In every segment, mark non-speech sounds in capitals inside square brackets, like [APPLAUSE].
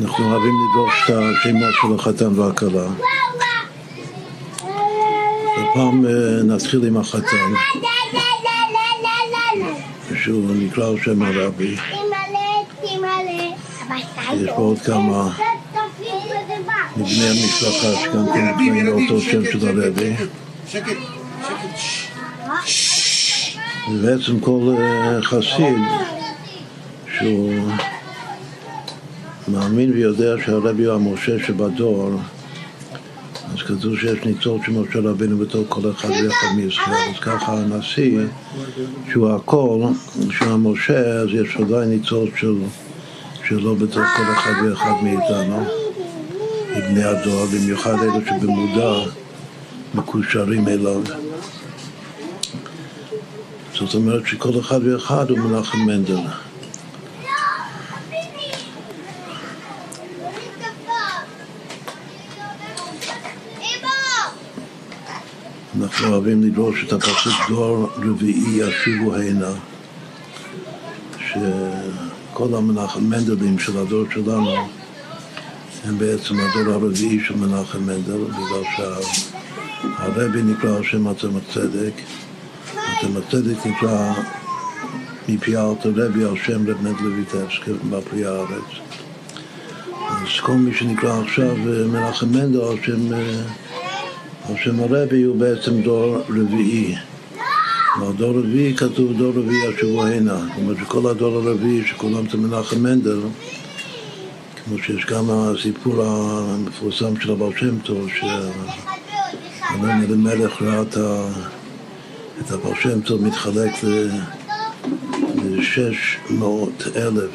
אנחנו אוהבים לדרוש את השמות של החתן והכלה. הפעם אה, נתחיל עם החתן, שהוא נקרא על שם הרבי. יש פה עוד כמה מבני המשפחה שגם כן נקראים לאותו שם של הרבי. ובעצם כל אה, חסיד שהוא מאמין ויודע שהרבי הוא המשה שבדור, אז כתוב שיש ניצוץ של משה רבינו בתור כל אחד ואחד מישראל. אז ככה הנשיא, שהוא הכל, שהוא המשה, אז יש עדיין ניצוץ של, שלו בתור כל אחד ואחד מאיתנו, מבני הדור, במיוחד אלו שבמודע מקושרים אליו. זאת אומרת שכל אחד ואחד הוא מנחם מנדל. אוהבים לדרוש את הפסוק דור רביעי ישובו הנה שכל המנחם מנדלים של הדור שלנו הם בעצם הדור הרביעי של מנחם מנדל בגלל שהרבי נקרא על שם עצם הצדק. עצם הצדק נקרא מפי הארתר רבי על שם רב מנדל ויטבסקי בפרי הארץ. אז כל מי שנקרא עכשיו מנחם מנדל על שם על שם הרבי הוא בעצם דור רביעי. בדור רביעי כתוב דור רביעי השבוע הנה. זאת אומרת שכל הדור הרביעי שכולם זה מנחם מנדל, כמו שיש גם הסיפור המפורסם של הבעל שם טוב, שאלון אלימלך ראה את הבעל שם טוב מתחלק לשש מאות אלף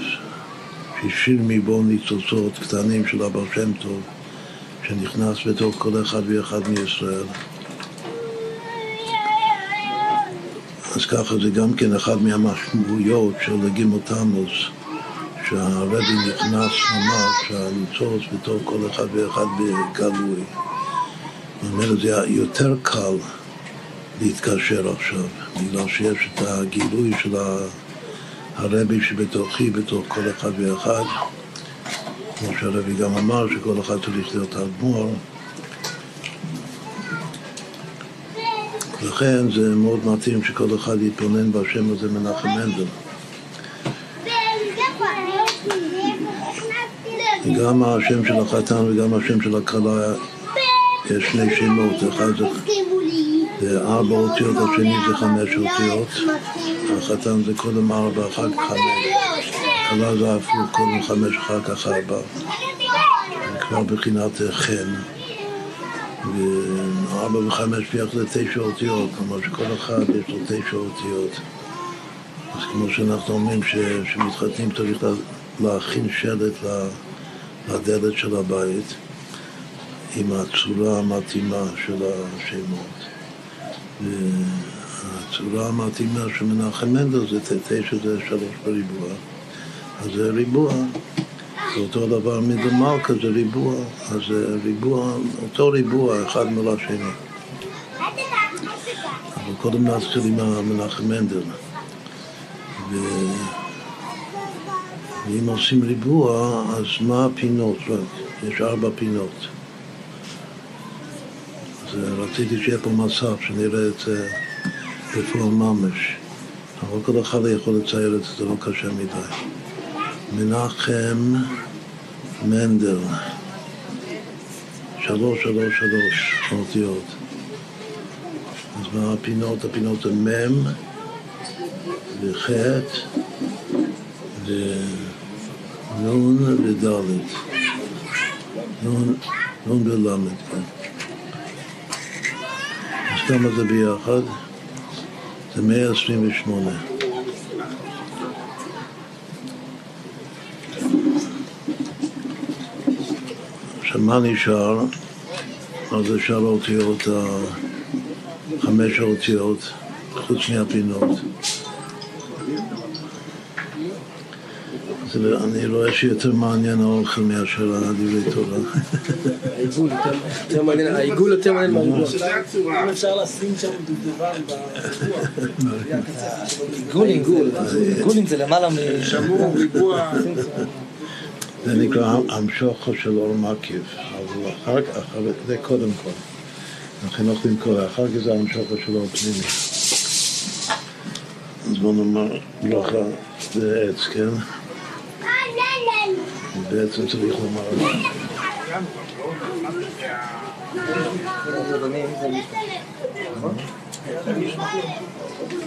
שישים מבוא ניצוצות קטנים של הבעל שם טוב. שנכנס בתוך כל אחד ואחד מישראל. אז ככה זה גם כן אחד מהמשמעויות של גימל תמוז, שהרבי נכנס ממש, הניצוץ בתוך כל אחד ואחד בגלוי. זאת זה יותר קל להתקשר עכשיו, בגלל שיש את הגילוי של הרבי שבתוכי, בתוך כל אחד ואחד. כמו שהרבי גם אמר, שכל אחד צריך להיות האדמו"ר. לכן זה מאוד מתאים שכל אחד יתבונן בשם הזה מנחם מנדל. גם השם של החתן וגם השם של הכלה יש שני שמות, אחד זה, זה ארבע אותיות, השני זה חמש אותיות, החתן זה קודם ארבע, אחר כך חמש. בהתחלה זה הפוך, קודם חמש, אחר כך ארבע. כבר בחינת חן. וארבע וחמש ביחד זה תשע אותיות, כלומר שכל אחד יש לו תשע אותיות. אז כמו שאנחנו אומרים שמתחתנים צריך להכין שלט לדלת של הבית עם הצורה המתאימה של השמות. והצורה המתאימה של מנחם מנדל זה תשע זה שלוש בריבוע. אז זה ריבוע. זה אותו דבר מדמלכה זה ריבוע, אז זה ריבוע, אותו ריבוע אחד מול השני. אבל קודם נתחיל עם המנחם מנדל. ו... ואם עושים ריבוע, אז מה הפינות? יש ארבע פינות. אז רציתי שיהיה פה מצב שנראה את זה בפועל ממש. אבל כל אחד יכול לצייר את זה, זה לא קשה מדי. מנחם מנדל, שלוש, שלוש, שלוש אותיות. אז מה הפינות? הפינות זה מ' וח' ונון וד'. נון ולמד, כן. אז כמה זה ביחד? זה 128. מה נשאר? אז זה שאר האותיות, חמש האותיות, חוץ מהפינות. אני רואה שיותר מעניין האוכל מאשר הדברי תורה. העיגול יותר מעניין, העיגול יותר מעניין מהריבוע. אם אפשר לשים שם דובדבן עיגול, עיגול. עיגולים זה למעלה מ... שמור, ריבוע. [LAUGHS] זה נקרא המשוכו של אור מקיף, אבל אחר כך, זה קודם כל. החינוך למכור, אחר כך זה המשוכו של אור פנימי. אז בוא נאמר ברכה זה עץ, כן? בעצם צריך לומר...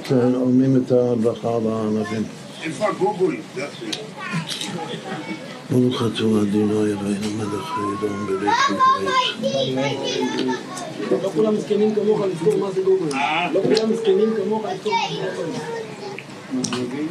כן, אומרים את הברכה על הענבים. איפה הגוגל? ברוך אתה אדינו אלוהינו מלך העולם בבית לא כולם מסכנים כמוך לזכור מה זה גוגל. לא כולם מסכנים כמוך לזכור מה זה גוגל.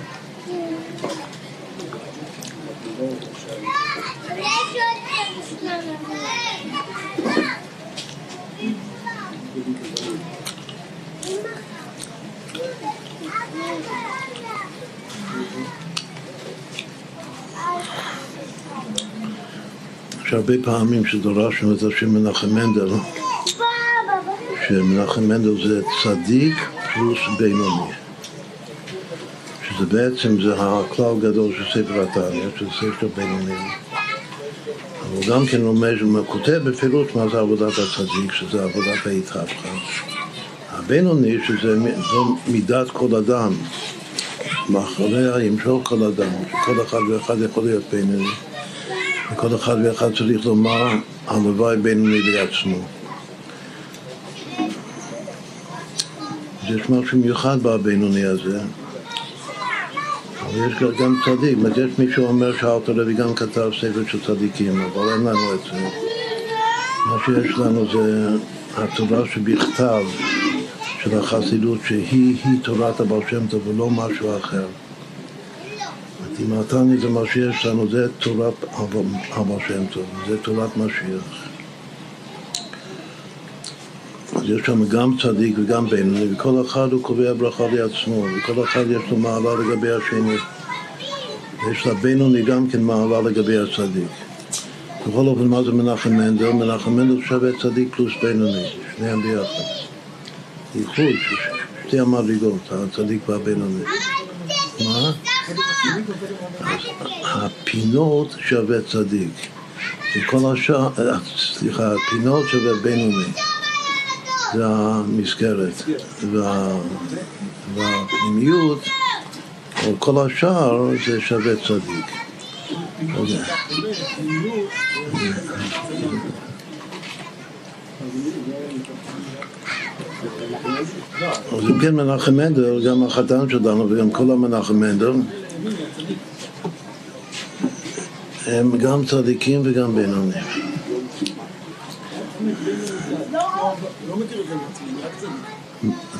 יש הרבה פעמים שדרשנו את השם מנחם מנדל, שמנחם מנדל זה צדיק פלוס בינוני. שזה בעצם, זה הכלל גדול של ספר התניא, שזה ספר בינוני. אבל גם כן לומד, הוא כותב בפירוט מה זה עבודת הצדיק, שזה עבודת ההתהפכה. הבינוני, שזה מידת כל אדם, מאחוריה ימשוך כל אדם, כל אחד ואחד יכול להיות בינוני. וכל אחד ואחד צריך לומר הלוואי בינוני לעצמו. יש משהו מיוחד בבינוני הזה. אבל יש גם צדיק, זאת אומרת, יש מי שאומר שאלתר רבי גם כתב ספר של צדיקים, אבל אין לנו את זה. מה שיש לנו זה התורה שבכתב של החסידות, שהיא תורת הבעל שם טוב ולא משהו אחר. אם התניא זה מה שיש לנו, זה תורת אבא שם טוב, זה תורת משיח. אז יש שם גם צדיק וגם בינוני, וכל אחד הוא קובע ברכה לעצמו, וכל אחד יש לו מעלה לגבי השני. יש לבינוני גם כן מעלה לגבי הצדיק. בכל אופן, מה זה מנחם מנדל? מנחם מנדל שווה צדיק פלוס בינוני, שניהם ביחד. איחוד, שתי המדרגות, הצדיק והבינוני. מה? הפינות שווה צדיק. וכל השאר, סליחה, הפינות שווה בינוני. זה המסגרת. וה, והפנימיות, או כל השאר, זה שווה צדיק. אז אם כן מנחם מנדל, גם החתן שלנו וגם כל המנחם מנדל הם גם צדיקים וגם בינונים.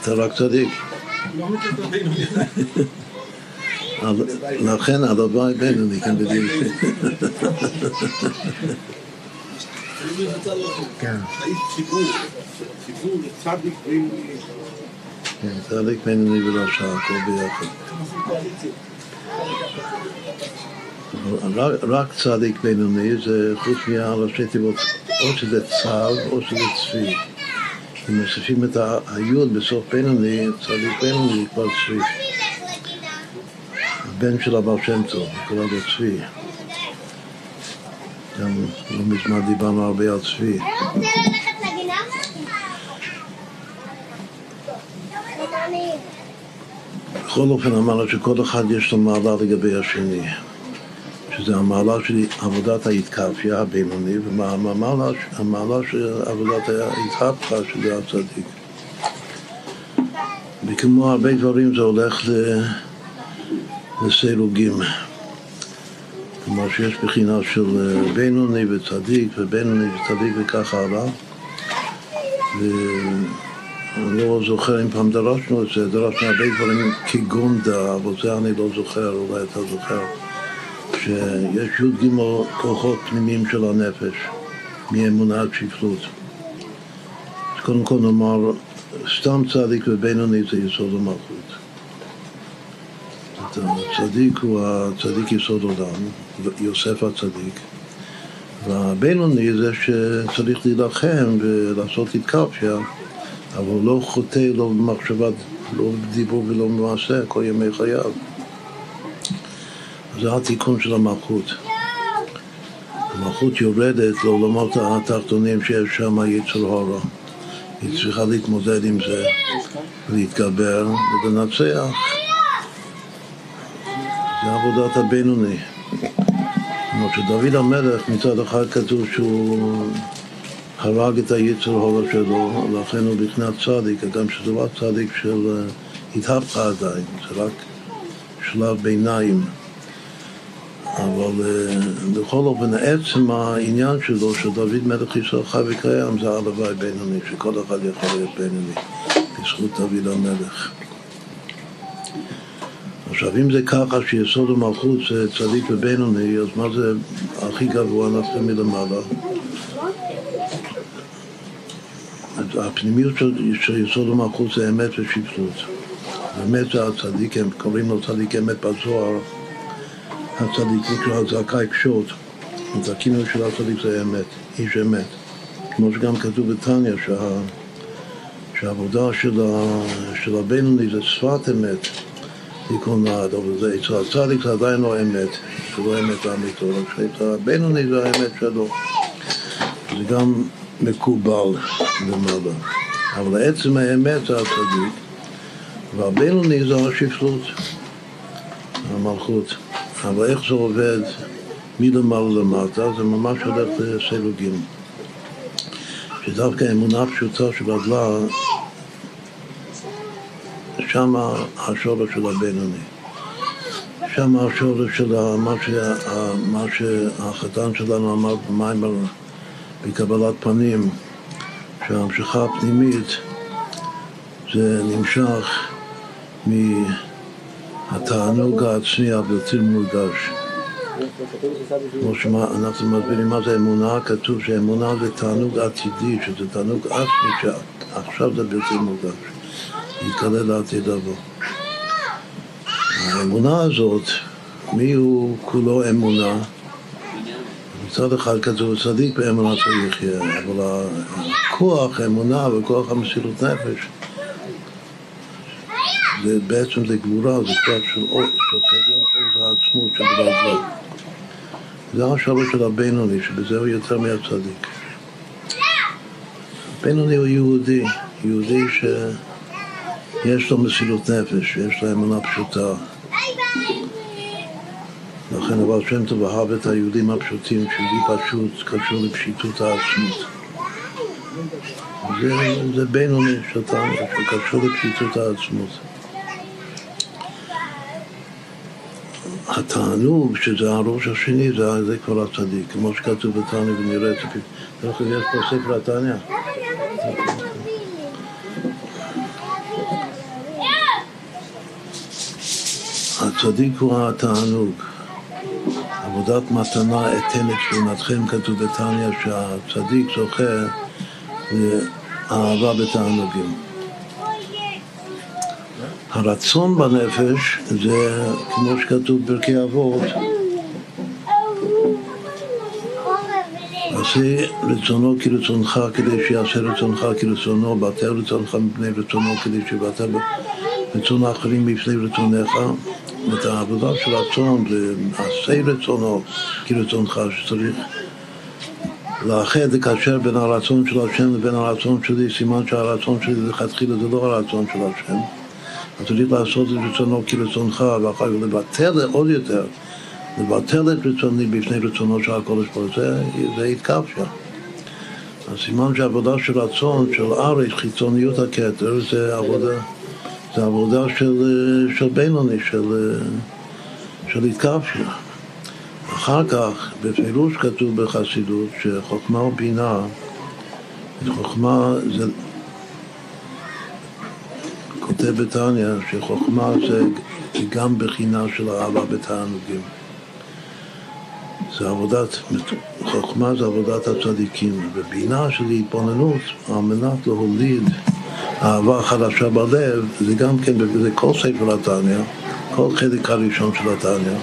אתה רק צדיק. לכן הלוואי בינוני, כן בדיוק. כן. כן, צדיק בינוני ולא שעה, הכל ביחד. רק צדיק בינוני זה חוץ מהראשי תיבות, או שזה צו או שזה צבי. אם מוסיפים את היוד בסוף בינוני, צדיק בינוני כבר צבי. הבן של הבעל שם טוב, קורא לו צבי. גם לא מזמן דיברנו הרבה על צבי. בכל אופן אמרנו שכל אחד יש לו מעלה לגבי השני, שזה המעלה של עבודת ההתקפיה הבינוני, והמעלה של עבודת ההתהפכה שזה הצדיק. וכמו הרבה דברים זה הולך לסירוגים. כלומר שיש בחינה של בינוני וצדיק ובינוני וצדיק וכך הלאה. אני לא זוכר אם פעם דרשנו את זה, דרשנו הרבה דברים כגונדה, אבל זה אני לא זוכר, אולי אתה זוכר, שיש י"ג כוחות פנימיים של הנפש, מאמונה עד שפלות. אז קודם כל נאמר, סתם צדיק ובינוני זה יסוד המלכות. הצדיק הוא הצדיק יסוד עולם, יוסף הצדיק, והבינוני זה שצריך להילחם ולעשות התקפיה אבל לא חוטא לא במחשבה, לא בדיבור ולא במעשה כל ימי חייו. זה התיקון של המלכות. המלכות יורדת לעולמות התחתונים שיש שם יצור הורו. היא צריכה להתמודד עם זה, להתגבר ולנצח. זה עבודת הבינוני. כמו שדוד המלך מצד אחד כתוב שהוא הרג את היצר הורו שלו, לכן הוא בבחינת צדיק, גם שזה לא צדיק של אה, התהפכה עדיין, זה רק שלב ביניים. אבל אה, בכל אופן, עצם העניין שלו, שדוד מלך ישראל חי וקיים, זה הלוואי בינוני, שכל אחד יכול להיות בינוני, בזכות דוד המלך. עכשיו, אם זה ככה שיסוד המלכות זה צדיק ובינוני, אז מה זה הכי גבוה נפלה מלמעלה? הפנימיות של יסוד המלכות זה אמת ושפלות. אמת זה הצדיק, הם קוראים לו צדיק אמת בזוהר. הצדיק נקרא זכאי. אז הכינוי של הצדיק זה אמת, איש אמת. כמו שגם כתוב בתניא, שה, שהעבודה של, ה, של הבינוני זה שפת אמת, תיקון נעד, אבל זה אצל הצדיק זה עדיין לא אמת, זה לא אמת האמיתו, רק שאצל הבינוני זה האמת שלו. זה גם מקובל למעלה. אבל עצם האמת זה הצדיק, והבינוני זה השפלות, המלכות. אבל איך זה עובד מלמעלה למטה, זה ממש הולך לסילוגים. שדווקא אמונה פשוטה שבדלה, שם השורש של הבינוני. שם השורש של מה, שה, מה שהחתן שלנו אמר במיימר בקבלת פנים, שההמשכה הפנימית זה נמשך מ... התענוג העצמי הבלתי מורגש. כמו שאנחנו מסבירים מה זה אמונה, כתוב שאמונה זה תענוג עתידי, שזה תענוג עצמי שעכשיו זה בלתי מורגש, יתגלה לעתיד לבוא. האמונה הזאת, מי הוא כולו אמונה? מצד אחד כתוב צדיק באמונה צריך יהיה, אבל הכוח אמונה וכוח המסירות נפש זה בעצם זה גבורה, זה כוח של עוז, של כגון עוז העצמות של דבר דבר. זה השלוש של הבינוני, שבזה הוא יותר מהצדיק. הבינוני הוא יהודי, יהודי שיש לו מסילות נפש, שיש לו אמונה פשוטה. לכן אבל שם טוב אהב את היהודים הפשוטים, שיהודי פשוט קשור לפשיטות העצמות. זה, זה בינוני שאתה, שקשור לפשיטות העצמות. התענוג, שזה הראש השני, זה, זה כבר הצדיק, כמו שכתוב בתענוג ונראה את זה. דרך יש פה ספר התניא. הצדיק הוא התענוג. עבודת מתנה אתנת תבונתכם כתוב בתניא שהצדיק זוכה לאהבה בתענוגים. הרצון בנפש זה, כמו שכתוב בפרקי אבות, עשה רצונו כרצונך כדי שיעשה רצונך כרצונו, בטל רצונך מפני רצונו כדי שיבטל רצון האחרים מפני רצונך. את העבודה של רצון זה עשה רצונו כרצונך, שצריך לאחד, לקשר בין הרצון של השם לבין הרצון שלי, סימן שהרצון שלי לכתחילה זה לא הרצון של השם. אתה צריך לעשות את רצונו כרצונך, ואחר כך לבטל עוד יותר, לבטל את רצוני בפני רצונו של הקודש ברוך זה, זה התקפיה. הסימן שהעבודה של רצון, של ארץ, חיצוניות הכתר, זה עבודה, זה עבודה של, של בינוני, של, של התקפיה. אחר כך, בפירוש כתוב בחסידות, שחוכמה ובינה, חוכמה זה כותב בתניא שחוכמה זה גם בחינה של אהבה בתענוגים. זה עבודת, חוכמה זה עבודת הצדיקים, ובינה של התבוננות על מנת להוליד אהבה חדשה בלב, זה גם כן, זה כל ספר התניא, כל חלק הראשון של התניא,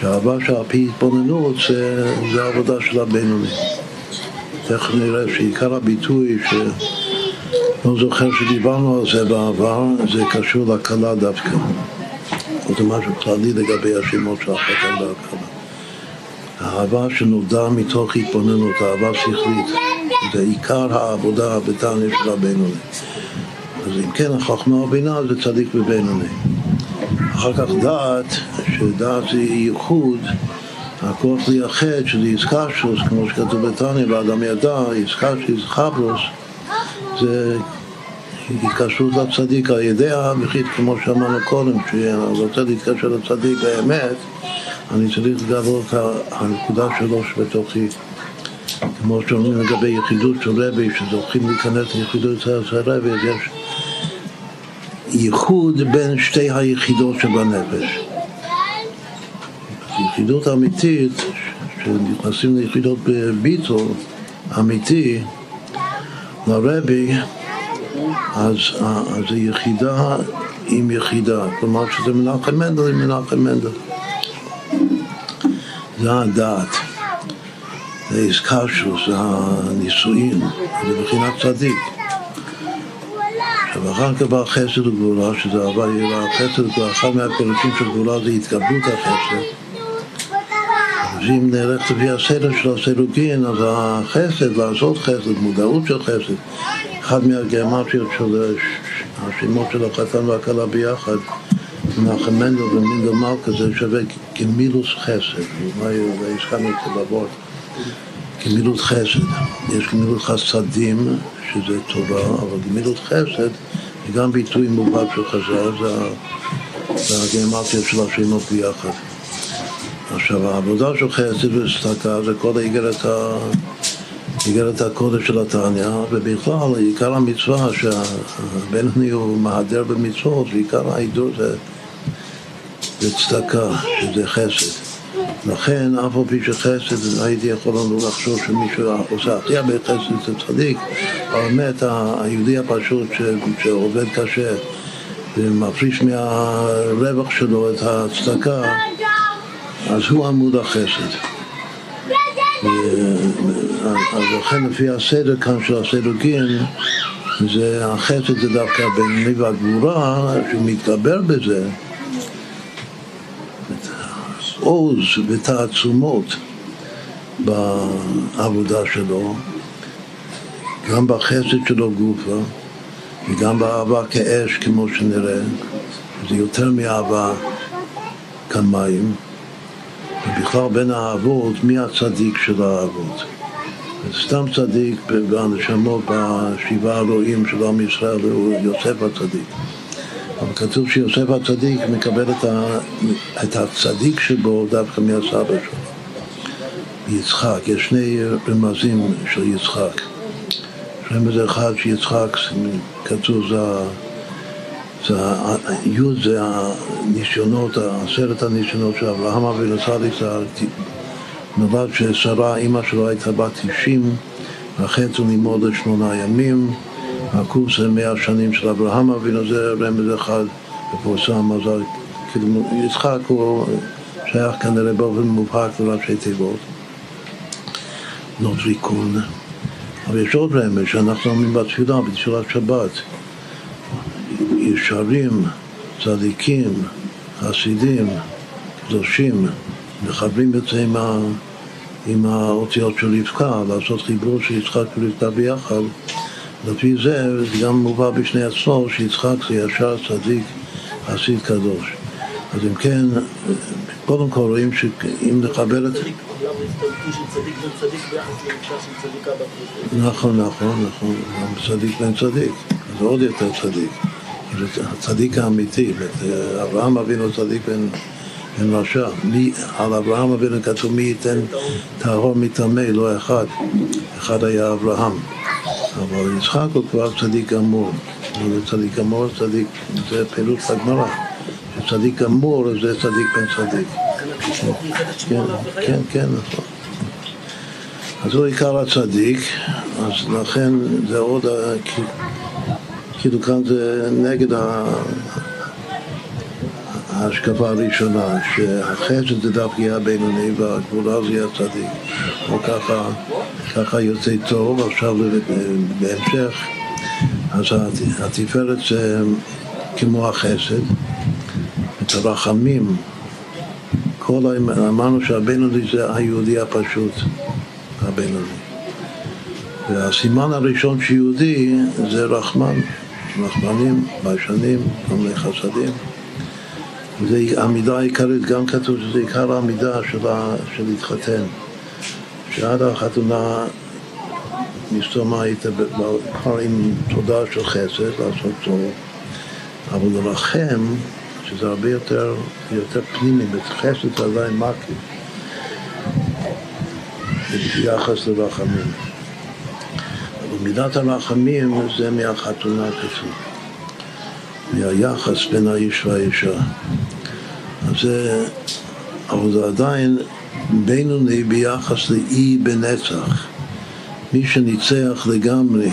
שהאהבה שעל פי התבוננות זה, זה העבודה של הבינוני. תכף נראה שעיקר הביטוי ש... לא זוכר שדיברנו על זה בעבר, זה קשור להקלה דווקא. זה משהו כללי לגבי השמות של החתן והקלה. אהבה שנולדה מתוך התבוננות, אהבה שכלית. זה עיקר העבודה בתניא של הבינוני. אז אם כן, החוכמה ובינה זה צדיק ובינוני. אחר כך דעת, שדעת זה ייחוד, הכוח לייחד, שזה איסקשוס, כמו שכתוב בתניא, ואדם ידע, איסקשוס, חברוס, זה התקשרות לצדיק הידע וכי כמו שאמרנו קודם, כשאני רוצה להתקשר לצדיק באמת, אני צריך לגבור את הנקודה שלו שבתוכי. כמו שאומרים לגבי יחידות של רבי, שזוכים להיכנס ליחידות של רבי, אז יש ייחוד בין שתי היחידות שבנפש. יחידות אמיתית, שנכנסים ליחידות בביטול אמיתי, לרבי, אז, אז יחידה עם יחידה, כלומר שזה מנחם מנדל עם מנחם מנדל. זה הדעת, איסקשוס, זה הנישואין, זה מבחינת צדיק. עכשיו אחר כך בא חסד וגבולה, שזה אהבה יראה, חסד וגבולה, אחד מהפירושים של גבולה זה התגברות החסד. אז אם נלך לפי הסדר של הסירוגין, אז החסד, לעשות חסד, מודעות של חסד, אחד מהגרמטיות של השמות של החתן והכלה ביחד, מנחם מנדל ומינדל מלכה, זה שווה גמילוס חסד, והזכרנו את זה בבורד, גמילות חסד. יש גמילות חסדים, שזה תורה, אבל גמילות חסד היא גם ביטוי מובהק של חז"ל, זה הגרמטיות של השמות ביחד. עכשיו, העבודה של חסד וצדקה זה כל האיגרת ה... איגרת הקודש של התניא, ובכלל עיקר המצווה שהבינוני הוא מהדר במצוות, ועיקר ההידור זה, זה צדקה, שזה חסד. לכן, אף על פי שחסד, הייתי יכול לנו לחשוב שמישהו עושה הכי הרבה חסד זה צדיק, אבל באמת היהודי הפשוט שעובד קשה ומפריש מהרווח שלו את הצדקה, אז הוא עמוד החסד. אז לכן לפי הסדר כאן של הסדוגין, זה החסד זה דווקא הבינוני והגבורה, שהוא מתגבר בזה, עוז ותעצומות בעבודה שלו, גם בחסד שלו גופה וגם באהבה כאש כמו שנראה, זה יותר מאהבה כמים. ובכלל בין האהבות, מי הצדיק של האהבות. סתם צדיק בנשמות, בשבעה הרועים של עם ישראל הוא יוסף הצדיק. אבל כתוב שיוסף הצדיק מקבל את, ה, את הצדיק שבו דווקא מהסבא שלו. יצחק, יש שני רמזים של יצחק. רמז אחד שיצחק, כתוב זה י' זה הניסיונות, עשרת הניסיונות של אברהם אבינו צדיק, נולד ששרה, אימא שלו הייתה בת 90, וחצי ללמוד לשמונה ימים, הקורס זה מאה שנים של אברהם אבינו, זה רמז אחד מפורסם, אז כאילו יצחק הוא שייך כנראה באופן מובהק לראשי תיבות, לא ריקון. אבל יש עוד רמז שאנחנו אומרים בתפילה, בתפילת שבת. ישרים, צדיקים, חסידים, קדושים, מחברים את זה עם, ה, עם האותיות של רבקה, לעשות חיבור של יצחק ורבקה ביחד. לפי זה, זה גם מובא בפני עצמו שיצחק זה ישר צדיק, חסיד קדוש. אז אם כן, קודם כל רואים שאם נחבר את... נכון, נכון, נכון, גם צדיק בן צדיק, זה עוד יותר צדיק. הצדיק האמיתי, אברהם אבינו צדיק בן, רשע. מי, על אברהם אבינו כתוב מי ייתן טהור מטמא, לא אחד. אחד היה אברהם. אבל יצחק הוא כבר צדיק גמור. צדיק גמור, צדיק, זה פירוט הגמרא. צדיק גמור זה צדיק בן צדיק. כן, כן, כן, נכון. אז הוא עיקר הצדיק, אז לכן זה עוד... כאילו כאן זה נגד ההשקפה הראשונה, שהחסד זה דווקא הבינוני והגבולה זה הצדיק. או ככה, ככה יוצא טוב, עכשיו בהמשך, אז התפארת זה כמו החסד, את הרחמים, כל, אמרנו שהבינוני זה היהודי הפשוט, הבינוני. והסימן הראשון שיהודי זה רחמן, רחמנים, ביישנים, מיני חסדים. זה המידה העיקרית, גם כתוב שזה עיקר המידה של, ה, של להתחתן. שעד החתונה מסתומה היית כבר עם תודעה של חסד, לעשות טוב, אבל לרחם, שזה הרבה יותר, יותר פנימי, חסד זה עדיין מקיף, ביחס לרחמים. אבל מידת הרחמים זה מהחתונה כתוב, מהיחס בין האיש והאישה. אז זה, אבל זה עדיין בינוני ביחס לאי בנצח. מי שניצח לגמרי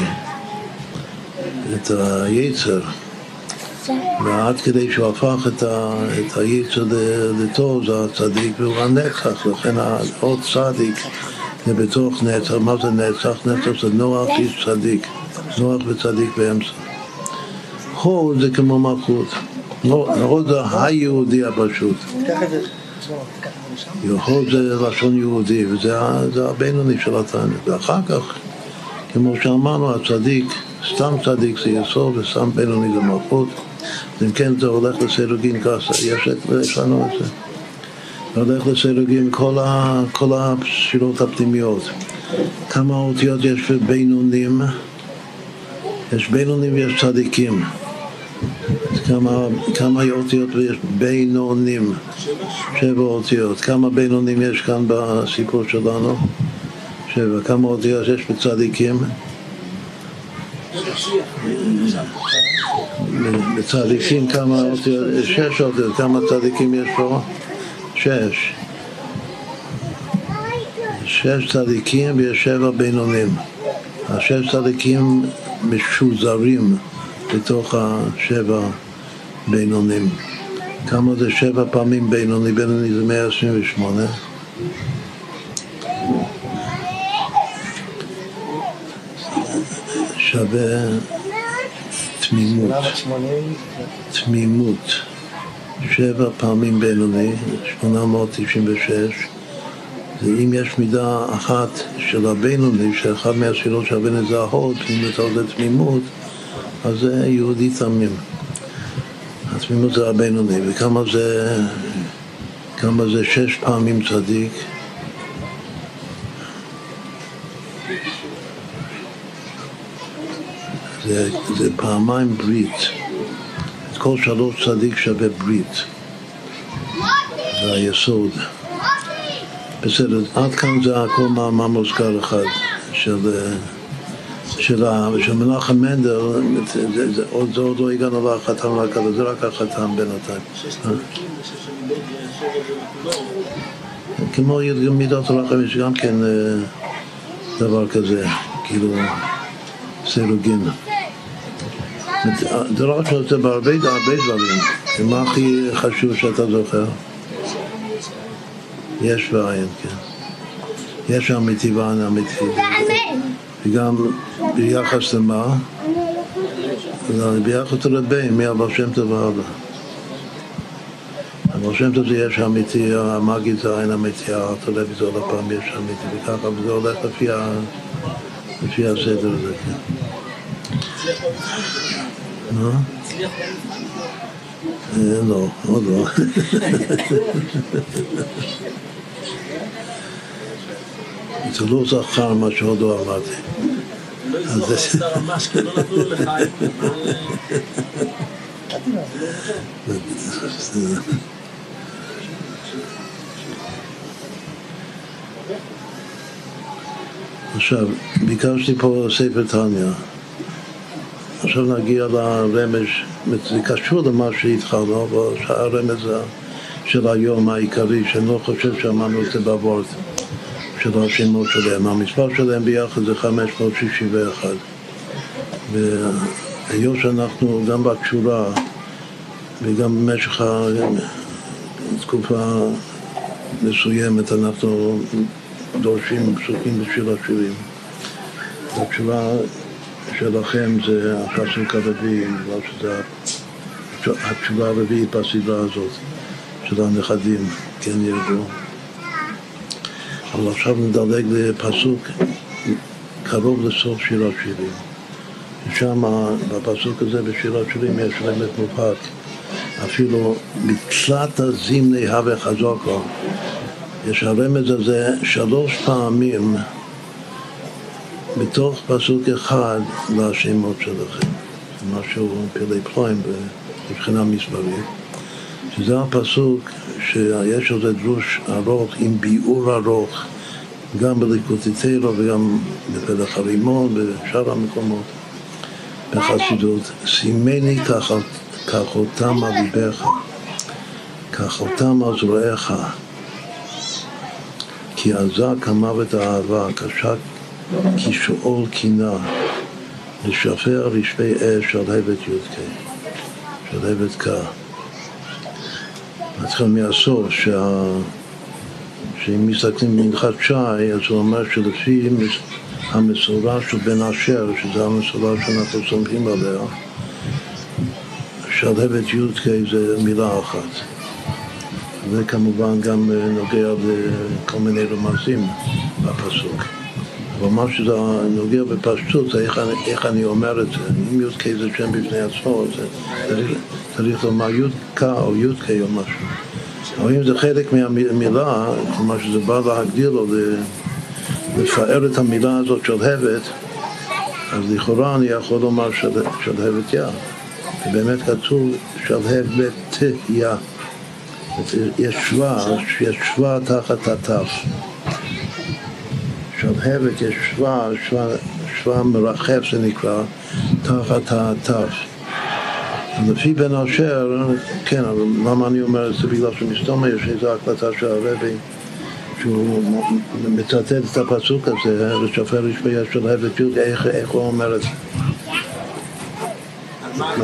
את היצר, ועד כדי שהוא הפך את, ה, את היצר לטוב, זה הצדיק, והוא הנצח, לכן העוד צדיק זה בתוך נצח. מה זה נצח? נצח זה נוח איש צדיק, נוח וצדיק באמצע. הוד זה כמו מלכות, הוד זה היהודי הפשוט. יהוד זה לשון יהודי, וזה הבינוני של התניא. ואחר כך, כמו שאמרנו, הצדיק, סתם צדיק זה יסוד, וסתם בינוני זה מלכות. אם כן, זה הולך לסירוגין כסה, יש לנו את זה. זה הולך לסירוגין כל, ה, כל השירות הפנימיות. כמה אותיות יש בבינונים? יש בינונים ויש צדיקים. כמה, כמה אותיות יש בינונים? שבע אותיות. כמה בינונים יש כאן בסיפור שלנו? שבע. כמה אותיות יש בצדיקים? בצדיקים כמה אותיות? שש אותיות. כמה צדיקים יש פה? שש. שש צדיקים ויש שבע בינונים. השש צדיקים משוזרים בתוך השבע בינונים. כמה זה שבע פעמים בינוני? בינוני זה 128. שווה תמימות. תמימות. שבע פעמים בינוני, 896. ואם יש מידה אחת של הבינוני, שאחד מהשאלות של הבינוני זה ההוד, פנימות זה תמימות, אז זה יהודי תמים. התמימות זה הבינוני, וכמה זה, כמה זה שש פעמים צדיק? זה, זה פעמיים ברית. כל שלוש צדיק שווה ברית. זה היסוד. בסדר, עד כאן זה הכל מאמר מוזכר אחד של... של, מנחם מנדל, זה, זה, עוד, לא הגענו לחתם להקלה, זה רק החתם בינתיים. כמו מידות הרחם יש גם כן דבר כזה, כאילו סירוגין. זה לא רק זה בהרבה דברים. מה הכי חשוב שאתה זוכר? יש ועין, כן. יש אמיתי ואין אמיתי. וגם ביחס למה? ביחס לבן, מהבר שם טוב והלאה. הבר שם טוב זה יש אמיתי, המאגי זה אין אמיתי, הרטלוי זה עוד הפעם יש אמיתי, וככה, וזה הולך לפי, הסדר הזה, כן. מה? לא, עוד לא. [LAUGHS] זה לא זכר מה שעוד לא אמרתי. לא [LAUGHS] עכשיו, ביקשתי פה ספר תניא. עכשיו נגיע לרמז, זה קשור למה שהתחלנו, אבל הרמז של היום העיקרי, שאני לא חושב שאמרנו את זה בעבורת. של השמות שלהם. המספר שלהם ביחד זה 561. והיות שאנחנו גם בתשורה וגם במשך תקופה מסוימת אנחנו דורשים פסוקים בשביל השירים. התשובה שלכם זה הפסוק הרביעי, בגלל שזו התשובה הרביעית בסדרה הזאת של הנכדים. כן ירדו. אבל עכשיו נדלג לפסוק קרוב לסוף שיר השירים. ושם בפסוק הזה בשיר השירים יש רמז מובהק. אפילו בתלת הזימני הווה חזוקו. יש הרמז הזה שלוש פעמים בתוך פסוק אחד לשמות שלכם. זה משהו פלאי פלואים מבחינה מספרית. שזה הפסוק שיש על זה דרוש ארוך עם ביאור ארוך גם בליקוטיטרו וגם בפלח הרימון ובשאר המקומות בחסידות. סימני כחותם על ליבך, כחותם על זרועיך, כי עזה כמוות האהבה, קשה כשאול קינה, לשפר רשפי אש של הבט י"ק, של הבט ק'. נתחיל מהסוף, שה... שאם מסתכלים במנחת שי, אז הוא אומר שלפי המסורה של בן אשר, שזו המסורה שאנחנו סומכים עליה, שלהבת י"ק זה מילה אחת. וכמובן גם נוגע לכל מיני רמזים בפסוק. אבל מה שזה נוגע בפשטות איך, איך אני אומר את זה. אם י"ק זה שם בפני עצמו, זה צריך, צריך לומר י"ק או י"ק או משהו. אבל אם זה חלק מהמילה, כלומר שזה בא להגדיר או לפאר את המילה הזאת של הבט, אז לכאורה אני יכול לומר של, של הבט יא. ובאמת כתוב של הבט יא. יש שווה, יש שווה תחת התף. שלהבת יש שווה, שווה, שווה מרחף זה נקרא, תחת התף. לפי בן אשר, כן, אבל למה אני אומר את זה? בגלל שמסתומר יש איזו הקלטה של הרבי שהוא מצטט את הפסוק הזה, לשפר רשמי של הבט י', איך, איך הוא אומר את זה.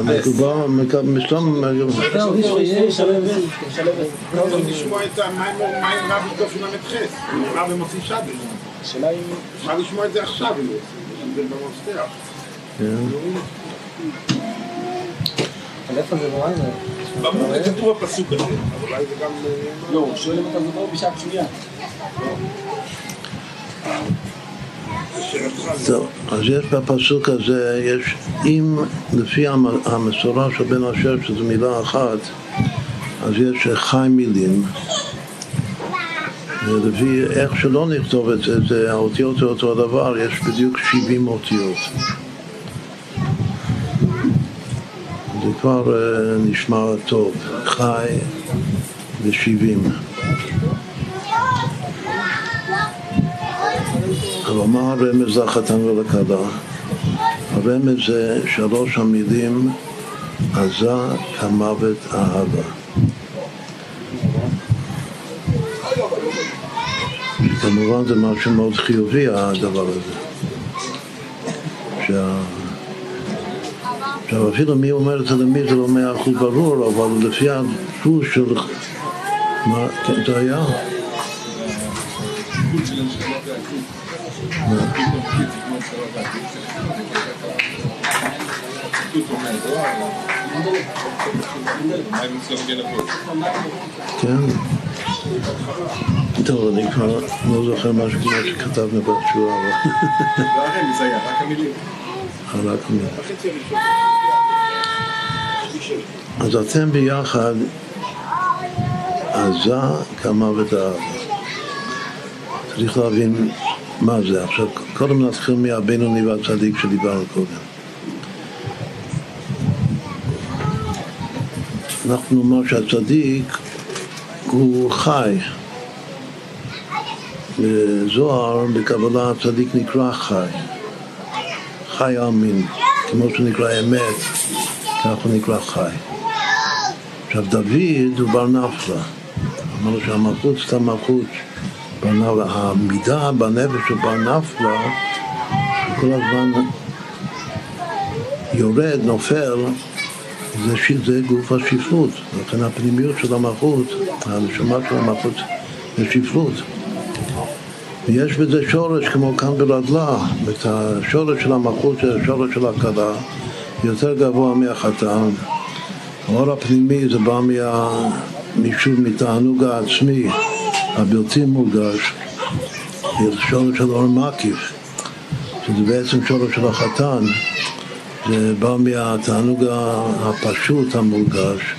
מדובר, מסתום... לשמוע את המים רב בתוך ל"ח, רב במוציא שבת. השאלה היא... אפשר לשמוע את זה עכשיו, זה במפתח. אבל איפה זה נורא? ברור, זה כתוב בפסוק הזה, אולי זה גם... לא, הוא שואל אם אתה מדבר בשעת שנייה. טוב, אז יש בפסוק הזה, יש, אם לפי המסורה של בן אשר, שזו מילה אחת, אז יש חי מילים. ולפי איך שלא נכתוב את זה, האותיות זה אותו הדבר, יש בדיוק 70 אותיות. זה כבר uh, נשמע טוב, חי ו-70. אבל מה הרמז לחתן ולכלה? הרמז זה שלוש המילים עזה כמוות אהבה. כמובן זה משהו מאוד חיובי הדבר הזה. עכשיו אפילו מי אומר את זה למי זה לא מאה אחוז ברור, אבל לפי הדפוס של... מה, זה היה? כן. טוב, אני כבר לא זוכר משהו כמו שכתבנו בתשובה. לא הרמז היה, רק המילים. רק המילים. אז אתם ביחד עזה כמוות האהבה. צריך להבין מה זה. עכשיו, קודם נתחיל מהבינוני והצדיק שדיברנו קודם. אנחנו נאמר שהצדיק הוא חי. בזוהר, בקבלה, הצדיק נקרא חי. חי אמין. כמו שנקרא אמת, כך הוא נקרא חי. עכשיו, דוד הוא בר נפלה. אמרנו שהמלכות סתם מלכות. המידה בנפש של בר נפלה, שכל הזמן יורד, נופל, זה, זה גוף השפלות. לכן הפנימיות של המלכות, הנשמה של המלכות זה שפלות. ויש בזה שורש כמו כאן ברדלה, את השורש של המלכות, השורש של הכלה, יותר גבוה מהחתן. האור הפנימי זה בא מה, משום מתענוג העצמי הבלתי מורגש, שורש של אור מקיף, שזה בעצם שורש של החתן, זה בא מהתענוג הפשוט המורגש,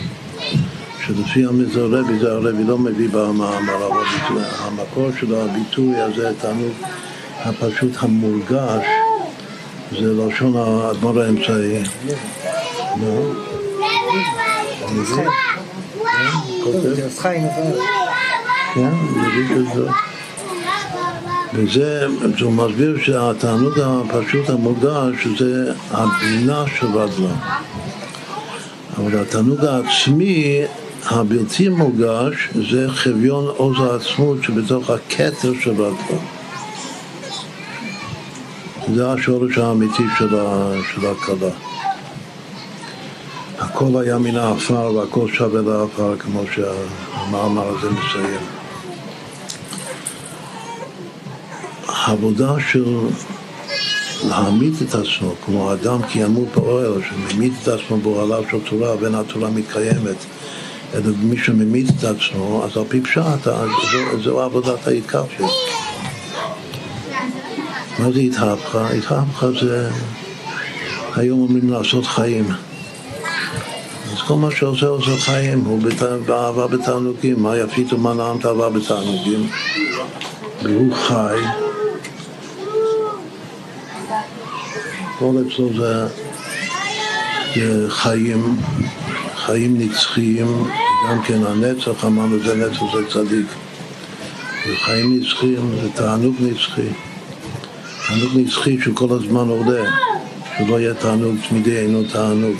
שלפי המזרבי, זה הרבי לא מביא במאמר, אבל המקור של הביטוי הזה, תענוג הפשוט המורגש, זה לשון האדמו"ר האמצעי. נו? כן, וזה, הוא מסביר שהתענוג הפשוט המורגש זה הבינה של רגלה. אבל התענוג העצמי הבלתי מורגש זה חביון עוז העצמות שבתוך הכתר של רגלה. זה השורש האמיתי של, הכלה. הכל היה מן העפר והכל שווה לעפר, כמו שהמאמר הזה מסיים. העבודה של להעמיד את עצמו, כמו אדם כי ימות באוהל, שממית את עצמו באוהליו של תורה, ואין התורה מתקיימת, מי שממית את עצמו, אז על פי פשט, זו, זו עבודת ההתקפיה. מה זה התהפכה? התהפכה זה, היום אומרים לעשות חיים. אז כל מה שעושה עושה חיים, הוא באהבה בתענוגים, מה יפית ומה נעמת אהבה בתענוגים, והוא חי. הכל אצלו זה, זה חיים, חיים נצחיים, גם כן הנצח, אמרנו זה נצח זה צדיק. זה חיים נצחיים, זה תענוג נצחי. תענוג נצחי שכל הזמן עולה, שלא יהיה תענוג תמידי אינו תענוג.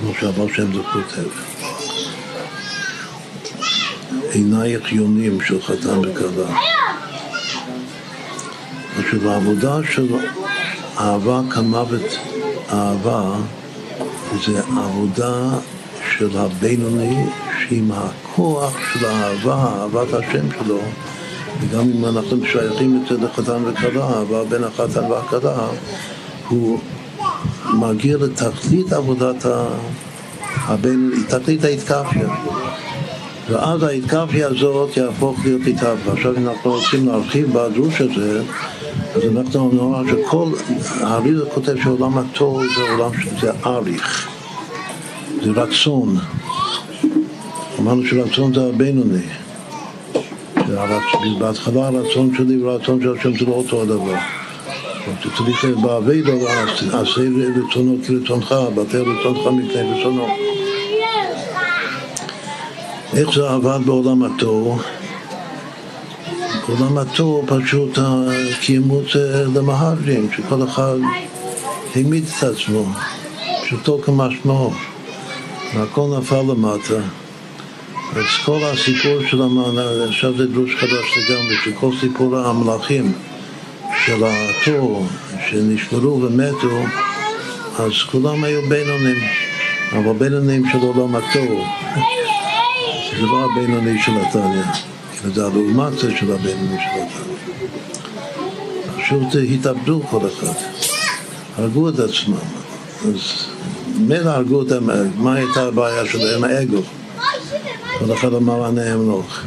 כמו שהבר שם זה כותב. עינייך יונים של חתן וכלה. עכשיו העבודה של אהבה כמוות אהבה זה עבודה של הבינוני שעם הכוח של האהבה, אהבת השם שלו וגם אם אנחנו שייכים אצל החתן וכלה, אהבה בין החתן והכלה הוא מגיע לתכלית עבודת הבינוני, תכלית ההתקפיה ואז ההתקפיה הזאת יהפוך להיות התהפכה. עכשיו אנחנו רוצים להרחיב בדרוש הזה אז אנחנו נאמר שכל, האריזה כותב שעולם התור זה עולם שזה אריך, זה רצון. אמרנו שרצון זה הבינוני. בהתחלה הרצון שלי והרצון של השם זה לא אותו הדבר. צריך בעביד, עשה רצונו כרצונך, בטל רצונך מפני רצונו. איך זה עבד בעולם התור? עולמתו פשוט קיימו את זה למהדרין, שכל אחד העמיד את עצמו, פשוטו כמשמעו, והכל נפל למטה. אז כל הסיפור של המענה, עכשיו זה דרוש חדש לגמרי, שכל סיפור המלאכים של התור שנשמרו ומתו, אז כולם היו בינונים, אבל בינונים של עולם התור, זה לא הבינוני של התניא. וזה הלעומטה של הבינוני של התניא. פשוט התאבדו כל אחד, הרגו את עצמם. אז מילא הרגו אותם, מה הייתה הבעיה שלהם? האגו. כל אחד אמר אני אמלוך.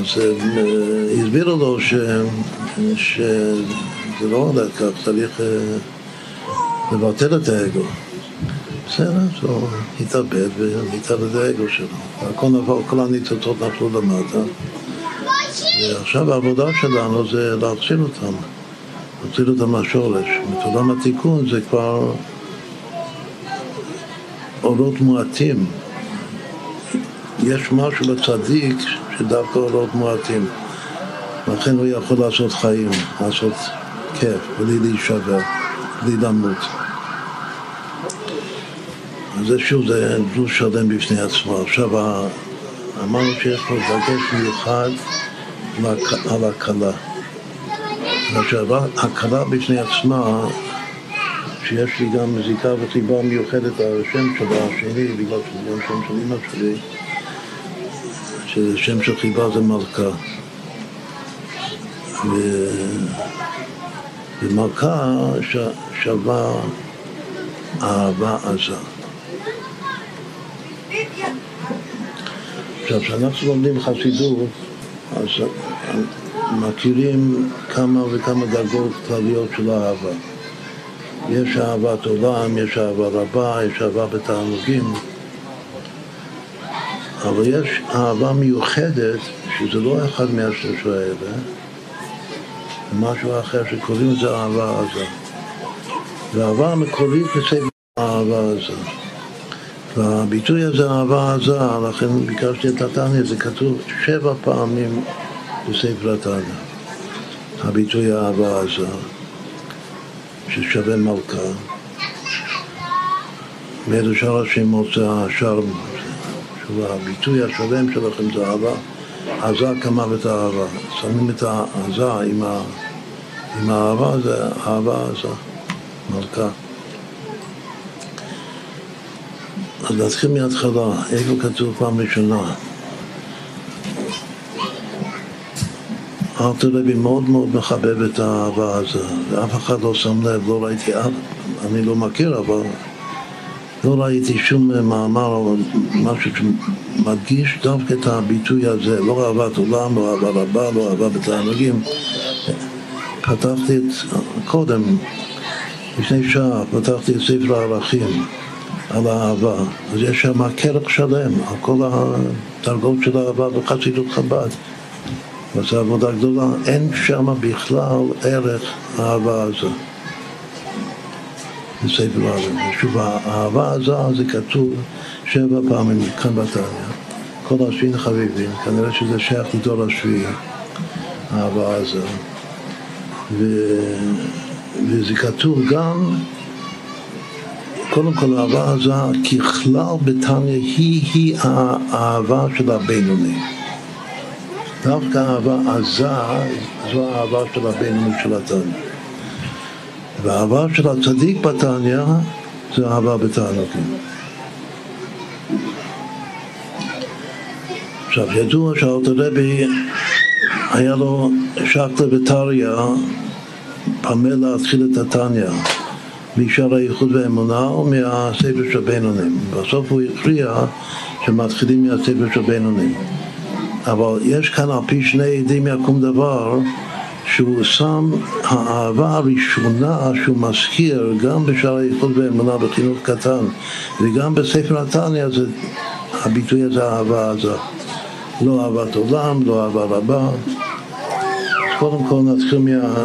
אז אה, הסבירו לו ש... שזה לא הולך כך, צריך אה, לבטל את האגו. בסדר, אז הוא התאבד והתאבד האגו שלו. הכל נפל, כל הניצוצות נפלו למטה. ועכשיו העבודה שלנו זה להחזיר אותם, להחזיר אותם מהשורש. עולם התיקון זה כבר אורות מועטים. יש משהו בצדיק שדווקא אורות מועטים. לכן הוא יכול לעשות חיים, לעשות כיף, בלי להישבר, בלי למות. זה שוב, זה דרוש שלם בפני עצמו. עכשיו, אמרנו שיש פה דגש מיוחד על הכלה. עכשיו, הכלה בפני עצמה, שיש לי גם זיקה וחיבה מיוחדת על השם שלה, השני, בגלל שזה גם שם של אמא שלי, ששם של חיבה זה מלכה. ו... ומלכה ש... שווה אהבה עזה. עכשיו, כשאנחנו לומדים חסידות, אז מכירים כמה וכמה דרגות כלליות של אהבה. יש אהבת עולם, יש אהבה רבה, יש אהבה בתענוגים, אבל יש אהבה מיוחדת, שזה לא אחד מהשלושה האלה, זה משהו אחר שקוראים לזה אהבה עזה. והאהבה המקורית בספר האהבה עזה. והביטוי הזה, אהבה עזה, לכן ביקשתי את התניא, זה כתוב שבע פעמים בספר התניא. הביטוי אהבה עזה, ששווה מלכה. מאיזה שאר השמות זה השאר, הביטוי השלם שלכם זה אהבה, עזה כמוות האהבה. שמים את העזה עם, ה, עם האהבה, זה אהבה עזה, מלכה. אז נתחיל מההתחלה, איפה כתוב פעם ראשונה? אלתר רבי מאוד מאוד מחבב את האהבה הזו, ואף אחד לא שם לב, לא ראיתי אני לא מכיר, אבל לא ראיתי שום מאמר או משהו שמדגיש דווקא את הביטוי הזה, לא אהבת עולם, לא אהבה רבה, לא אהבה בתענוגים. פתחתי את, קודם, לפני שעה, פתחתי את ספר הערכים. על האהבה. אז יש שם כרך שלם על כל הדרגות של האהבה בחסידות חב"ד. וזו עבודה גדולה, אין שם בכלל ערך האהבה הזו. בספר העולם. שוב, האהבה הזו זה כתוב שבע פעמים כאן בתניא. כל השביעים חביבים, כנראה שזה שייך לדור השביעי, האהבה הזו. ו... וזה כתוב גם קודם כל האהבה עזה ככלל בתניא היא-היא האהבה של הבינוני. דווקא אהבה עזה זו האהבה של הבינוני של התניא. והאהבה של הצדיק בתניא זה אהבה בתענוגים. עכשיו ידוע שאלתר רבי היה לו שקלא וטריא פמה להתחיל את התניא משאר הייחוד והאמונה או מהספר של בינונים. בסוף הוא הכריע שמתחילים מהספר של בינונים. אבל יש כאן על פי שני עדים יקום דבר שהוא שם האהבה הראשונה שהוא מזכיר גם בשאר הייחוד והאמונה בחינוך קטן וגם בספר התניא זה הביטוי הזה האהבה הזאת. לא אהבת עולם, לא אהבה רבה. אז קודם כל נתחיל מה...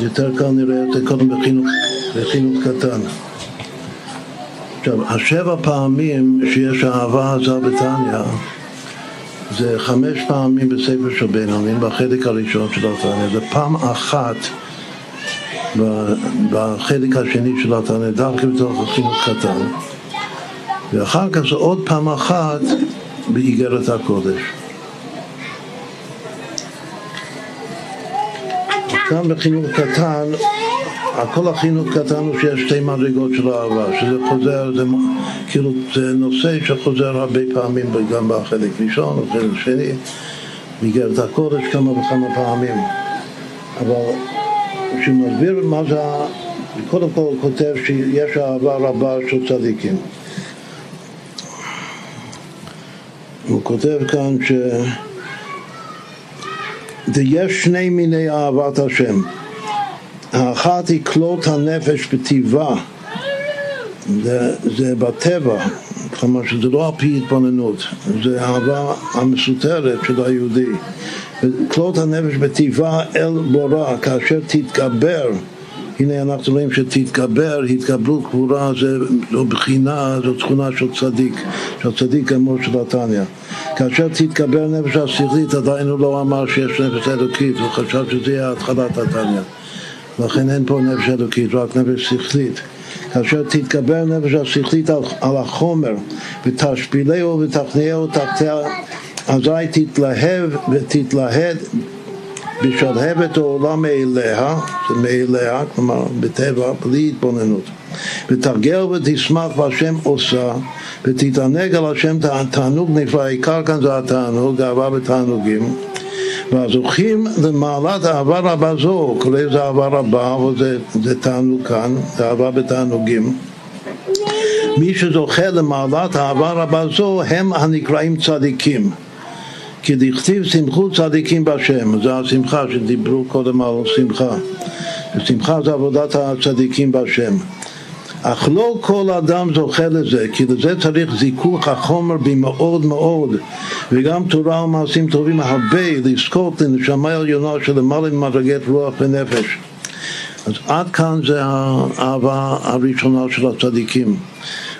יותר קל נראה את זה קודם בחינוך לחינוך קטן. עכשיו, השבע פעמים שיש אהבה עזה בתניא זה חמש פעמים בספר של בינונים בחלק הראשון של התניא, זה פעם אחת בחלק השני של התניא, דווקא בתוך החינוך קטן, ואחר כך זה עוד פעם אחת באיגרת הקודש. כאן בחינוך קטן הכל החינוך הוא שיש שתי מדרגות של אהבה, שזה חוזר, זה כאילו זה נושא שחוזר הרבה פעמים גם בחלק ראשון ובחלק שני, באיגרת הקודש כמה וכמה פעמים. אבל כשהוא מסביר מה זה, קודם כל הוא כותב שיש אהבה רבה של צדיקים. הוא כותב כאן ש... יש שני מיני אהבת השם. האחת היא כלות הנפש בטבעה, זה, זה בטבע, כלומר שזה לא על פי התבוננות, זה אהבה המסותרת של היהודי. כלות הנפש בטבעה אל בורא, כאשר תתגבר, הנה אנחנו רואים שתתגבר, התגברות גבורה זה זו בחינה, זו תכונה של צדיק, של צדיק אמור של התניא. כאשר תתגבר נפש השכלית עדיין הוא לא אמר שיש נפש אלוקית, הוא חשב שזה יהיה התחלת התניא. לכן אין פה נפש אלוקית, רק נפש שכלית. כאשר תתגבר נפש השכלית על, על החומר ותשפילהו ותכניהו תחתיה, אזי תתלהב ותתלהד בשלהבת העולם מאליה, זה מאליה, כלומר בטבע, בלי התבוננות. ותרגל ותשמח והשם עושה ותתענג על השם תענוג נפלא, העיקר כאן זה התענוג, אהבה בתענוגים והזוכים למעלת אהבה רבה זו, כולל זה אהבה רבה, אבל זה, זה תענוג כאן, זה אהבה בתענוגים. מי שזוכה למעלת אהבה רבה זו הם הנקראים צדיקים. כי דכתיב שמחו צדיקים בהשם, זו השמחה שדיברו קודם על שמחה. ושמחה זה עבודת הצדיקים בהשם. אך לא כל אדם זוכה לזה, כי לזה צריך זיכוך החומר במאוד מאוד, וגם תורה ומעשים טובים הרבה, לזכות לנשמה עליונה שלמעלה ממדרגת רוח ונפש. אז עד כאן זה האהבה הראשונה של הצדיקים.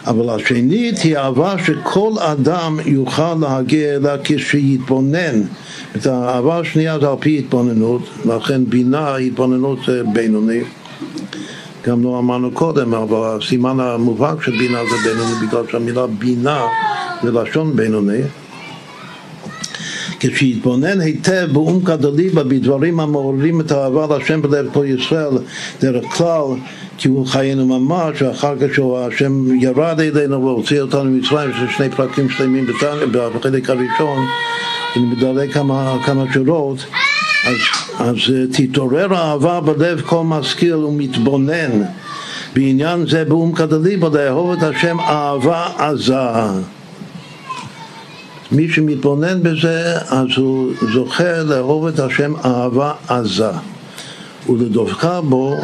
אבל השנית היא אהבה שכל אדם יוכל להגיע אליה כשיתבונן. את האהבה השנייה זה על פי התבוננות, לכן בינה, התבוננות זה בינוני. גם לא אמרנו קודם, אבל הסימן המובהק של בינה זה בינוני בגלל שהמילה בינה זה לשון בינוני. כשיתבונן היטב בעומקא דליבה בדברים המעוררים את האהבה להשם בלב כל ישראל, דרך כלל כי הוא חיינו ממש, ואחר כך שהשם ירד אלינו והוציא אותנו ממצרים, יש שני פרקים שלמים בחלק הראשון, אני מדלג כמה, כמה שורות, אז, אז תתעורר האהבה בלב כל משכיל ומתבונן בעניין זה בעומקא דליבה לאהוב את השם אהבה עזה. מי שמתבונן בזה, אז הוא זוכה לאהוב את השם אהבה עזה, ולדבקה בו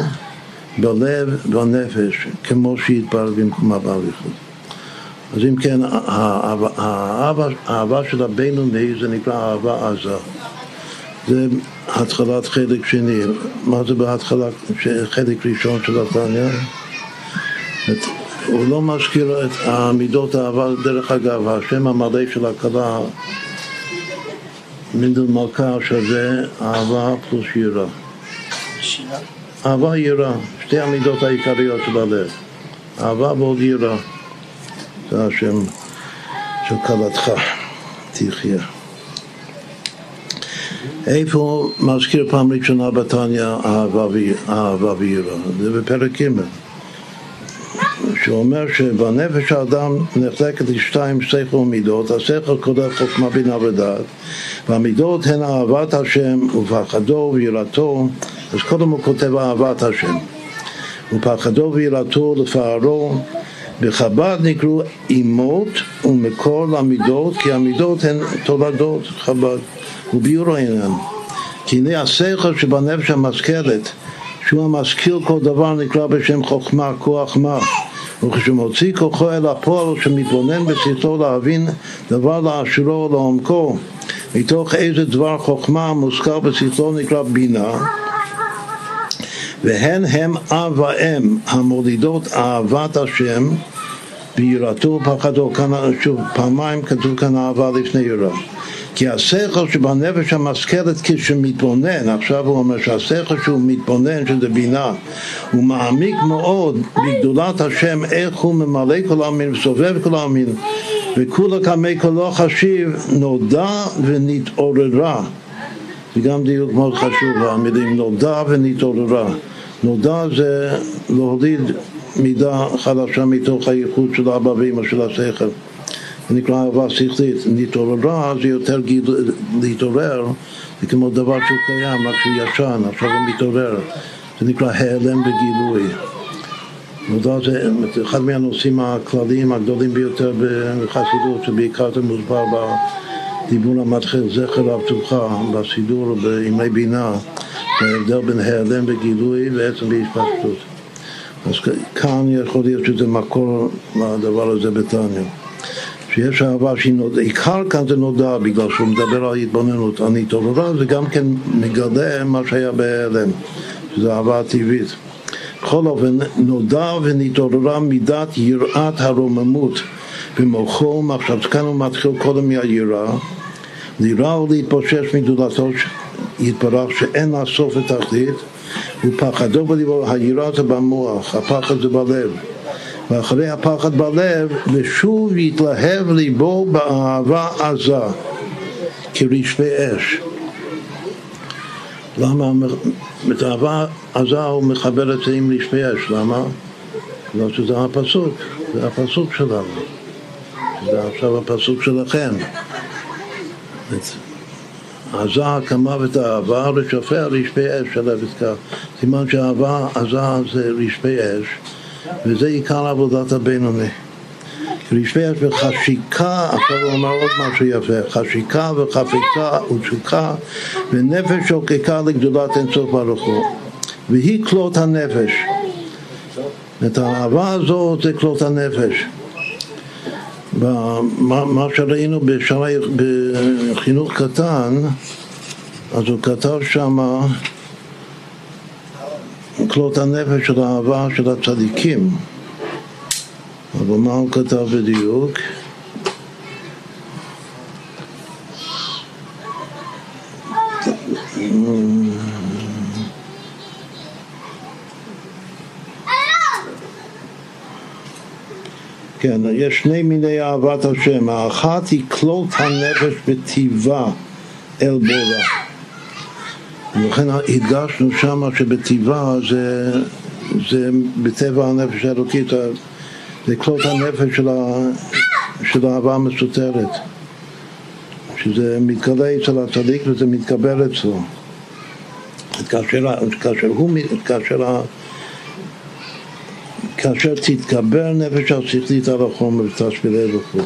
בלב ובנפש, כמו שהתברר במקומה באריכות. אז אם כן, האהבה של הבינוני זה נקרא אהבה עזה. זה התחלת חלק שני. מה זה בהתחלה, חלק ראשון של התניא? הוא לא מזכיר את המידות האהבה, דרך אגב, השם המלא של הכלה, מינדל מלכה שווה אהבה פלוס יראה. אהבה יראה, שתי המידות העיקריות של הלב. אהבה ועוד יראה. זה השם של כלתך, תחיה. איפה מזכיר פעם ראשונה בתניא אהבה ויראה? זה בפרק ג'. שאומר שבנפש האדם נחלקת לשתיים שכל ומידות, השכל כולל חוכמה בינה ודעת, והמידות הן אהבת השם ופחדו ויראתו, אז קודם הוא כותב אהבת השם, ופחדו ויראתו לפארו, בחב"ד נקראו אימות ומקור למידות, כי המידות הן תולדות חב"ד, וביור העניין. כי הנה השכל שבנפש המשכלת, שהוא המשכיל כל דבר נקרא בשם חוכמה, כוח מה. וכשמוציא כוחו אל הפועל שמתבונן בשכלו להבין דבר לאשורו ולעומקו מתוך איזה דבר חוכמה מוזכר בשכלו נקרא בינה והן הם אב ואם המולידות אהבת השם ביראתו ופחדו שוב פעמיים כתוב כאן אהבה לפני יראה כי השכל שבנפש המשכלת כשמתבונן, עכשיו הוא אומר שהשכל שהוא מתבונן, שזה בינה, הוא מעמיק מאוד בגדולת השם, איך הוא ממלא כל העמים וסובב כל העמים, וכולה כמי כולו חשיב, נודע ונתעוררה. זה גם דיוק מאוד חשוב, המילים נודע ונתעוררה. נודע זה להוליד מידה חדשה מתוך הייחוד של אבא ואמא של השכל. זה נקרא אהבה שכלית. נתעוררה זה יותר גיל... להתעורר, זה כמו דבר שהוא קיים, רק שהוא ישן, עכשיו הוא מתעורר. זה נקרא העלם בגילוי. נודע זה אחד מהנושאים הכלליים הגדולים ביותר בחסידות, שבעיקר זה מוסבר בדיבור המתחיל, זכר הבטוחה, בסידור בימי בינה, ההבדל בין העלם בגילוי ועצם בהשפשטות. אז כאן יכול להיות שזה מקור לדבר הזה בתניא. שיש אהבה שהיא נודע, עיקר כאן זה נודע בגלל שהוא מדבר על התבוננות, על התעוררה זה גם כן מגלה מה שהיה בהיעלם, שזה אהבה טבעית. בכל אופן, נודע ונתעוררה מידת יראת הרוממות. במוחו ומחשב, כאן הוא מתחיל קודם מהיראה, לירה ולהתפושש מגדולתו יתברך שאין לה סוף ותחתית ופחדו בליבו, היראה זה במוח, הפחד זה בלב ואחרי הפחד בלב, ושוב יתלהב ליבו באהבה עזה, כרשפי אש. למה? את האהבה עזה הוא מחבר את זה עם רשפי אש, למה? בגלל שזה הפסוק, זה הפסוק שלנו. זה עכשיו הפסוק שלכם. עזה כמוות האהבה, רשפיה רשפי אש של אבטקה. סימן שהאהבה עזה זה רשפי אש. וזה עיקר עבודת הבינוני. רשפי אש וחשיקה, עכשיו הוא אמר עוד משהו יפה, חשיקה וחפיצה ותשוקה ונפש שוקקה לגדולת אינסוף ברוך הוא. והיא כלות הנפש. את האהבה הזאת זה כלות הנפש. מה שראינו בשערי, בחינוך קטן אז הוא כתב שמה כלות הנפש של האהבה של הצדיקים אבל מה הוא כתב בדיוק? כן, יש שני מיני אהבת השם, האחת היא כלות הנפש בטיבה אל בורא. ולכן הדגשנו שמה שבטיבה זה, זה בטבע הנפש האלוקית זה כלות הנפש של, ה... של האהבה המסותרת שזה מתגלה אצל הצדיק וזה מתקבל אצלו. כאשר, כאשר, הוא, כאשר, כאשר תתקבל נפש השכלית על החומר ותשפילה וכו'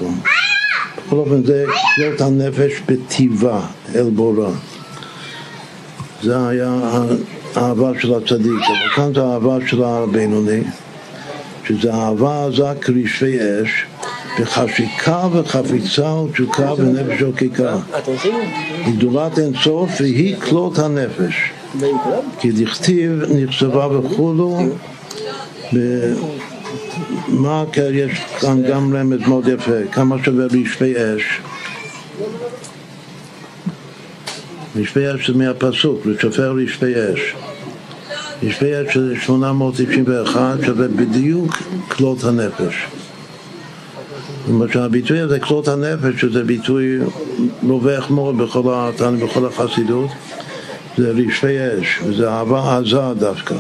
בכל אופן זה כלות הנפש בטיבה אל בורא זה היה האהבה של הצדיק, אבל כאן זה האהבה של הבינוני שזה אהבה עזה כרישי אש, וחשיקה וחפיצה ותשוקה ונפש שוקקה. היא גדולת אינסוף והיא כלות הנפש. כי דכתיב נכתבה וכולו מה יש כאן גם רמז מאוד יפה, כמה שווה רשפי אש. רשפי אש זה מהפסוק, לשופר רשפי אש. ישפי עד שזה 891 שווה בדיוק כלות הנפש. זאת שהביטוי הזה, כלות הנפש, שזה ביטוי רווח מאוד בכל, התן, בכל החסידות, זה רשפי אש, וזה אהבה עזה דווקא.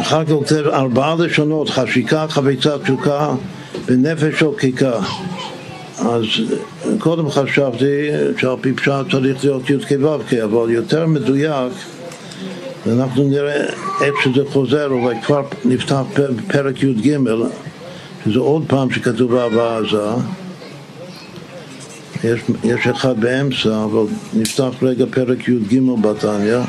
אחר כך כותב ארבעה לשונות, חשיקה, חביצה, תשוקה ונפש שוקקה. אז קודם חשבתי שעל פי פשט צריך להיות י"ק ו"ק, אבל יותר מדויק ואנחנו נראה איך שזה חוזר, אבל כבר נפתח פרק י"ג, שזה עוד פעם שכתוב אהבה עזה. יש, יש אחד באמצע, אבל נפתח רגע פרק י"ג בתניא.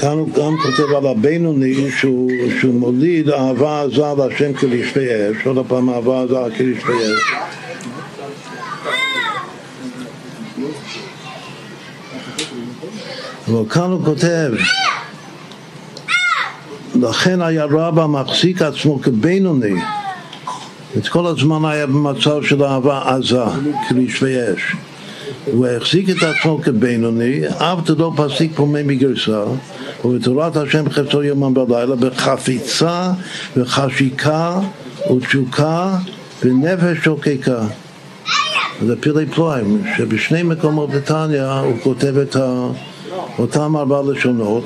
כאן הוא גם כותב על הבינוני שהוא, שהוא מוליד אהבה עזה להשם כרשפי אש, עוד פעם אהבה עזה כרשפי אש. אבל כאן הוא כותב לכן היה רבא מחזיק עצמו כבינוני את כל הזמן היה במצב של אהבה עזה, כרשפי אש הוא החזיק את עצמו כבינוני, אף לא פסיק פומי מגרסה ובתורת השם חפצו יומם בלילה בחפיצה וחשיקה ותשוקה ונפש שוקקה. זה פילי פלואים, שבשני מקומות בתניא הוא כותב את אותם ארבע לשונות,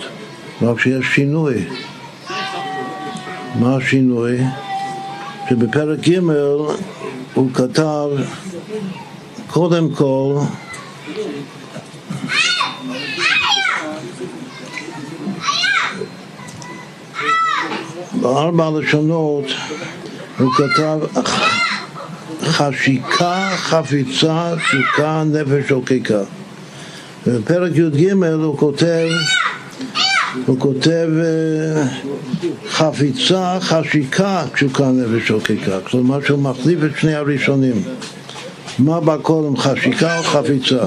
רק שיש שינוי. מה השינוי? שבפרק ג' הוא כתב קודם כל בארבע לשונות הוא כתב חשיקה, חפיצה, תשוקה, נפש שוקקה. ובפרק י"ג הוא כותב הוא כותב חפיצה, חשיקה, תשוקה, נפש שוקקה. כלומר שהוא מחליף את שני הראשונים. מה בא קודם, חשיקה או חפיצה?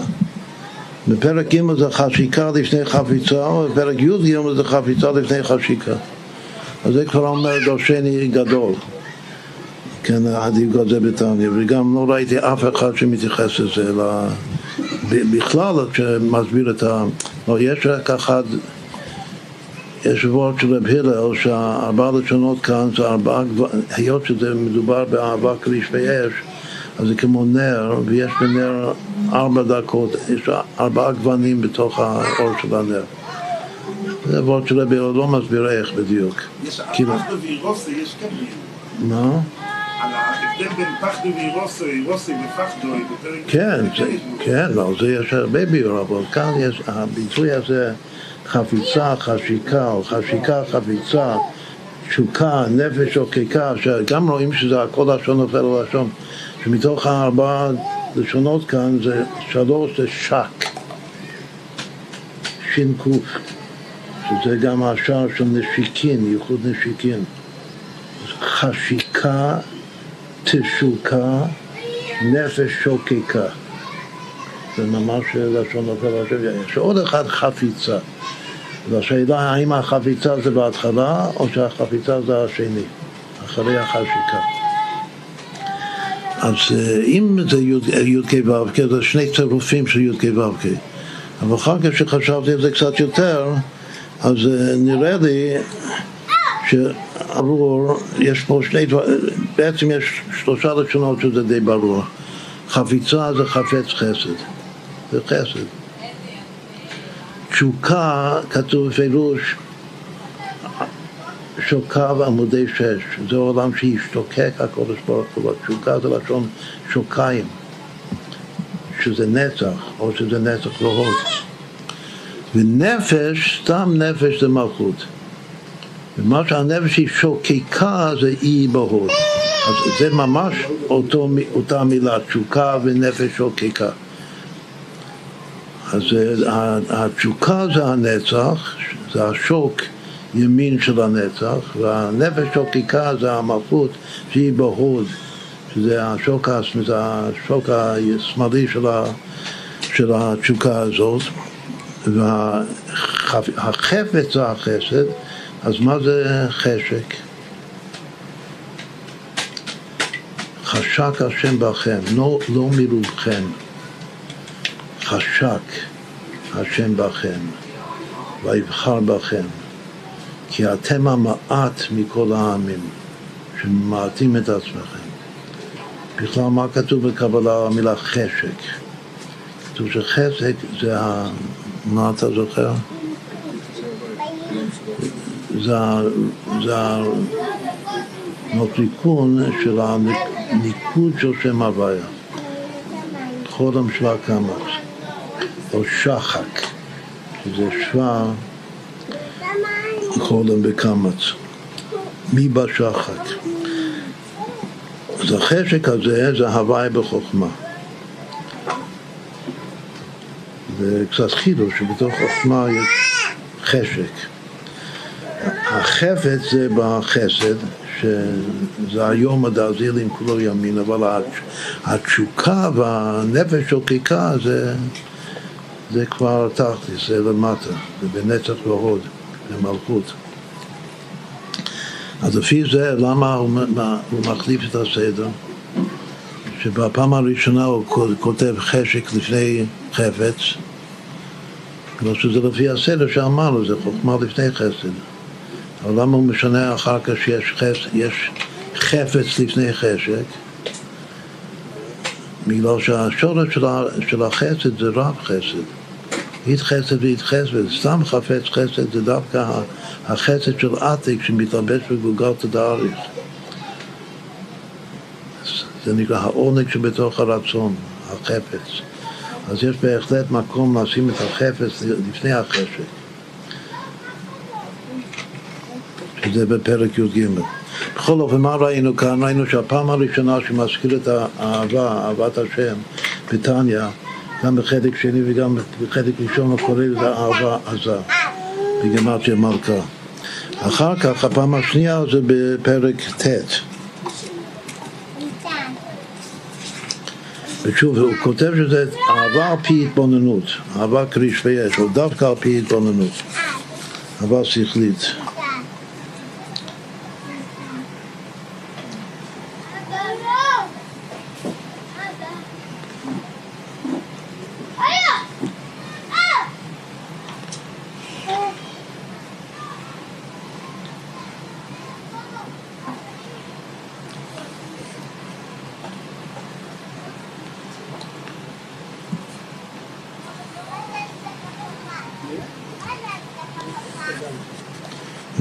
בפרק ג' זה חשיקה לפני חפיצה, ובפרק י' זה חפיצה לפני חשיקה. אז זה כבר אומר דורשני גדול. כן, הדיוק הזה בתניא, וגם לא ראיתי אף אחד שמתייחס לזה, אלא בכלל שמסביר את ה... לא, יש רק אחד יש וורד של רב הלל שהארבע לשונות כאן זה ארבעה, היות שזה מדובר באהבה כריש ואש אז זה כמו נר, ויש בנר ארבע דקות, יש ארבעה גוונים בתוך האור של הנר. זה וורד של רבי לא מסביר איך בדיוק. יש כאילו- פחדו ואירוסי, יש כן מה? על ההבדל בין פחדו ואירוסי, אירוסי ופחדו, בפרק... כן, כן, לא, זה יש הרבה ביור, אבל כאן יש, הביטוי הזה, חפיצה, חשיקה, או חשיקה, חפיצה, תשוקה, נפש שוקקה, שגם רואים שזה הכל לשון נופל על לשון, שמתוך הארבע לשונות כאן זה שלוש זה שק, ש"ק, שזה גם השער של נשיקין, ייחוד נשיקין. חשיקה, תשוקה, נפש שוקקה. זה ממש לשון נופל השם. יש עוד אחד חפיצה. והשאלה האם החפיצה זה בהתחלה או שהחפיצה זה השני, אחרי החשיקה. אז אה, אם זה י"ק ו"ק, זה שני צירופים של י"ק ו"ק. אבל אחר כך כשחשבתי על זה קצת יותר, אז אה, נראה לי שעבור, יש פה שני דברים, בעצם יש שלושה לשונות שזה די ברור. חפיצה זה חפץ חסד, זה חסד. תשוקה, כתוב בפירוש, שוקיו עמודי שש, זה עולם שהשתוקק הקודש ברוך הוא, תשוקה זה לשון שוקיים, שזה נצח, או שזה נצח והוד. ונפש, סתם נפש זה מלכות. ומה שהנפש היא שוקקה זה אי בהוד. אז זה ממש אותו, אותה מילה, תשוקה ונפש שוקקה. אז אה, התשוקה זה הנצח, זה השוק ימין של הנצח, והנפש שוקקה זה המלכות שהיא בהוד, שזה השוק, השוק השמאלי של, התשוקה הזאת, והחפץ זה החסד, אז מה זה חשק? חשק השם בכם, לא, לא מרובכם. חשק השם בכם, ויבחר בכם, כי אתם המעט מכל העמים, שממעטים את עצמכם. בכלל, מה כתוב בקבלה המילה חשק? כתוב שחשק זה ה... מה אתה זוכר? זה, הנוטריקון של הניקוד של שם הוויה. חולם שווה קמץ, או שחק, שזה שווה חולם בקמץ. מי בשחק? אז החשק הזה זה הוואי בחוכמה. זה קצת חידוש שבתוך חוכמה יש חשק. החפץ זה בחסד, שזה היום הדרזילים כולו ימין, אבל התשוקה והנפש שוקקה זה, זה כבר תכלס, זה למטה, זה בנצח והוד, במלכות. אז לפי זה, למה הוא, הוא מחליף את הסדר? שבפעם הראשונה הוא כותב חשק לפני חפץ, כמו שזה לפי הסדר שאמרנו, זה חוכמה לפני חסד. אבל למה הוא משנה אחר כך שיש חס, יש חפץ לפני חשק? בגלל שהשורש של החסד זה רב חסד. אית חסד ואית חסד, סתם חפץ חסד זה דווקא החסד של עתיק שמתלבש בגולגלת דאריך. זה נקרא העונג שבתוך הרצון, החפץ. אז יש בהחלט מקום לשים את החפץ לפני החשק. שזה בפרק י"ג. בכל אופן, מה ראינו כאן? ראינו שהפעם הראשונה שמזכיר את האהבה, אהבת השם, בתניא, גם בחלק שני וגם בחלק ראשון הוא קורא לזה אהבה עזה, בגמטריה מלכה. אחר כך, הפעם השנייה זה בפרק ט'. ושוב, הוא כותב שזה אהבה על פי התבוננות, אהבה קריש ויש, או דווקא על פי התבוננות, אהבה שכלית.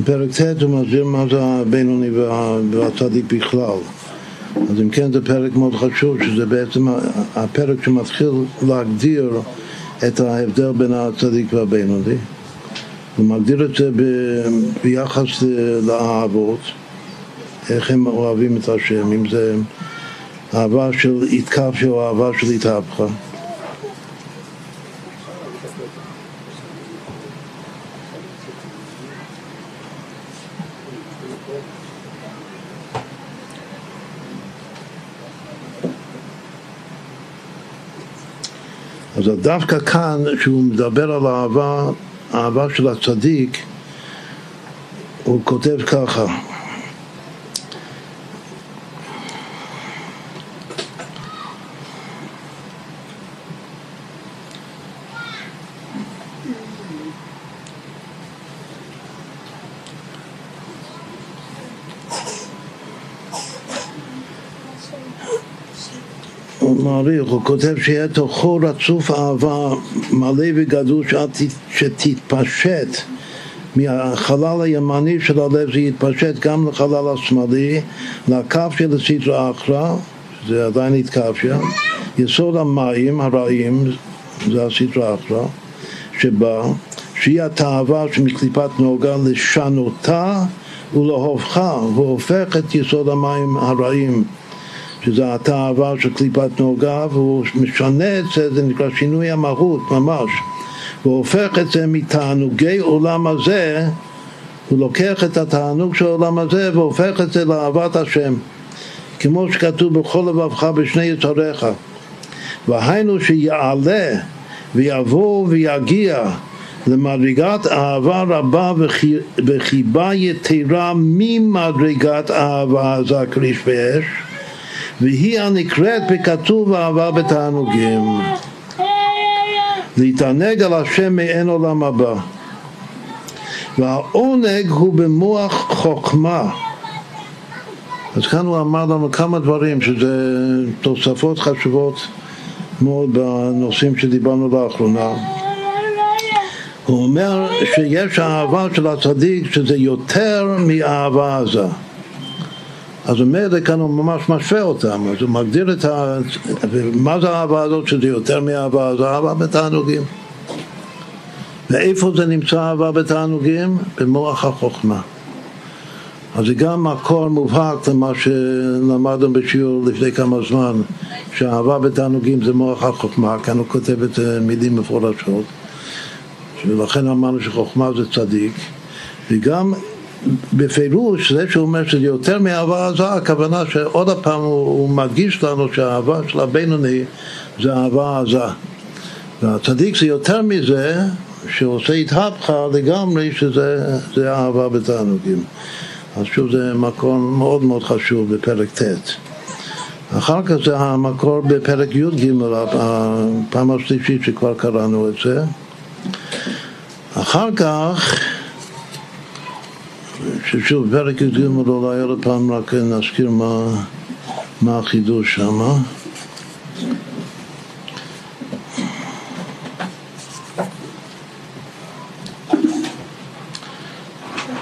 בפרק ט' הוא מסביר מה זה הבינוני והצדיק בכלל. אז אם כן זה פרק מאוד חשוב, שזה בעצם הפרק שמתחיל להגדיר את ההבדל בין הצדיק והבינוני. הוא מגדיר את זה ביחס לאהבות, איך הם אוהבים את השם, אם זה אהבה של התקפיה או אהבה של התהפכה. דווקא כאן, כשהוא מדבר על האהבה, האהבה של הצדיק, הוא כותב ככה מעריך, הוא כותב שיהיה תוכו רצוף אהבה מלא וגדול שתתפשט מהחלל הימני של הלב זה יתפשט גם לחלל השמאלי, לקפיה לסדרה אחרא, זה עדיין התקפיה, יסוד המים הרעים, זה הסדרה אחרא, שבה, שהיא התאווה שמקליפת נוגה לשנותה ולהופכה, והופך את יסוד המים הרעים שזה התאווה של קליפת נוגה, והוא משנה את זה, זה נקרא שינוי המהות ממש. הוא הופך את זה מתענוגי עולם הזה, הוא לוקח את התענוג של העולם הזה והופך את זה לאהבת השם. כמו שכתוב בכל לבבך בשני יצריך. והיינו שיעלה ויבוא ויגיע למדרגת אהבה רבה וחיבה יתרה ממדרגת אהבה עזה כריש ואש והיא הנקראת בכתוב אהבה בתענוגים. להתענג על השם מאין עולם הבא. והעונג הוא במוח חוכמה. אז כאן הוא אמר לנו כמה דברים שזה תוספות חשובות מאוד בנושאים שדיברנו לאחרונה. הוא אומר שיש אהבה של הצדיק שזה יותר מאהבה עזה. אז ממילא כאן הוא ממש משווה אותם, אז הוא מגדיר את ה... מה זה האהבה הזאת שזה יותר מאהבה? זה אהבה בתענוגים. ואיפה זה נמצא אהבה בתענוגים? במוח החוכמה. אז זה גם מקור מובהק למה שלמדנו בשיעור לפני כמה זמן, שאהבה בתענוגים זה מוח החוכמה, כאן הוא כותב את מילים מפורשות, ולכן אמרנו שחוכמה זה צדיק, וגם בפירוש זה שהוא אומר שזה יותר מאהבה עזה, הכוונה שעוד הפעם הוא, הוא מדגיש לנו שהאהבה של הבינוני זה אהבה עזה. והצדיק זה יותר מזה, שעושה התהפכה לגמרי, שזה אהבה בתענוגים. אז שוב זה מקום מאוד מאוד חשוב בפרק ט'. אחר כך זה המקור בפרק י"ג, הפעם השלישית שכבר קראנו את זה. אחר כך ששוב, פרק י"ג אולי עוד פעם רק נזכיר מה, מה החידוש שם.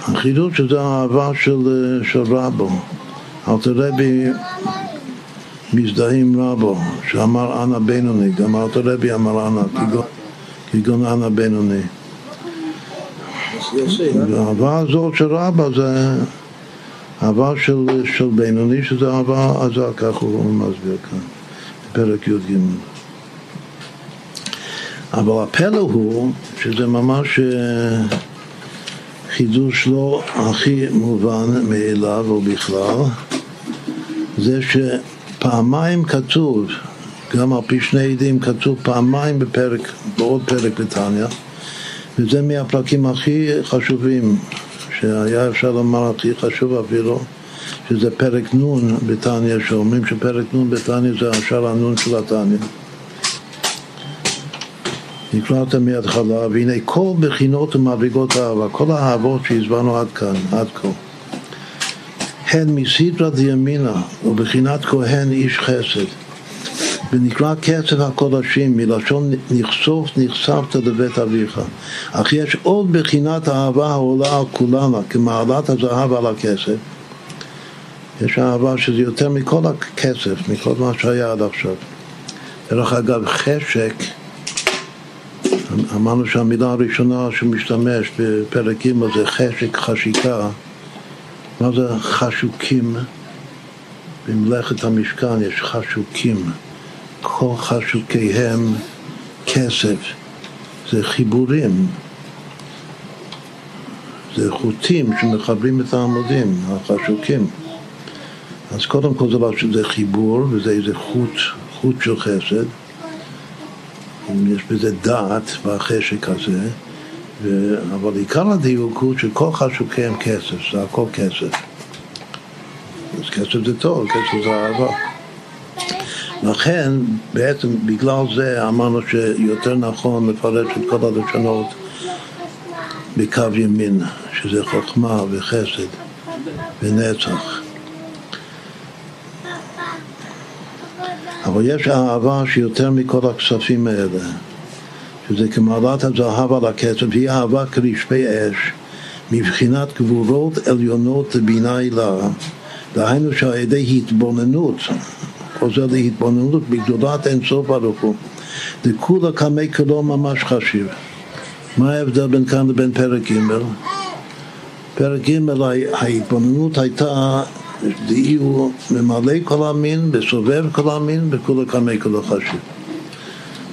החידוש זה האהבה של, של רבו. אלתרבי מזדהה עם רבו, שאמר אנא בינוני, גם אלתרבי אמר אנא, כגון אנא בינוני. האהבה הזאת של רבא זה אהבה של, של בינוני, שזה אהבה עזה, כך הוא מסביר כאן, בפרק י"ג. אבל הפלא הוא שזה ממש אה, חידוש לא הכי מובן מאליו או בכלל, זה שפעמיים כתוב, גם על פי שני עדים כתוב פעמיים בפרק, בעוד פרק בתניא, וזה מהפרקים הכי חשובים, שהיה אפשר לומר הכי חשוב אפילו, שזה פרק נ' בתניא, שאומרים שפרק נ' בתניא זה השאר הנ' של התניא. נקרא אותה מההתחלה, והנה כל בחינות ומדרגות האהבה, כל האהבות שהסברנו עד כאן, עד כה, הן מסדרה דימינה ובחינת כהן איש חסד, ונקרא כסף הקודשים, מלשון נכסוף נחשפת לבית אביך. אך יש עוד בחינת אהבה העולה על כולנה, כמעלת הזהב על הכסף. יש אהבה שזה יותר מכל הכסף, מכל מה שהיה עד עכשיו. דרך אגב, חשק, אמרנו שהמילה הראשונה שמשתמש בפרק ג' זה חשק, חשיקה. מה זה חשוקים? במלאכת המשכן יש חשוקים. כל חשוקיהם כסף. זה חיבורים. זה חוטים שמחברים את העמודים, החשוקים. אז קודם כל זה, לא, חיבור וזה איזה חוט, חוט של חסד. יש בזה דעת בחשק הזה, ו... אבל עיקר הדיוק הוא שכל חשוקיהם כסף, זה הכל כסף. אז כסף זה טוב, כסף זה אהבה. לכן, בעצם בגלל זה אמרנו שיותר נכון לפרש את כל הלשונות בקו ימין, שזה חוכמה וחסד ונצח. אבל יש אהבה שיותר מכל הכספים האלה, שזה כמעלת הזהב על הכסף, היא אהבה כרשפי אש, מבחינת גבורות עליונות לבינה הילה, דהיינו שעל ידי התבוננות, חוזר להתבוננות בגדולת אינסוף ברוך הוא, דכולה קמי כלו ממש חשיב. מה ההבדל בין כאן לבין פרק ג'? פרק ג' ההתבוננות הייתה דהיו ממלא כל המין, בסובב כל המין, בכולה קמי כלו חשיב.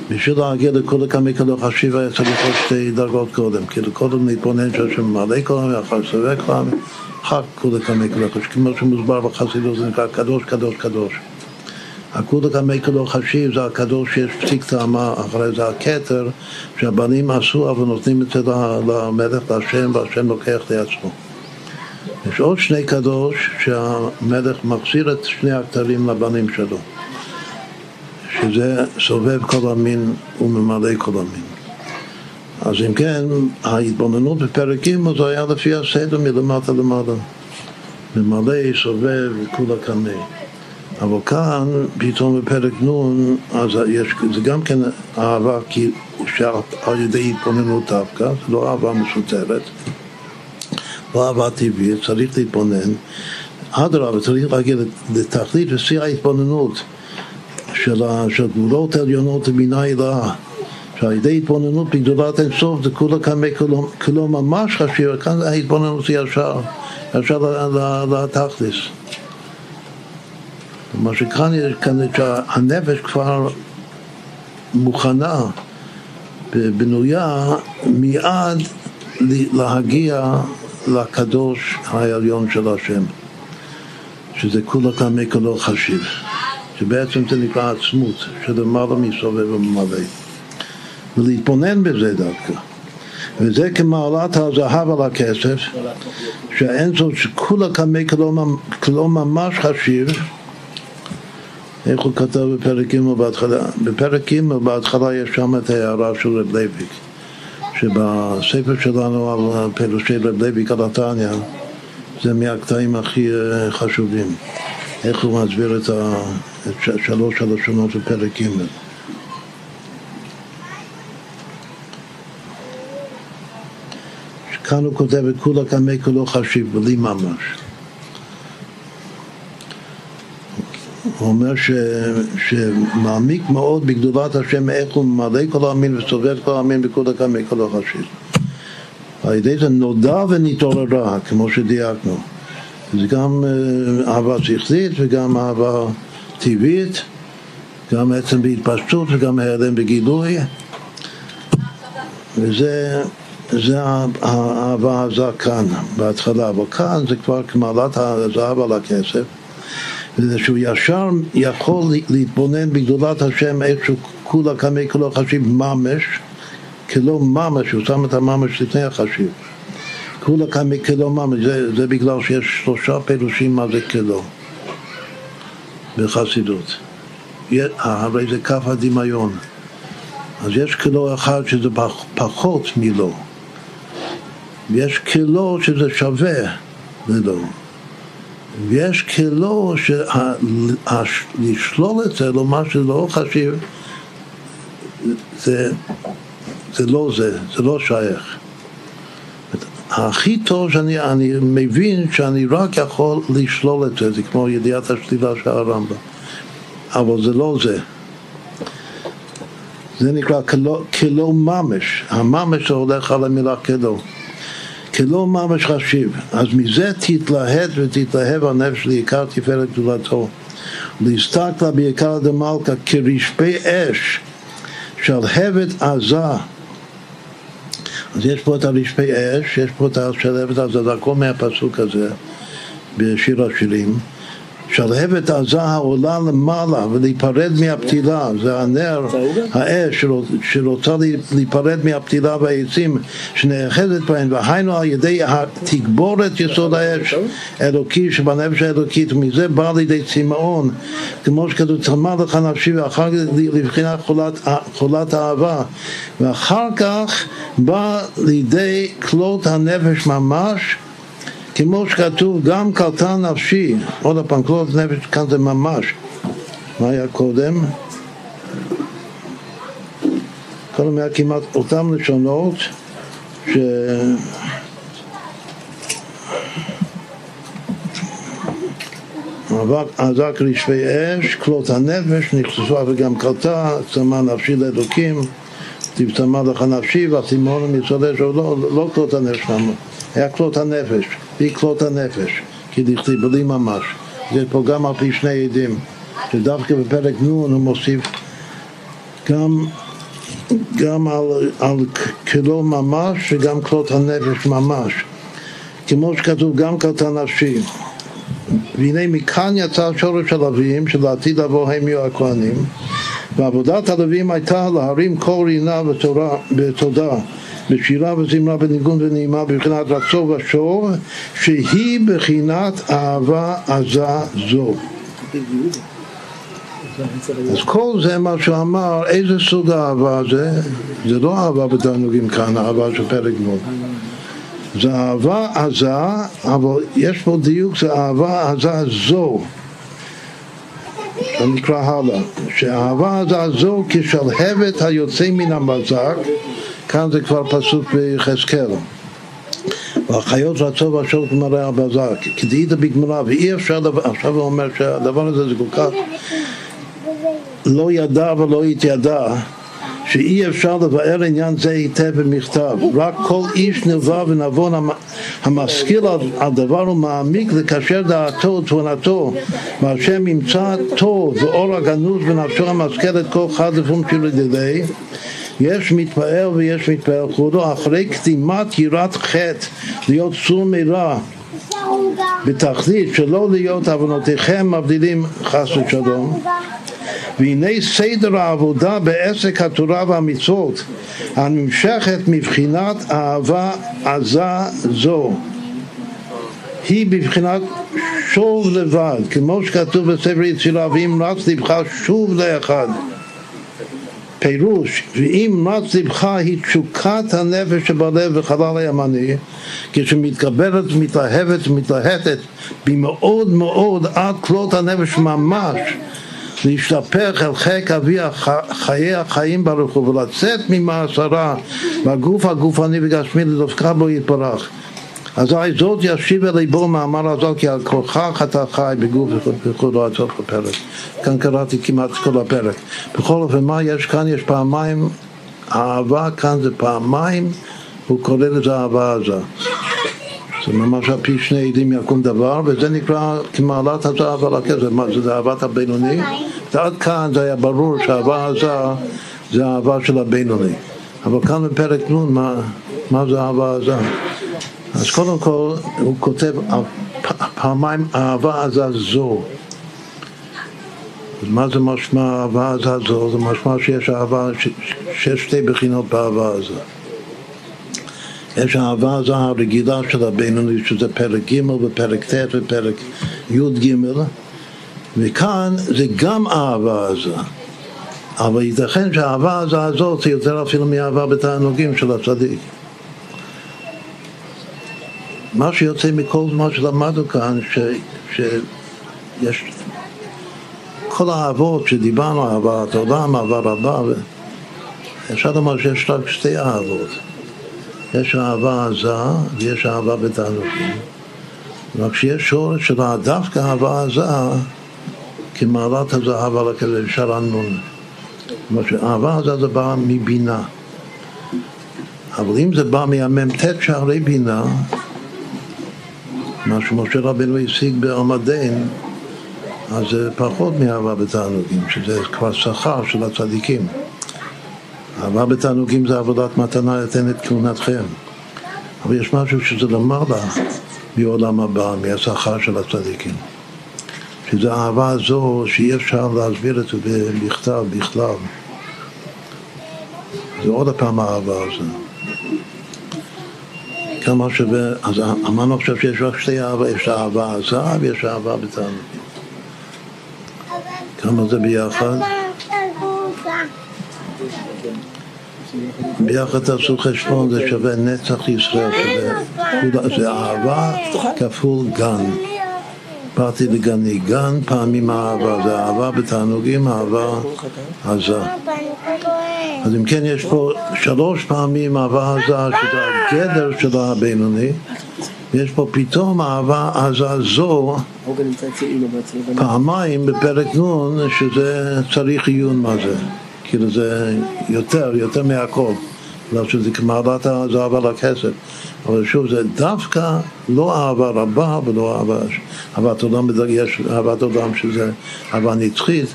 בשביל להגיע לכולה קמי כלו חשיב היה צריך עוד שתי דרגות קודם, כאילו קודם להתבונן שהשם ממלא כל המין, אחר סובב כל המין, אחר כולה קמי כלו חשיב, כמו שמוסבר בחסידות זה נקרא קדוש קדוש קדוש. הכולה קמי כלו חשיב זה הקדוש שיש פסיק טעמה, אחרי זה הכתר שהבנים עשו אבל נותנים את זה למלך, להשם, והשם לוקח לעצמו. יש עוד שני קדוש שהמלך מחזיר את שני הכתרים לבנים שלו, שזה סובב כל המין וממלא כל המין. אז אם כן, ההתבוננות בפרק ג' זה היה לפי הסדר מלמטה למעלה. ממלא, סובב, כולה קנה. אבל כאן, פתאום בפרק נ', אז יש, זה גם כן אהבה שעל ידי התבוננות דווקא, זה לא אהבה מסותרת. לא אהבה טבעית, צריך להתבונן. אדרבה, צריך להגיע לתכלית ושיא ההתבוננות של, של גבולות עליונות לבינה הילאה. שעל ידי התבוננות בגדולת אינסוף זה כולה כמה כלו ממש חשוב, כאן ההתבוננות היא ישר, ישר לתכלס. מה שכאן יש כאן שהנפש כבר מוכנה, בנויה מיד להגיע לקדוש העליון של השם, שזה כולא קמיה כלא חשיב, שבעצם זה נקרא עצמות, שלמעלה מסובב וממלא, ולהתבונן בזה דווקא. וזה כמעלת הזהב על הכסף, שהאין זאת שכולא קמיה כלא ממש חשיב, איך הוא כתב בפרק ג' בהתחלה? בפרק ג' בהתחלה יש שם את ההערה של רב לייביק. שבספר שלנו על פירושי רב לוי קלטניה זה מהקטעים הכי אה, חשובים. איך הוא מסביר את, ה, את שלוש הלשונות של פרק ג'. כאן הוא כותב את כולה כמי כולו חשיב, בלי ממש. הוא אומר ש, שמעמיק מאוד בגדולת השם איך הוא ממלא כל המין וסובב כל המין בכל הקמי כל החשיב. על ידי זה נודע ונתעוררה, כמו שדייקנו. זה גם אה, אהבה שכלית וגם אהבה טבעית, גם עצם בהתפשטות וגם העלם בגילוי. וזה זה האהבה הזה כאן, בהתחלה, אבל כאן זה כבר כמעלת הזהב על הכסף. וזה שהוא ישר יכול להתבונן בגדולת השם איך שהוא כולה כמי כולו חשיב ממש, כלא ממש, הוא שם את הממש לפני החשיב. כולה כמי כלא ממש, זה, זה בגלל שיש שלושה פירושים מה זה כלא בחסידות. הרי זה כף הדמיון. אז יש כלא אחד שזה פחות מלא, ויש כלא שזה שווה ללא. ויש כלא שלשלול את זה, לומר שזה לא חשיב, זה, זה לא זה, זה לא שייך. הכי טוב שאני מבין שאני רק יכול לשלול את זה, זה כמו ידיעת השלילה של הרמב"ם, אבל זה לא זה. זה נקרא כלא ממש, הממש הולך על המילה כלא. כלא ממש חשיב. אז מזה תתלהט ותתלהב הנפש לעיקר תפארת גדולתו. להסתכלה בעיקר דמלכה כרשפי אש של הבט עזה. אז יש פה את הרשפי אש, יש פה את השלהבת עזה, זה הכל מהפסוק הזה בשיר השירים. שלהבת עזה העולה למעלה ולהיפרד מהפתילה, זה הנר, האש שרוצה להיפרד מהפתילה והעצים שנאחזת בהן, והיינו על ידי תגבורת יסוד האש. אלוקי שבנפש האלוקית, ומזה בא לידי צמאון, כמו שכתוב צמא לך נפשי ואחר כך לבחינת חולת, חולת אהבה, ואחר כך בא לידי כלות הנפש ממש כמו שכתוב, גם קלטה נפשי, עוד פעם, כלות נפש כאן זה ממש. מה היה קודם? קודם היה כמעט אותם לשונות ש... אזק רשפי אש, כלות הנפש, נכנסו וגם קלטה, צמא נפשי לאלוקים, תבצמא לך נפשי, והסימון מצודש, לא, לא כלות הנפש, היה כלות הנפש. כלות הנפש, כי דכתיב בלי ממש. זה פה גם על פי שני עדים, שדווקא בפרק נ' הוא מוסיף גם, גם על, על כלו ממש וגם כלות הנפש ממש. כמו שכתוב גם כלות הנפשי. והנה מכאן יצא שורש הלווים שלעתיד לבוא הם יהיו הכהנים ועבודת הלווים הייתה להרים קול רינה ותודה בשירה וזמרה בניגון ונעימה בבחינת רצו ושוב שהיא בחינת אהבה עזה זו אז כל זה מה שהוא אמר, איזה סוג אהבה זה? זה לא אהבה בתענוגים כאן, אהבה של פרק גמול. זה אהבה עזה, אבל יש פה דיוק, זה אהבה עזה זו. נקרא הלאה. שאהבה עזה זו כשלהבת היוצא מן המזק כאן זה כבר פסוק ביחזקאל. והחיות רצו ושוב גמרי הבזק, כדאית בגמרא, ואי אפשר, עכשיו הוא אומר שהדבר הזה זה כל כך לא ידע ולא התיידע, שאי אפשר לבאר עניין זה היטב במכתב. רק כל איש נלווה ונבון המשכיל על דבר ומעמיק לקשר דעתו ותבונתו, והשם ימצא טוב ואור הגנוז בנפשו את כל חד לפום של ידידי יש מתפעל ויש מתפעל חודו אחרי קדימת יראת חטא להיות צור מרע. בתכלית שלא להיות עוונותיכם מבדילים חס ושלום. והנה סדר העבודה בעסק התורה והמצוות הנמשכת מבחינת אהבה עזה זו. היא בבחינת שוב לבד כמו שכתוב בספר יצירה ואם רץ לבך שוב לאחד פירוש, ואם נץ לבך היא תשוקת הנפש שבלב וחלל הימני, כשמתגברת, מתלהבת, מתלהטת במאוד מאוד עד כלות הנפש ממש, להשתפך אל חיק אבי חיי החיים ברוך הוא ולצאת ממאסרה והגוף הגופני וגשמי לדופקה בו יתברך אזי זאת ישיב אלי בו מאמר הזאת כי על כוחך אתה חי בגוף וכולו עד סוף הפרק. כאן קראתי כמעט כל הפרק. בכל אופן, מה יש כאן? יש פעמיים, האהבה כאן זה פעמיים, הוא קורא לזה אהבה עזה. זה ממש על פי שני עדים יקום דבר, וזה נקרא כמעלת הזהב על הכסף. מה זה אהבת הבינוני? ועד כאן זה היה ברור שאהבה עזה זה אהבה של הבינוני. אבל כאן בפרק נ' מה, מה זה אהבה עזה? אז קודם כל הוא כותב פעמיים אהבה עזה זו. מה זה משמע אהבה עזה זו? זה משמע שיש אהבה, שיש שתי בחינות באהבה עזה. יש אהבה עזה הרגילה של הבינוני, שזה פרק ג' ופרק ט' ופרק י"ג, וכאן זה גם אהבה עזה. אבל ייתכן שהאהבה עזה הזאת זה יותר אפילו מאהבה בתענוגים של הצדיק. מה שיוצא מכל מה שלמדנו כאן, ש, שיש כל האהבות שדיברנו, אהבת עולם, אהבה רבה, אפשר לומר שיש רק שתי אהבות. יש אהבה עזה ויש אהבה בתענוגים. רק שיש שורש של דווקא אהבה עזה כמעלת הזהב על הכזה, אפשר ענון. כלומר שאהבה עזה זה בא מבינה. אבל אם זה בא מהמ"ט שערי בינה, מה שמשה רבנו השיג בעמדין, אז זה פחות מאהבה בתענוגים, שזה כבר שכר של הצדיקים. אהבה בתענוגים זה עבודת מתנה אתן את כהונתכם. אבל יש משהו שזה למעלה מעולם הבא, מהשכר של הצדיקים. שזו אהבה הזו שאי אפשר להסביר את זה בכתב בכלל. זה עוד פעם האהבה הזו. כמה שווה, אז אמרנו עכשיו שיש רק שתי אהבה, יש אהבה עזה ויש אהבה בתענוגים. כמה זה ביחד? ביחד תעשו חשבון, זה שווה נצח ישראל, שווה, זה אהבה כפול גן. באתי לגני גן, פעמים אהבה, זה אהבה בתענוגים, אהבה עזה. אז אם כן, יש פה שלוש פעמים אהבה עזה, שזה הגדר של הבינוני, יש פה פתאום אהבה עזה זו פעמיים בפרק נ', שזה צריך עיון מה זה. כאילו זה יותר, יותר מהכל. בגלל שזה כמעלת הזהב על הכסף. אבל שוב, זה דווקא לא אהבה רבה ולא אהבה, אהבת עולם, יש אהבת עולם שזה אהבה נצחית,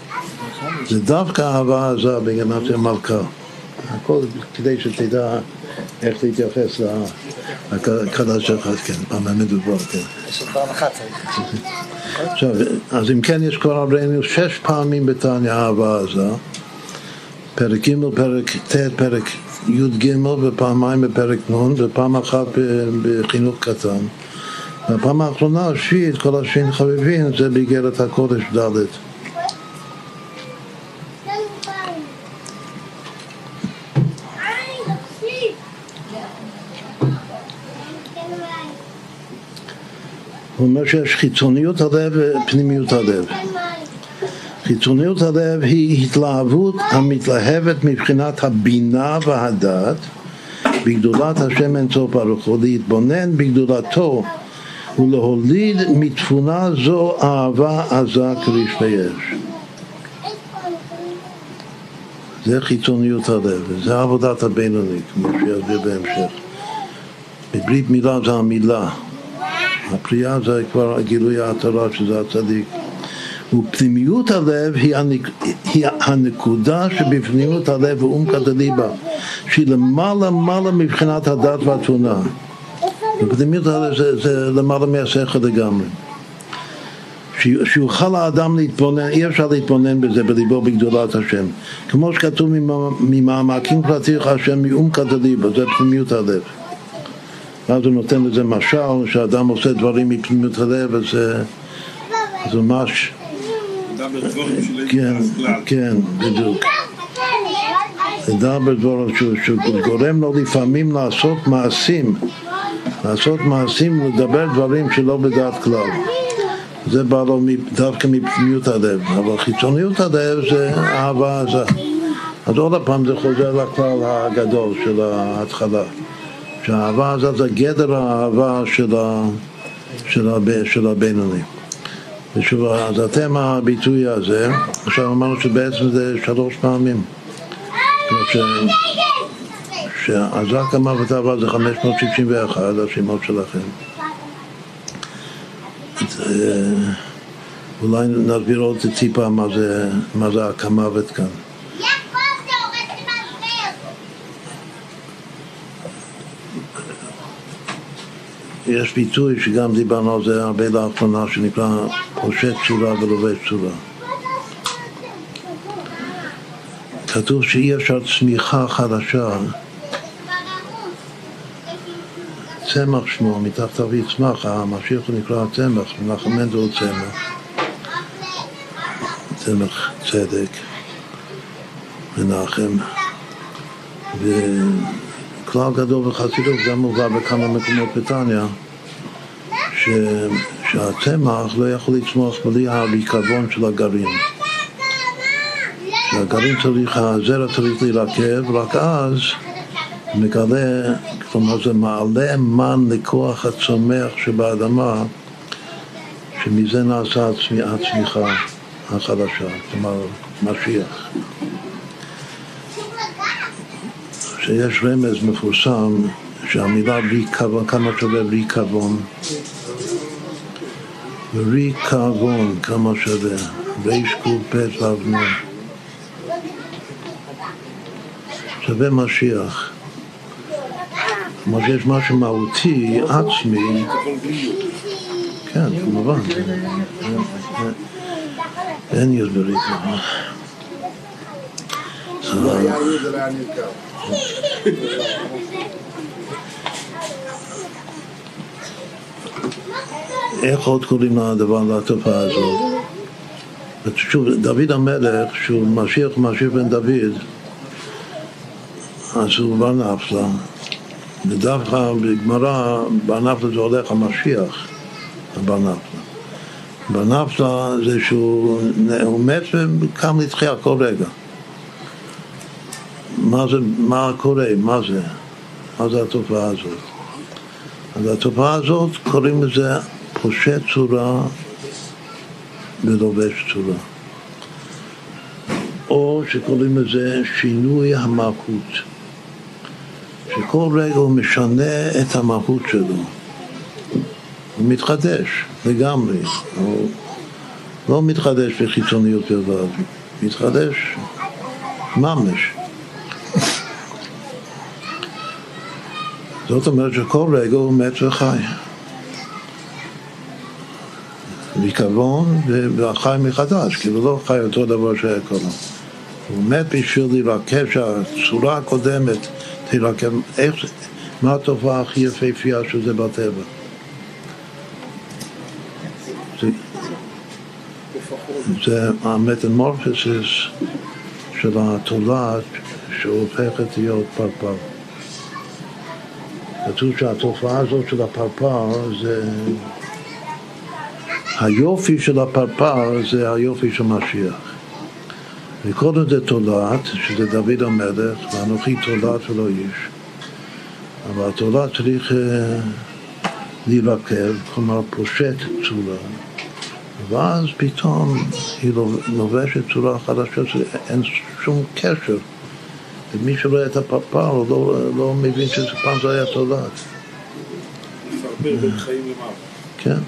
זה דווקא אהבה עזה בגנת מלכה. הכל כדי שתדע איך להתייחס לקדש שלך, כן, במה מדובר, כן. עכשיו, אז אם כן, יש כבר עברנו שש פעמים בתניא אהבה עזה, פרק ג', פרק ט', פרק י"ג ופעמיים בפרק נ' ופעם אחת בחינוך קטן. והפעם האחרונה, השביעית, כל השביעים חביבים, זה באיגרת הקודש ד'. הוא אומר שיש חיצוניות הלב ופנימיות הלב. חיצוניות הלב היא התלהבות המתלהבת מבחינת הבינה והדת בגדולת השם אין סוף ברוך הוא, להתבונן בגדולתו ולהוליד מתפונה זו אהבה עזה כרשפי אש. זה חיצוניות הלב, וזה עבודת הבינוני, כמו שיסביר בהמשך. בברית מילה זה המילה, הפריאה זה כבר הגילוי ההתרה שזה הצדיק. ופנימיות הלב היא, הנק... היא הנקודה שבפנימיות הלב ואומקא דליבה שהיא למעלה מעלה מבחינת הדת והתבונה. ופנימיות הלב זה, זה למעלה מהשכל לגמרי. שיוכל האדם להתבונן, אי אפשר להתבונן בזה בליבו בגדולת השם. כמו שכתוב ממעמקים פרטיך השם מעומקא דליבה זה פנימיות הלב. ואז הוא נותן לזה משל שאדם עושה דברים מפנימיות הלב אז זה ממש כן, כן, בדיוק. לדבר דברו שגורם לו לפעמים לעשות מעשים, לעשות מעשים, לדבר דברים שלא בדעת כלל. זה בא לו דווקא מפנימיות הלב, אבל חיצוניות הלב זה אהבה עזה. אז עוד פעם זה חוזר לכלל הגדול של ההתחלה, שהאהבה עזה זה גדר האהבה של הבינוני. ושוב, אז אתם הביטוי הזה, עכשיו אמרנו שבעצם זה שלוש פעמים. שעזק המוות הבא זה 561, השמות שלכם. אולי נסביר עוד טיפה מה זה, מה זה הכמוות כאן. יש ביטוי שגם דיברנו על זה הרבה לאחרונה שנקרא פושט צורה ולובש צורה. כתוב שאי אפשר צמיחה חדשה. צמח שמו, מתחתיו יצמח, המשיח הוא נקרא צמח, מנחם מנדל הוא צמח, צמח צדק, מנחם, וכלל גדול בחסידות גם מובא בכמה מקומות בתניא, שהצמח לא יכול לצמוח בלי הריקבון של הגרעין. שהגרעין צריך, הזרע צריך להירקב, רק אז מגלה, כלומר זה מעלה מן לכוח הצומח שבאדמה, שמזה נעשה הצמיחה החדשה, כלומר משיח. שיש רמז מפורסם שהמילה ריקבון, כמה שווה ריקבון? ריקבון, כמה שווה? ריש ק"פ ו"ן. שווה משיח. כלומר שיש משהו מהותי, עצמי. כן, כמובן. אין יוד נרקב. איך עוד קוראים לדבר, לתופעה הזאת? שוב, דוד המלך, שהוא משיח משיח בן דוד, אז הוא בר נפלה. ודווקא בגמרא, בר נפלה זה הולך המשיח, הבר נפלה. בר נפלה זה שהוא מת וקם לתחייה כל רגע. מה זה, מה קורה, מה זה? מה זה התופעה הזאת? אז התופעה הזאת קוראים לזה פושט צורה ולובש צורה. או שקוראים לזה שינוי המהות. שכל רגע הוא משנה את המהות שלו. הוא מתחדש לגמרי. הוא לא מתחדש בחיצוניות בלבד, מתחדש ממש. זאת אומרת שכל רגע הוא מת וחי. ריקבון והחי מחדש, כאילו לא חי אותו דבר שהיה קודם. הוא מת בשביל להירקב, שהצורה הקודמת תירקב, איך, מה התופעה הכי יפהפייה של זה בטבע? זה המטמורפסיס של התולעת שהופכת להיות פרפר. כתוב שהתופעה הזאת של הפרפר זה... היופי של הפרפר זה היופי של משיח. וקודם זה תולעת, שזה דוד המלך, ואנוכי תולעת ולא איש. אבל התולעת צריך uh, להירקב, כלומר פושט צורה. ואז פתאום היא לובשת צורה חדשה שאין שום קשר. ומי שרואה את הפרפר הוא לא, לא מבין שפעם זה היה תולעת. לפרפר בין חיים למוות. כן.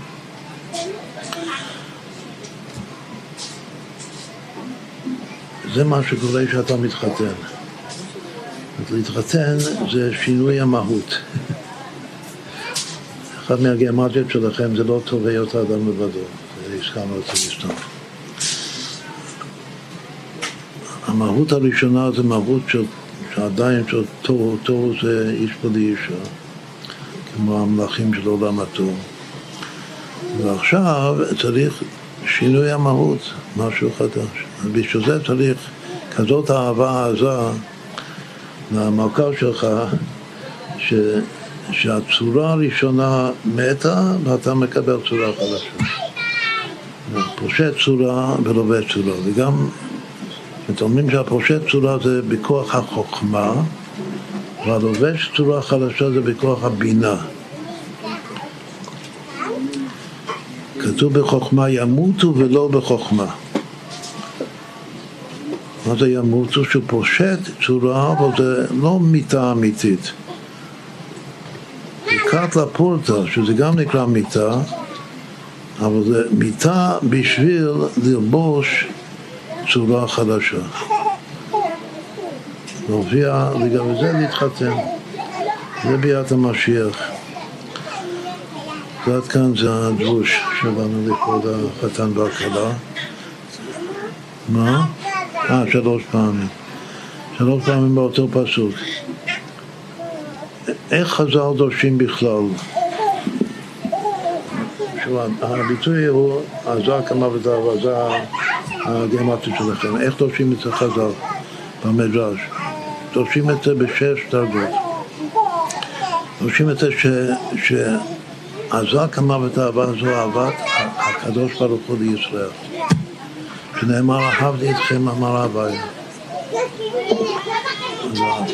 זה מה שקורה כשאתה מתחתן. להתחתן זה שינוי המהות. אחד מהגיאמטיות שלכם זה לא טוב היות האדם לבדו, זה הזכרנו את זה המהות הראשונה זה מהות של, שעדיין של תוהו, תוהו זה איש בלי אישה, כמו המלאכים של עולם התוהו. ועכשיו צריך שינוי המהות, משהו חדש. ובשביל זה צריך כזאת אהבה עזה למלכה שלך, ש, שהצורה הראשונה מתה ואתה מקבל צורה חדשה. פושט צורה ולובש צורה, וגם אומרים שהפושט צורה זה בכוח החוכמה והלובש צורה חדשה זה בכוח הבינה. כתוב בחוכמה ימותו ולא בחוכמה. מה זה ימותו? שהוא פושט צורה, אבל זה לא מיטה אמיתית. קאט לפורטה, שזה גם נקרא מיטה, אבל זה מיטה בשביל ללבוש צורה חדשה. להופיע, וגם בזה להתחתן. זה ביאת המשיח. ועד כאן זה הדרוש שלנו לכבוד החתן והכלה. מה? אה, שלוש פעמים. שלוש פעמים באותו פסוק. איך חז"ל דורשים בכלל? הביטוי הוא עזה כמה ודאבה, זה הגרמטית שלכם. איך דורשים את זה חז"ל במדרש? דורשים את זה בשש דרגות. דורשים את זה ש... ש אזק המוות האהבה זו אהבת הקדוש ברוך הוא לישראל. שנאמר, אהבתי אתכם אמר אביי.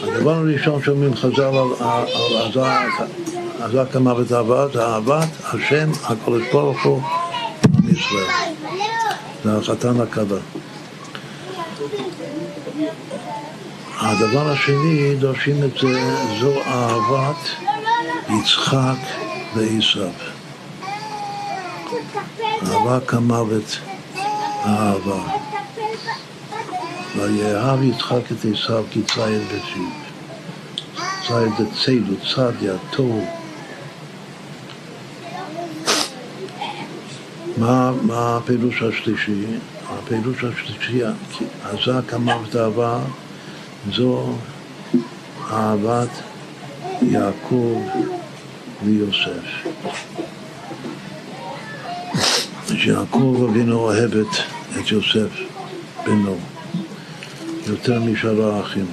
הדבר הראשון שאומרים חז"ל על אזק המוות האהבה זה אהבת השם הקדוש ברוך הוא עם ישראל. זה החתן הכלה. הדבר השני, דורשים את זה, זו אהבת יצחק ועשיו. אהבה כמוות אהבה. ויאהב יצחק את עשיו כי ציד בפיו. ציד זה צדו, צדיה, מה, מה הפירוש השלישי? הפירוש השלישי, אזק המוות אהבה זו אהבת יעקב ויוסף. שיעקב אבינו אוהב את יוסף בנו יותר משאר האחים.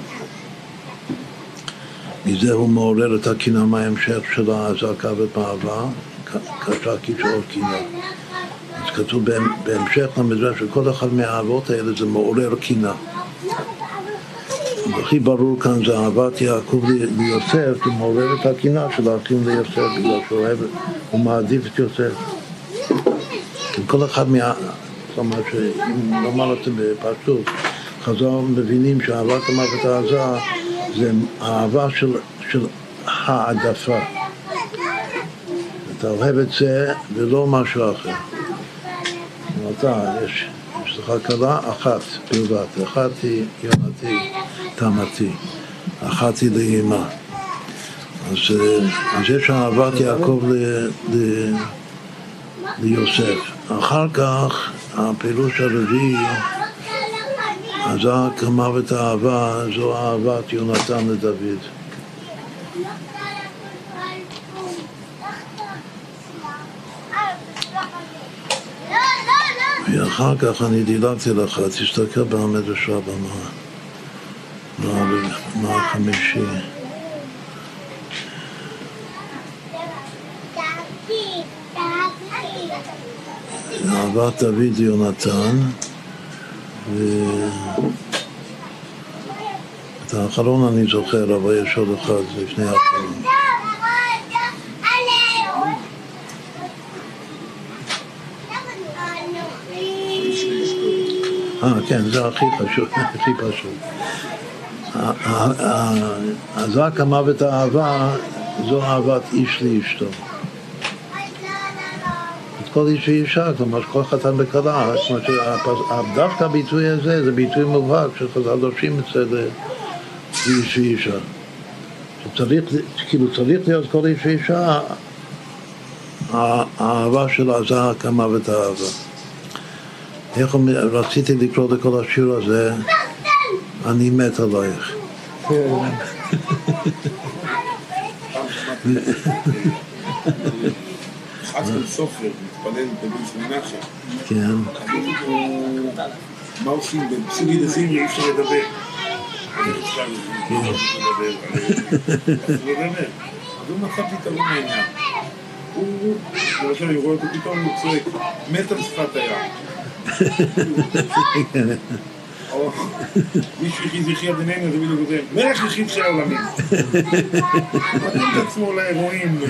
מזה הוא מעורר את הקנאה מההמשך של האזעקה ובאהבה, קשה כשאור קנאה. אז כתוב בהמשך למדרש שכל אחד מהאהבות האלה זה מעורר קנאה. הכי ברור כאן זה אהבת יעקב ליוסף, זה מעורר את הקנאה של האחים ליוסף, בגלל שהוא אוהב, הוא מעדיף את יוסף. כל אחד מה... זאת אומרת שאם נאמר את זה בפשטות, חז"ל מבינים שאהבת המוות העזה זה אהבה של, של העדפה. אתה אוהב את זה ולא משהו אחר. אתה, יש, לך כלה אחת בלבד, אחת היא יונתי, תמתי, אחת היא לאימה. אז, אז יש אהבת יעקב ל, ל, ליוסף. אחר כך הפירוש הרביעי, אזק המוות האהבה, זו אהבת יונתן לדוד. ואחר כך אני דילגתי לך, תסתכל במדרש רבה מה החמישי. אהבת דוד יונתן את האחרון אני זוכר, אבל יש עוד אחד לפני האחרון. אה, כן, זה הכי חשוב, הכי פשוט. אז רק המוות האהבה זו אהבת איש לאשתו. כל איש ואישה, כלומר שכל חתן וכלה, דווקא הביטוי הזה זה ביטוי מובהק שחז"ל דורשים את זה לאיש ואישה. שצריך, כאילו צריך להיות כל איש ואישה האהבה של עזה הקמה האהבה. איך רציתי לקרוא לכל השיר הזה, אני מת עלייך. סופר, מתפלל. כן. מה עושים? בסוגי דזים אי אפשר לדבר. אז הוא מצא פתרון לעניין. הוא, למשל, אני רואה אותו פתאום, הוא צועק, מת על שפת הים. מישהו זכייה בינינו, זה בדיוק זה, מלך יחיד של העולמים. מתאים את עצמו לאירועים.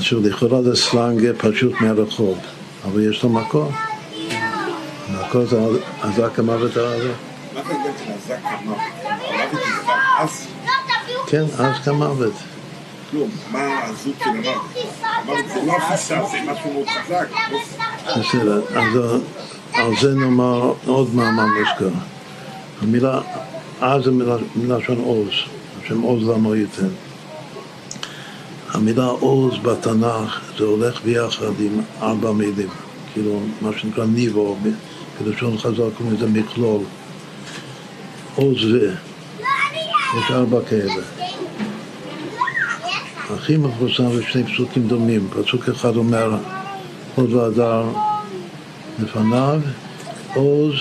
שוב, לכאורה זה סלנג פשוט מהרחוב, אבל יש לו מקור. מקור זה אזק המוות הזה. מה זה אזק המוות? כלום, מה של המוות? המוות זה לא הפיסה, זה משהו מאוד חזק. בסדר, אז על זה נאמר עוד מאמר מוזכר. המילה אז זה מלשון עוז, השם עוז לנו ייתן. המילה עוז בתנ"ך זה הולך ביחד עם ארבע מילים, כאילו מה שנקרא ניבו, בלשון חז"ל קוראים לזה מכלול. עוז ו... יש ארבע כאלה. הכי מפורסם זה שני פסוקים דומים. פסוק אחד אומר עוז והדר לפניו, עוז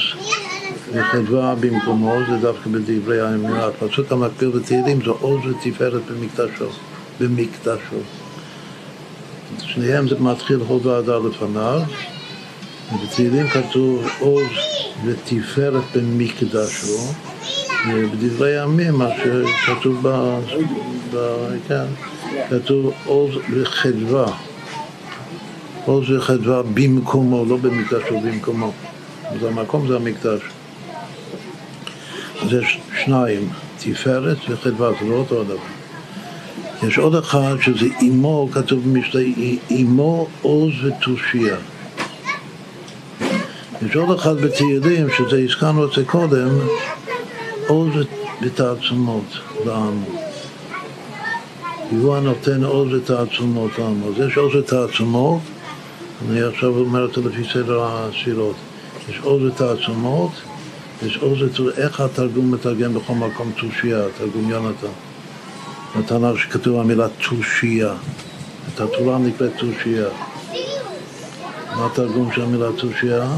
וחדווה במקומו, זה דווקא בדברי הימינה. הפסוק המקביל בתהילים זה עוז ותפארת במקדשו, במקדשו. שניהם זה מתחיל הוד והדר לפניו, ובתהילים כתוב עוז ותפארת במקדשו, ובדברי הימים, מה שכתוב ב... ב... כן, כתוב עוז וחדווה. עוז וחדווה במקומו, לא במקדשו, במקומו. אז המקום זה המקדש. אז יש שניים, תפארת וחדווה, זה לא אותו הדבר. יש עוד אחד שזה אימו, כתוב במשלי, אימו עוז ותושייה. יש עוד אחד בתהילים, שזה הזכרנו את זה קודם, עוז ותעצומות לעם. הוא הנותן עוז ותעצומות לעם. אז יש עוז ותעצומות, אני עכשיו אומר את זה לפי סדר הספירות. יש עוז ותעצומות, יש עוז ותעצומות, איך התרגום מתרגם בכל מקום תושייה, תרגום יונתן. בתנ"ך שכתוב המילה תושייה, את התורה נקראת תושייה. מה התרגום של המילה תושייה?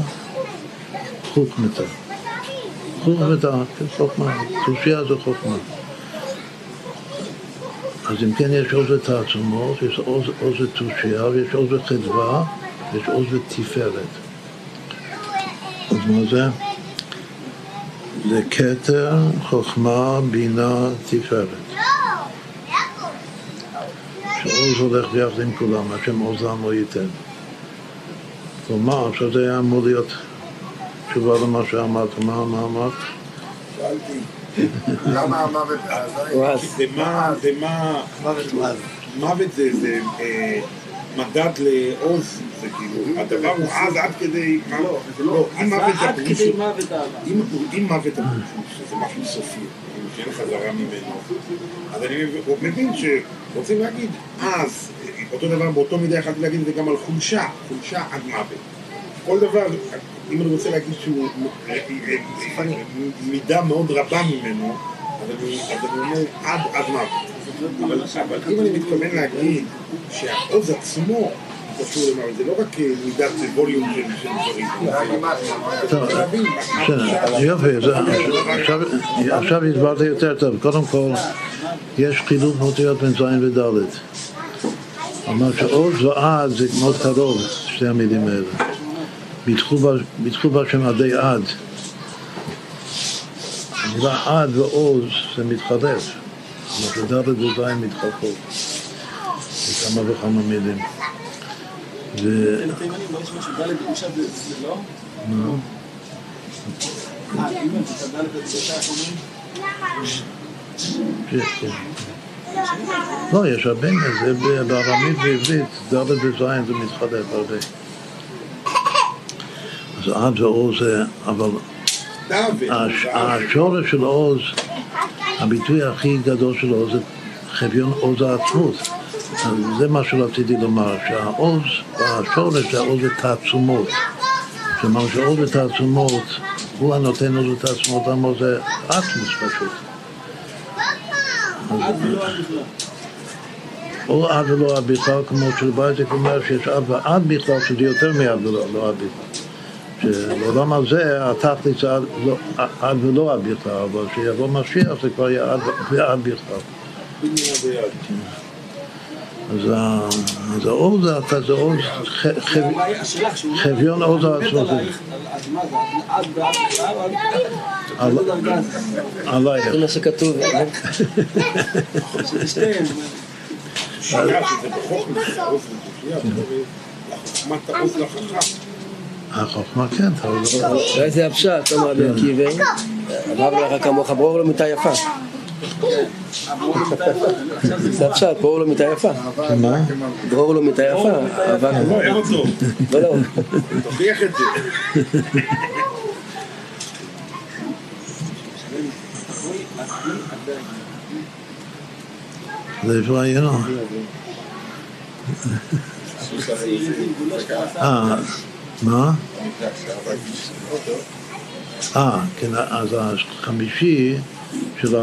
חוכמתה. חוכמתה, כן, חוכמה, תושייה זה חוכמה. אז אם כן יש עוז ותעצומות, יש עוז ותושייה, ויש עוז וחדווה, ויש עוז ותפארת. אז מה זה? זה כתר, חוכמה, בינה, תפארת. שעוז הולך ביחד עם כולם, השם עוזם לא ייתן. כלומר, עכשיו זה היה אמור להיות תשובה למה שאמרת. מה, מה אמרת? שאלתי, למה המוות זה מה, זה מה, מוות זה אה, מדד לעוז, זה כאילו, הדבר הוא אז עד כדי, לא, לא, אם מוות זה הפירוש, אם מוות הפירוש, שזה משהו סופי, שאין חזרה ממנו, אז אני מבין שרוצים להגיד, אז, אותו דבר באותו מידה יכולתי להגיד את זה גם על חולשה, חולשה עד מוות. כל דבר, אם אני רוצה להגיד שהוא מידה מאוד רבה ממנו, אז אני אומר עד עד מוות. אבל אם אני מתכוון להגיד שהעוז עצמו קשור למוות, זה לא רק מידת ווליום של דברים. טוב, יופי, עכשיו הסברת יותר טוב. קודם כל, יש חילוק אותיות בין ז' וד'. אמר שעוז ועד זה מאוד קרוב, שתי המילים האלה. ביטחו בשם עדי עד. המילה עד ועוז זה מתחלף. זאת אומרת, ד' וז' מתחלפות. בכמה וכמה מילים. ו... לא, יש הרבה מזה, בארמית ועברית, ד' וז' זה מתחלף הרבה. אז עד ועוז זה, אבל השורש של עוז, הביטוי הכי גדול של עוז זה חביון עוז העצמות. זה מה שרציתי לומר, שהעוז, השורש זה העוז ותעצומות. כלומר שעוז ותעצומות, הוא הנותן עוז ותעצומות, למה זה עצמוס פשוט. או עד ולא עד בכלל, כמו שבייזק אומר שיש עד ועד בכלל, שזה יותר מעד ולא עד בכלל. שבעולם הזה התכלית זה לא, עד ולא עד בכלל, אבל כשיבוא משיח זה כבר יהיה עד ועד בכלל. אז העוז זה זה עוז, חביון עוז העצמות. עלייך. זה מה שכתוב. [LAUGHS] החוכמה כן, אולי זה הפשט, אמר רבי עקיבא, אמר לך כמוך ברור לו מיטה יפה. זה הפשט, ברור לו מיטה יפה. מה? ברור לו מיטה יפה, אהבה כמוך. לא, לא. תוכיח את זה. זה איפה היינו? אה, מה? אה, כן, אז החמישי של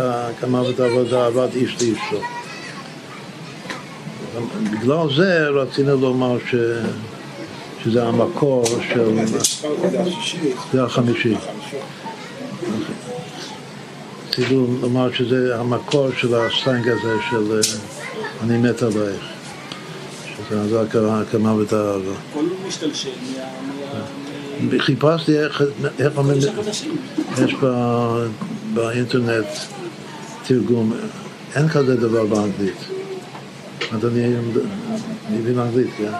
הקמה ותעבודה עבד איש לאשתו. בגלל זה רצינו לומר ש... שזה המקור של... זה החמישי. כאילו לומר שזה המקור של הסטנג הזה של אני מת עלייך. שזה הקמה ואת האהבה. כל משתלשל מה... חיפשתי איך אומרים, יש באינטרנט תרגום, אין כזה דבר באנגלית. אז אני מבין אנגלית, כן.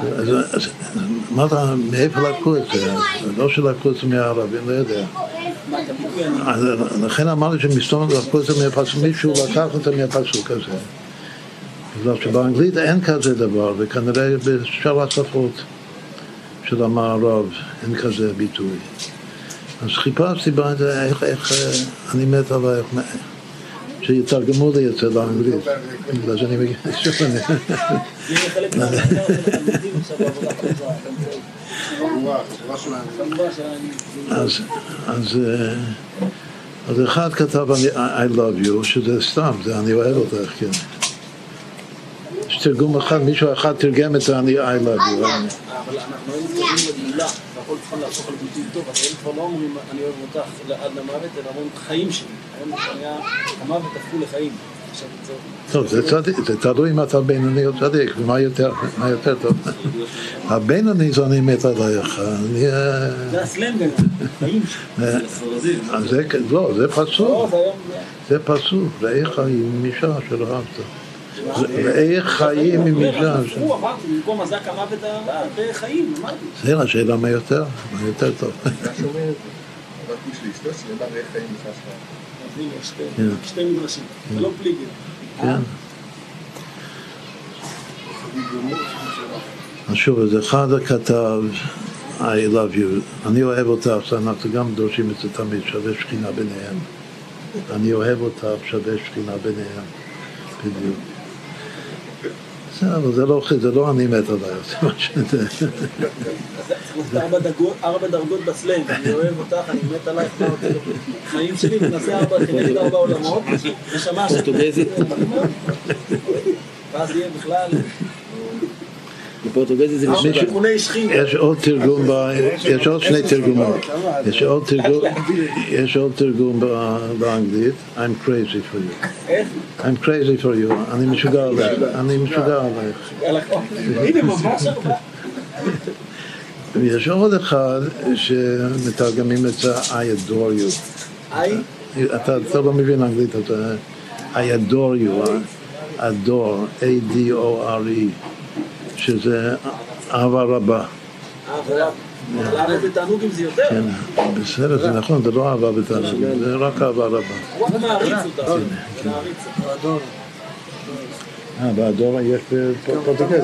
אז מה אתה, מאיפה לקחו את זה? לא שלקחו את זה מהערבים, לא יודע. לכן אמרתי שמסתום לקחו את זה מהפסוק, מישהו לקח את זה מהפסוק הזה. בגלל שבאנגלית אין כזה דבר, וכנראה בשאר השפות של המערב אין כזה ביטוי. אז חיפשתי בזה איך, איך אני מת עלייך, שיתרגמו לי את זה לאנגלית, בגלל שאני מגיע שוב. אז, אז, אז אחד כתב I love you, שזה סתם, זה אני אוהב אותך, כן. תרגום אחד, מישהו אחד תרגם את זה, אני I love you. אבל אנחנו היינו תרגמים לגאולה, והכל צריכים להפוך לביטוי טוב, אז הם כבר לא אומרים אני אוהב אותך עד למוות, אלא אומרים חיים שלי. היום המוות הפכו לחיים. טוב, זה זה תלוי אם אתה בינוני או צדיק, ומה יותר, טוב. הבינוני זה אני מת עלייך. זה הסלנג, חיים שלי. לא, זה פסוק. זה פסוק, ואיך עם אישה שלא אהבת. ואיך חיים עם אישה? הוא אמרתי, במקום הזק המוות ואיך חיים, אמרתי. זה השאלה מה יותר, מה יותר טוב. [LAUGHS] שתי מדרשים, זה לא פליגר. כן. אז שוב, אז אחד כתב, I love you, אני אוהב אותך, אנחנו גם דורשים את זה תמיד, שווה שכינה ביניהם. אני אוהב אותך, שווה שכינה ביניהם. בדיוק. בסדר, זה לא, זה לא אני מת עליי, זה מה שזה. ארבע דרגות בסלנג, אני אוהב אותך, אני מת עלייך, חיים שלי, ונעשה ארבע, כנגד ארבע עולמות, נשמה פורטוגזית. ואז יהיה בכלל... בפורטוגזית זה משוגע. יש עוד תרגום, יש עוד שני תרגומות. יש עוד תרגום, יש עוד תרגום באנגלית, I'm crazy for you. איך? I'm crazy for you, אני משוגע עלייך, אני משוגע עלייך. הרבה. ויש עוד אחד שמתרגמים את זה I adore you. אתה לא מבין אנגלית, אתה I adore you, adore, A-D-O-R-E. שזה אהבה רבה. אהבה בתענוג אם זה יותר. כן, בסדר, זה נכון, זה לא אהבה בתענוג, זה רק אהבה רבה. הוא מעריץ אותה. אה, באדורה יש בפורטוגזית.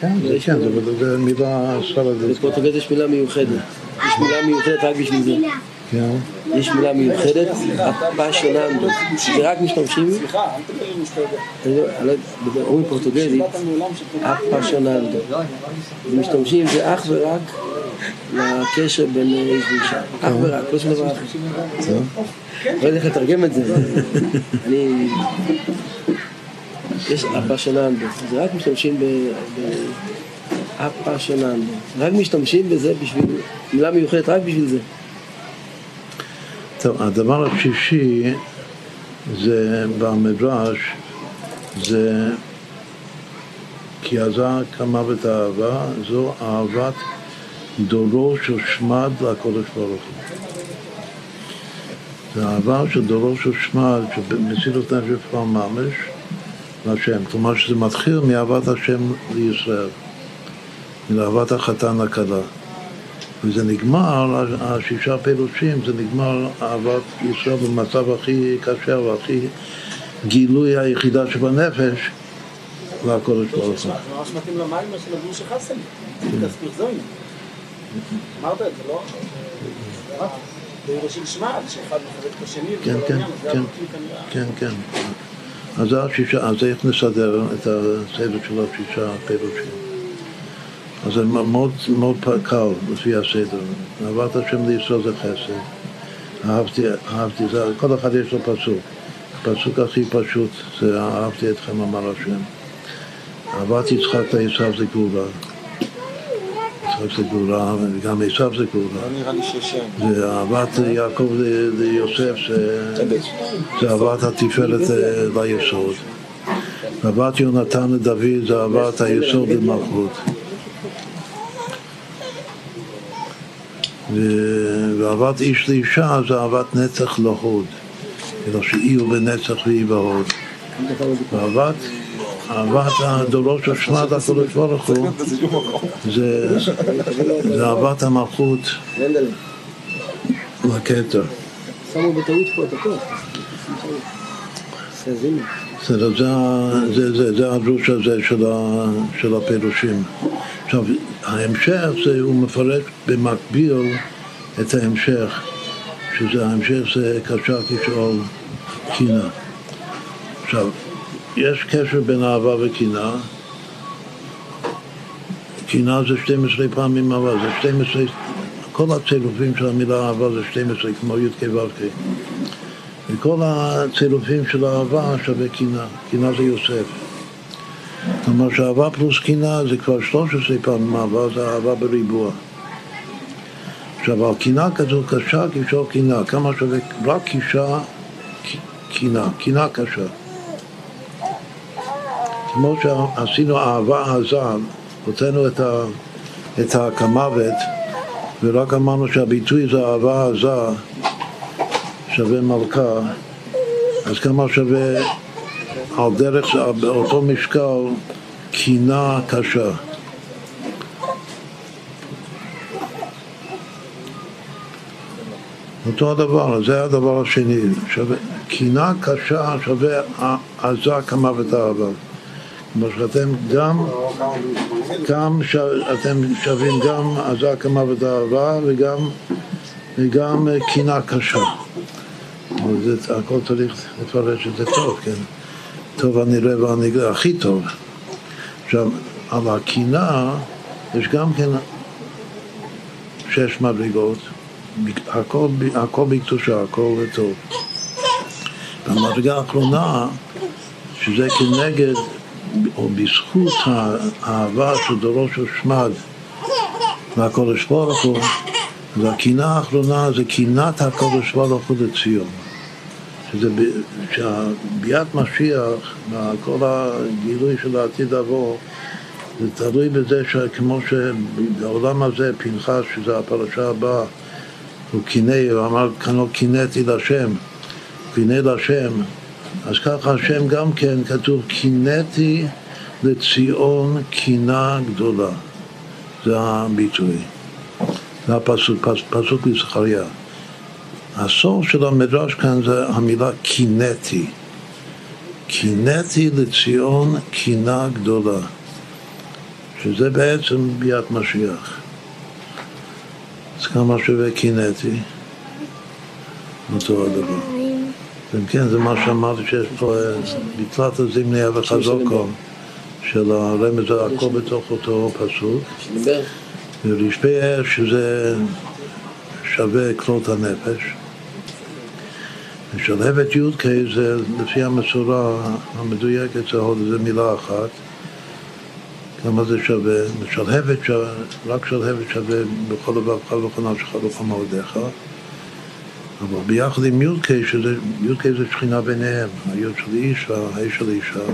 כן, כן, זו מילה ספרדית. בפורטוגזית יש מילה מיוחדת. יש מילה מיוחדת רק בשביל זה. כן. יש מילה מיוחדת, הפאשוננדו, שרק משתמשים, סליחה, אל תדבר לי. אומרים פורטוגזית, הפאשוננדו. משתמשים זה אך ורק לקשר בין איש ואישה. אך ורק, לא שום דבר אחר. לא יודע איך לתרגם את זה. אני... יש הפאשוננדו, זה רק משתמשים ב... הפאשוננדו. רק משתמשים בזה בשביל, מילה מיוחדת רק בשביל זה. טוב, הדבר השישי זה במדרש, זה כי עזה כמוות האהבה, זו אהבת דורו של שמד לקודש ברוך הוא. זה אהבה של דורו של שמד, שמסירות נפש כבר ממש להשם. כלומר שזה מתחיל מאהבת השם לישראל, מאהבת החתן הכלה. וזה נגמר, השישה פירושים, זה נגמר אהבת ישראל במצב הכי קשה והכי גילוי היחידה שבנפש לקודש ברוך הוא. ממש מתאים למים של הגור שחסן, זוין. אמרת את זה, לא? בירושים שמעת, שאחד מחזק את השני, כן, כן, כן, כן, כן. אז זה השישה, אז איך נסדר את הסדר של השישה פירושים? אז זה מאוד, מאוד קל לפי הסדר. אהבת השם לישראל זה חסד. אהבתי, אהבתי, זה, כל אחד יש לו פסוק. הפסוק הכי פשוט זה אהבתי אתכם אמר השם. אהבת יצחק לעשו זה גאולה. יצחק זה גאולה, וגם עשיו זה גאולה. לא נראה לי שיש... זה אהבת יעקב ליוסף, זה אהבת התפארת ליסוד. אהבת יונתן לדוד זה אהבת היסוד למלכות. ואהבת איש לאישה זה אהבת נצח להוד. אלא שאי הוא בנצח ואי בהוד. אהבת אהבת הדורות של שמעת הקדוש ברוך הוא זה אהבת המלכות לכתר. שמו בטעות פה את הכל. זה הדרוש הזה של הפירושים. עכשיו, ההמשך זה, הוא מפרט במקביל את ההמשך, שזה ההמשך זה קשה כשאול קינה. עכשיו, יש קשר בין אהבה וקנאה. קנאה זה 12 פעמים אהבה, זה 12, כל הצירופים של המילה אהבה זה 12, כמו י"ק ו"ק. וכל הצירופים של האהבה שווה קנאה, קנאה זה יוסף. כלומר שאהבה פלוס קנאה זה כבר 13 פעמים אהבה, זה אהבה בריבוע. עכשיו, על קנאה כזו קשה, כשאול קנאה, כמה שווה רק קישה קנאה, קנאה קשה. כמו שעשינו אהבה עזה, הוצאנו את, את הכמוות ורק אמרנו שהביטוי זה אהבה עזה שווה מלכה, אז כמה שווה על דרך, באותו משקל, קינה קשה. אותו הדבר, זה הדבר השני, קינה קשה שווה עזה כמוות אהבה. כלומר שאתם גם, גם ש... אתם שווים גם עזה כמוות אהבה וגם, וגם קינה קשה. זה, הכל צריך לפרש את זה טוב, כן? טוב הנראה והנגלה, הכי טוב. עכשיו, על הקינה יש גם כן שש מדרגות, הכל, הכל בקדושה, הכל טוב. במדרגה האחרונה, שזה כנגד או בזכות האהבה של דורו של שמד והקודש ברוך הוא, והקינה האחרונה זה קינת הקודש ברוך הוא לציון. שזה שהביאת משיח וכל הגילוי של העתיד לבוא זה תלוי בזה שכמו שבעולם הזה פנחס, שזה הפרשה הבאה, הוא קינא, הוא אמר קינאתי להשם, קינא להשם אז ככה השם גם כן כתוב, קינאתי לציון קינה גדולה. זה הביטוי. זה הפסוק, פס, פסוק בזכריה. הסוף של המדרש כאן זה המילה קינאתי. קינאתי לציון קינה גדולה. שזה בעצם ביאת משיח. אז כמה שווה קינאתי? אותו הדבר. אם כן, זה מה שאמרתי שיש פה בתלת הזמני וחזוקו של הרמז הכל בתוך אותו פסוק ולהשפיע שזה שווה כלות הנפש ושלהבת י"ק זה לפי המסורה המדויקת זה עוד איזה מילה אחת. כמה זה שווה, שלהבת, רק שלהבת שווה בכל לבבך ובכל נפשך ובכל מאודיך אבל ביחד עם י"ק, י"ק זה שכינה ביניהם, היוד של איש והאש של אישה,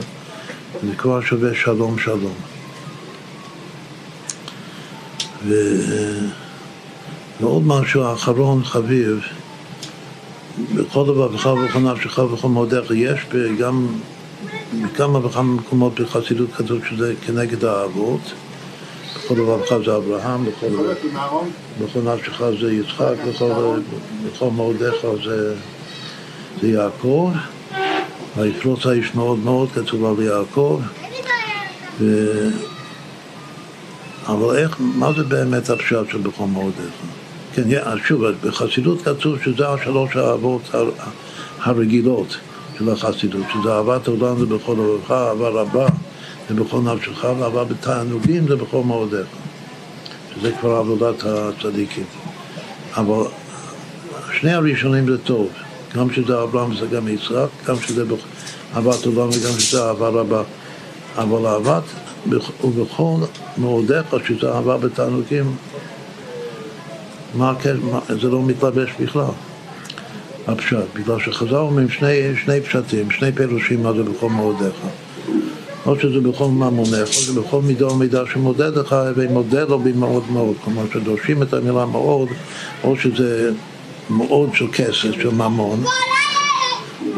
זה כבר שווה שלום שלום. ו... ועוד משהו אחרון חביב, בכל דבר בכל וכל נפשך וכל מועדיך יש גם בכמה וכמה מקומות בחסידות כתוב שזה כנגד האבות בכל לבבך זה אברהם, בכל נפשך זה יצחק, בכל מאודיך זה, זה יעקב. ויפרוץ האיש מאוד מאוד, כתוב על יעקב. ו... אבל איך, מה זה באמת הפשט של בכל מאודיך? כן, שוב, בחסידות כתוב שזה השלוש האהבות הרגילות של החסידות, שזה אהבת העולם זה בכל לבבך, אהבה רבה. זה בכל נפשך, אבל בתענוגים זה בכל מאודיך. שזה כבר עבודת הצדיקים. אבל שני הראשונים זה טוב, גם שזה אברהם וזה גם יצחק, גם שזה אהבת עולם וגם שזה אהבה רבה. אבל אהבת ובכל מאודיך, שזה אהבה בתענוגים, מה, זה לא מתלבש בכלל. הפשט, בגלל שחז"ל אומרים שני, שני פשטים, שני פירושים מה זה בכל מאודיך. או שזה בכל ממונך, או שזה בכל מידה ומידה שמודד לך, ומודד לו במאוד מאוד, כלומר שדורשים את המילה מאוד, או שזה מאוד של כסף, של ממון,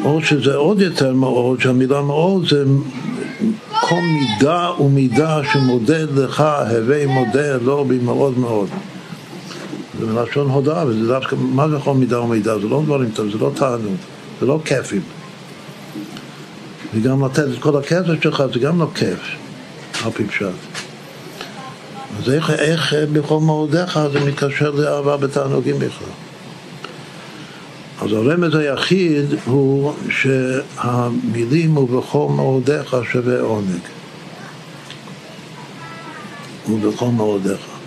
או שזה עוד יותר מאוד, שהמילה מאוד זה כל מידה ומידה שמודד לך, הווי מודד לו במאוד מאוד. זה מלשון הודעה, וזה דווקא, מה זה כל מידה ומידה? זה לא דברים טובים, זה לא תענוג, זה לא כיפים. וגם לתת את כל הכסף שלך זה גם לא כיף, על פי פשט. אז איך, איך בכל מאודיך זה מתקשר לאהבה בתענוגים בכלל? אז הרמז היחיד הוא שהמילים ובכל מאודיך שווה עונג. ובכל מאודיך.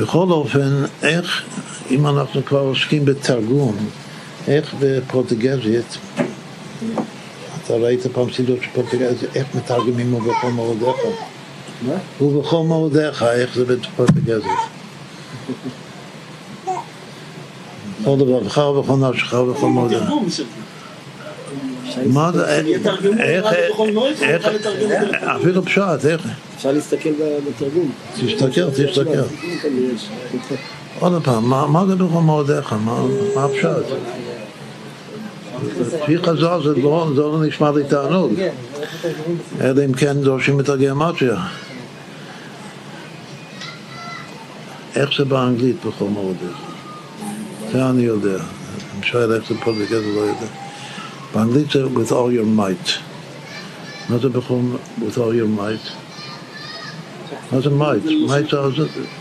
בכל אופן, איך, אם אנחנו כבר עוסקים בתרגום, איך בפרוטגזית, אתה ראית פעם סידור של פרוטגזית, איך מתרגמים ובכל מאודיך? מה? ובכל מאודיך, איך זה בפרוטגזית? כל לבבך ובכל נפשך ובכל מאודיך. מה זה, איך, איך, אפילו פשט, איך? אפשר להסתכל בתרגום. תסתכל, תסתכל. עוד פעם, מה זה בכל מאודיך? מה הפשט? לפי חז"ל זה לא נשמע לי תענוג, אלא אם כן דורשים את הגיאומטריה. איך זה באנגלית בכל מאודיך? זה אני יודע. אני שואל איך זה פה בגלל לא יודע. באנגלית זה with all your might. מה זה בכל with all your might? מה זה might? might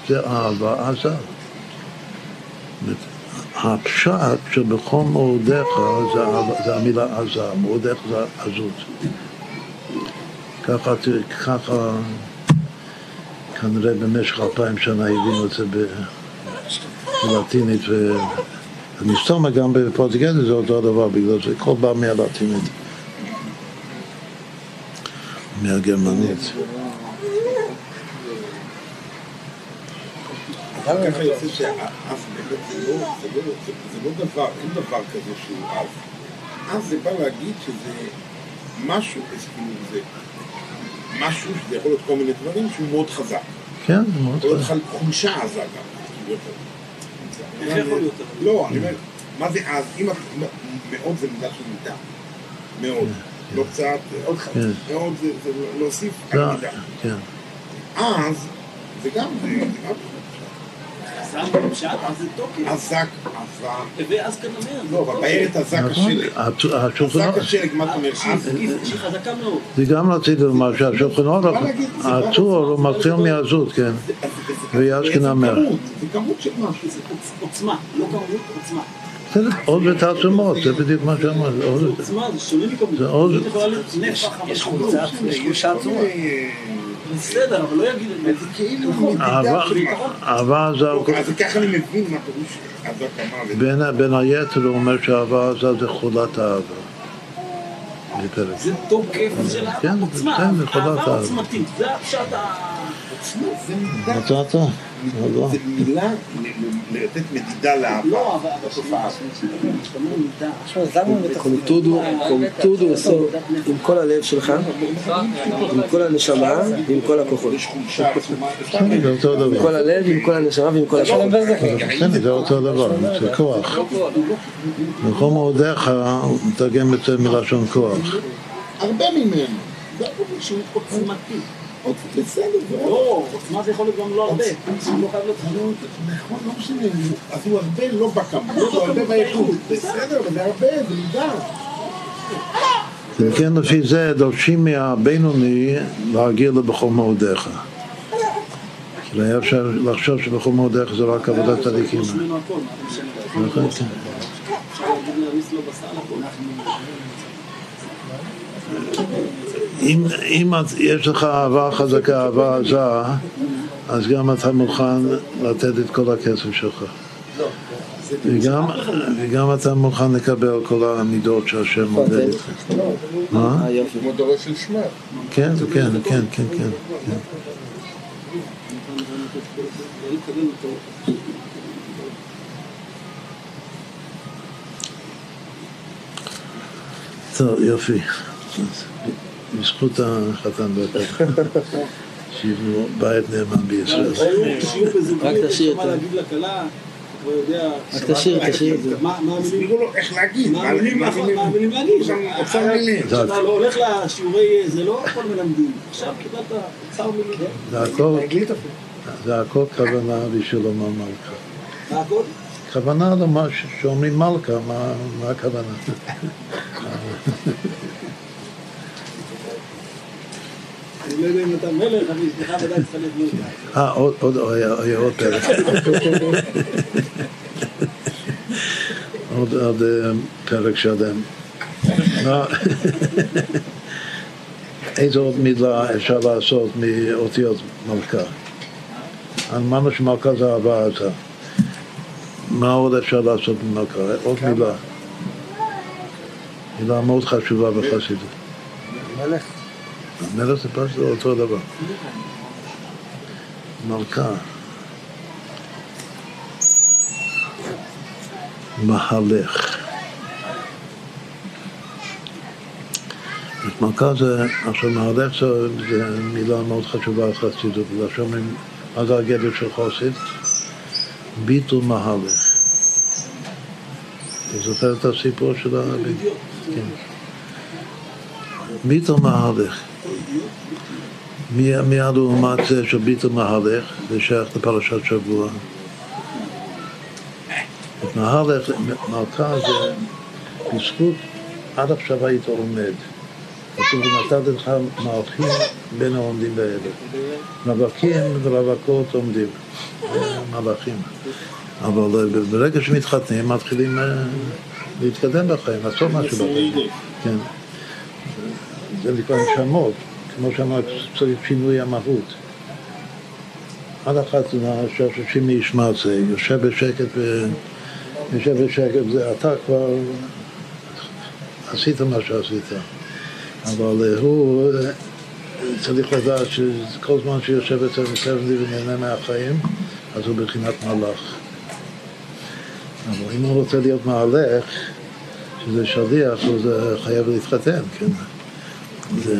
זה אהבה עזה. הפשט שבכל מאודיך זה, המילה עזה, מאודיך זה עזות. ככה, ככה כנראה במשך אלפיים שנה הבינו את זה בלטינית ומסתום גם בפורטוגזית זה אותו דבר, בגלל זה הכל בא מהלטינית, מהגרמנית. יוצא שהאף באמת זה לא דבר, אין דבר כזה שהוא אף. אף זה בא להגיד שזה משהו, כאילו זה משהו שזה יכול להיות כל מיני דברים שהוא מאוד חזק. כן, מאוד חזק. חולשה עזה גם. לא, אני אומר, מה זה אז? אם מאוד זה מידה של מידה. מאוד. לא קצת, מאוד זה להוסיף על מידה. אז זה גם הזק, ואז כנראה. לא, אבל בארץ הזק השלג. הזק השלג, מה אתה אומר? שהיא חזקה מאוד. זה גם רציתי לומר שהשולחנות, הצור הוא מתחיל מהזות, כן. ויאשכנה מר. זה כמות של משהו. זה עוצמה, לא כמות, עוצמה. בסדר, עוד בתעצומות, זה בדיוק מה שאמרת. עוצמה, זה שונה מכמות. זה עוד... יש חולצה, יש עצומה. בסדר, אבל לא יגיד זה. כאילו אהבה זה... אז ככה אני מבין מה פירוש אהבה בין היתר הוא אומר שאהבה זה חולת האהבה. זה תוקף של העוצמה, אהבה עוצמתית, זה הפשט ה... מצאת? זה מילה לתת מדידה לאהבה. לא, אבל התופעה. קומטודו עשו עם כל הלב שלך, עם כל הנשמה ועם כל הכוחות. זה אותו דבר. עם כל הלב, עם כל הנשמה ועם כל הכוחות. זה אותו דבר, זה כוח. בכל מאודיך הוא מתרגם את זה מלשון כוח. הרבה ממנו. זה שהוא עוצמתי. בסדר, לא, עוצמה זה יכול להיות גם לא הרבה, לא חייב להיות חנות. נכון, לא משנה, אז הוא הרבה לא בכמות, הוא הרבה באיכות, בסדר, זה הרבה, זה מידה. וכן לפי זה דורשים מהבינוני להגיע לבכל מאודיך. כי היה אפשר לחשוב שבכל מאודיך זה רק עבודת צדיקים. כן. אם, אם יש לך אהבה חזקה, אהבה עזה, אז גם אתה מוכן לתת את כל הכסף שלך. וגם, וגם אתה מוכן לקבל כל המידות שהשם מודד איתך. מה? כמו דורש של שמע. כן, כן, כן, כן, כן. טוב, יופי. בזכות החתן בטח. שיבנו בית נאמן בישראל. רק תשאיר יודע... רק תשאיר, תשאיר את זה. מה מה המילים? הסבירו לו איך להגיד, מה המילים מה מה המילים להגיד? אוצר מילים. כשאתה לא הולך לשיעורי... זה לא הכל מלמדים. עכשיו קיבלת אוצר מילים. זה הכל, כוונה בשביל לומר מלכה. מה הכל? כוונה למה ש- שאומרים מלכה, מה מה הכוונה? אני לא יודע אם אתה מלך, אבל אשתך ודאי צריכה להיות מלכה. אה, עוד, עוד, היה היה עוד פרק. עוד, עוד אה, פרק שלם. איזו עוד מילה אפשר לעשות מאותיות מלכה? אמרנו שמלכה זה אהבה עזה. מה עוד אפשר לעשות ממלכה? עוד מילה. מילה מאוד חשובה בחסידות. מלך. מלך זה פשוט אותו דבר. מלכה. מהלך. מלכה זה, עכשיו מהלך זה, זה מילה מאוד חשובה בחסידות, בגלל שאומרים, מה זה הגדר של חסיד? ביטול מהלך. אתה זוכר את הסיפור של ה... כן. ביטול מהלך. מי- מיד לעומת זה של ביטול מהלך, זה שייך לפרשת שבוע. מהלך, מלכה זה בזכות, עד עכשיו היית עומד. כתוב, ונתתי לך מלכים בין העומדים באלה. מבקים ורווקות עומדים, זה מלאכים. אבל אה, ברגע שמתחתנים מתחילים אה, להתקדם בחיים, לעשות משהו בחיים. כן. זה נקרא נשמות, כמו שאמרת, צריך שינוי המהות. עד החתונה שהשם ישמע את זה, יושב בשקט, ו... יושב בשקט, זה אתה כבר עשית מה שעשית. אבל אה, הוא אה, צריך לדעת שכל זמן שיושב אצל מסרנדי ונהנה מהחיים, אז הוא בחינת מלאך. אבל אם הוא רוצה להיות מהלך, שזה שליח, אז חייב להתחתן, כן? זה...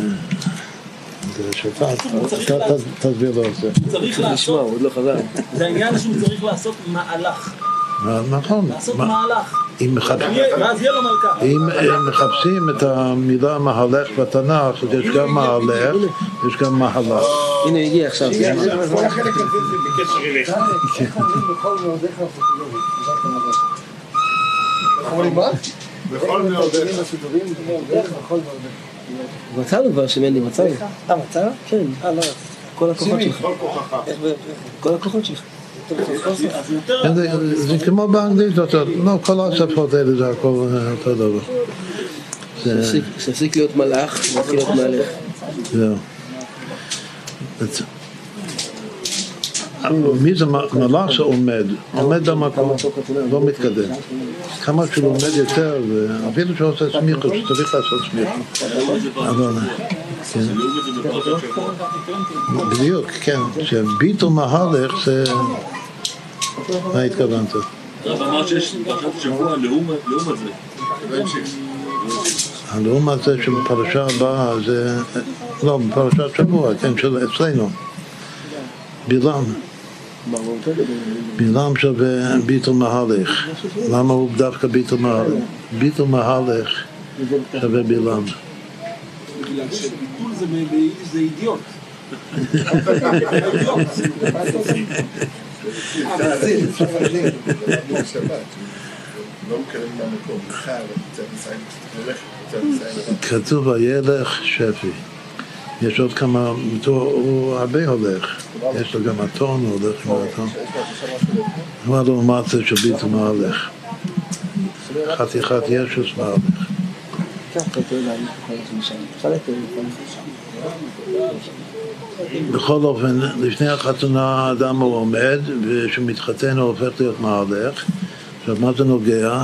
זה שלך, ת- ת- תסביר לו את זה. צריך לעשות, הוא עוד לא חזר. זה העניין שהוא צריך לעשות מהלך. נכון, לעשות מה- מהלך. אם הם מחפשים את המילה מהלך בתנ"ך, אז יש גם מהלך, יש גם מהלך. הנה, הגיע עכשיו. כל החלק הזה זה בקשר אליך. בכל מאודיך. מצאנו כבר שמני, מצאנו. אה, מצא? כן. אה, לא. כל הכוחות שלך. כל הכוחות שלך. זה- כמו באנגלית, לא, כל השפות האלה זה הכל אה, אותו דבר. שיפסיק- שיפסיק להיות מלאך, ויתחיל להיות מהלך. זהו. מי זה מלאך שעומד? עומד במקום, לא מתקדם. כמה שהוא לומד יותר, אפילו שהוא עושה סמיכות, שצריך לעשות סמיכות. אבל... כן. בדיוק, כן. שביטול מהלך זה... מה התכוונת? הרב אמר שיש פרשת שבוע לעומת לעומת זה. הלעומת זה שבפרשה הבאה זה... לא, בפרשת שבוע, כן, של אצלנו. בלעם. בלעם שווה ביטול מהלך. למה הוא דווקא ביטול מהלך? ביטול מהלך שווה בלעם. בגלל שביטול זה אידיוט. כתוב וילך שפי. יש עוד כמה, הוא הרבה הולך. יש לו גם אתון, הוא הולך עם האתון. אבל לעומת זה של ביטול מהלך. חתיכת ישוס. אפשר לתת בכל אופן, לפני החתונה האדם הוא עומד, וכשהוא מתחתן הוא הופך להיות מהלך, עכשיו, מה זה נוגע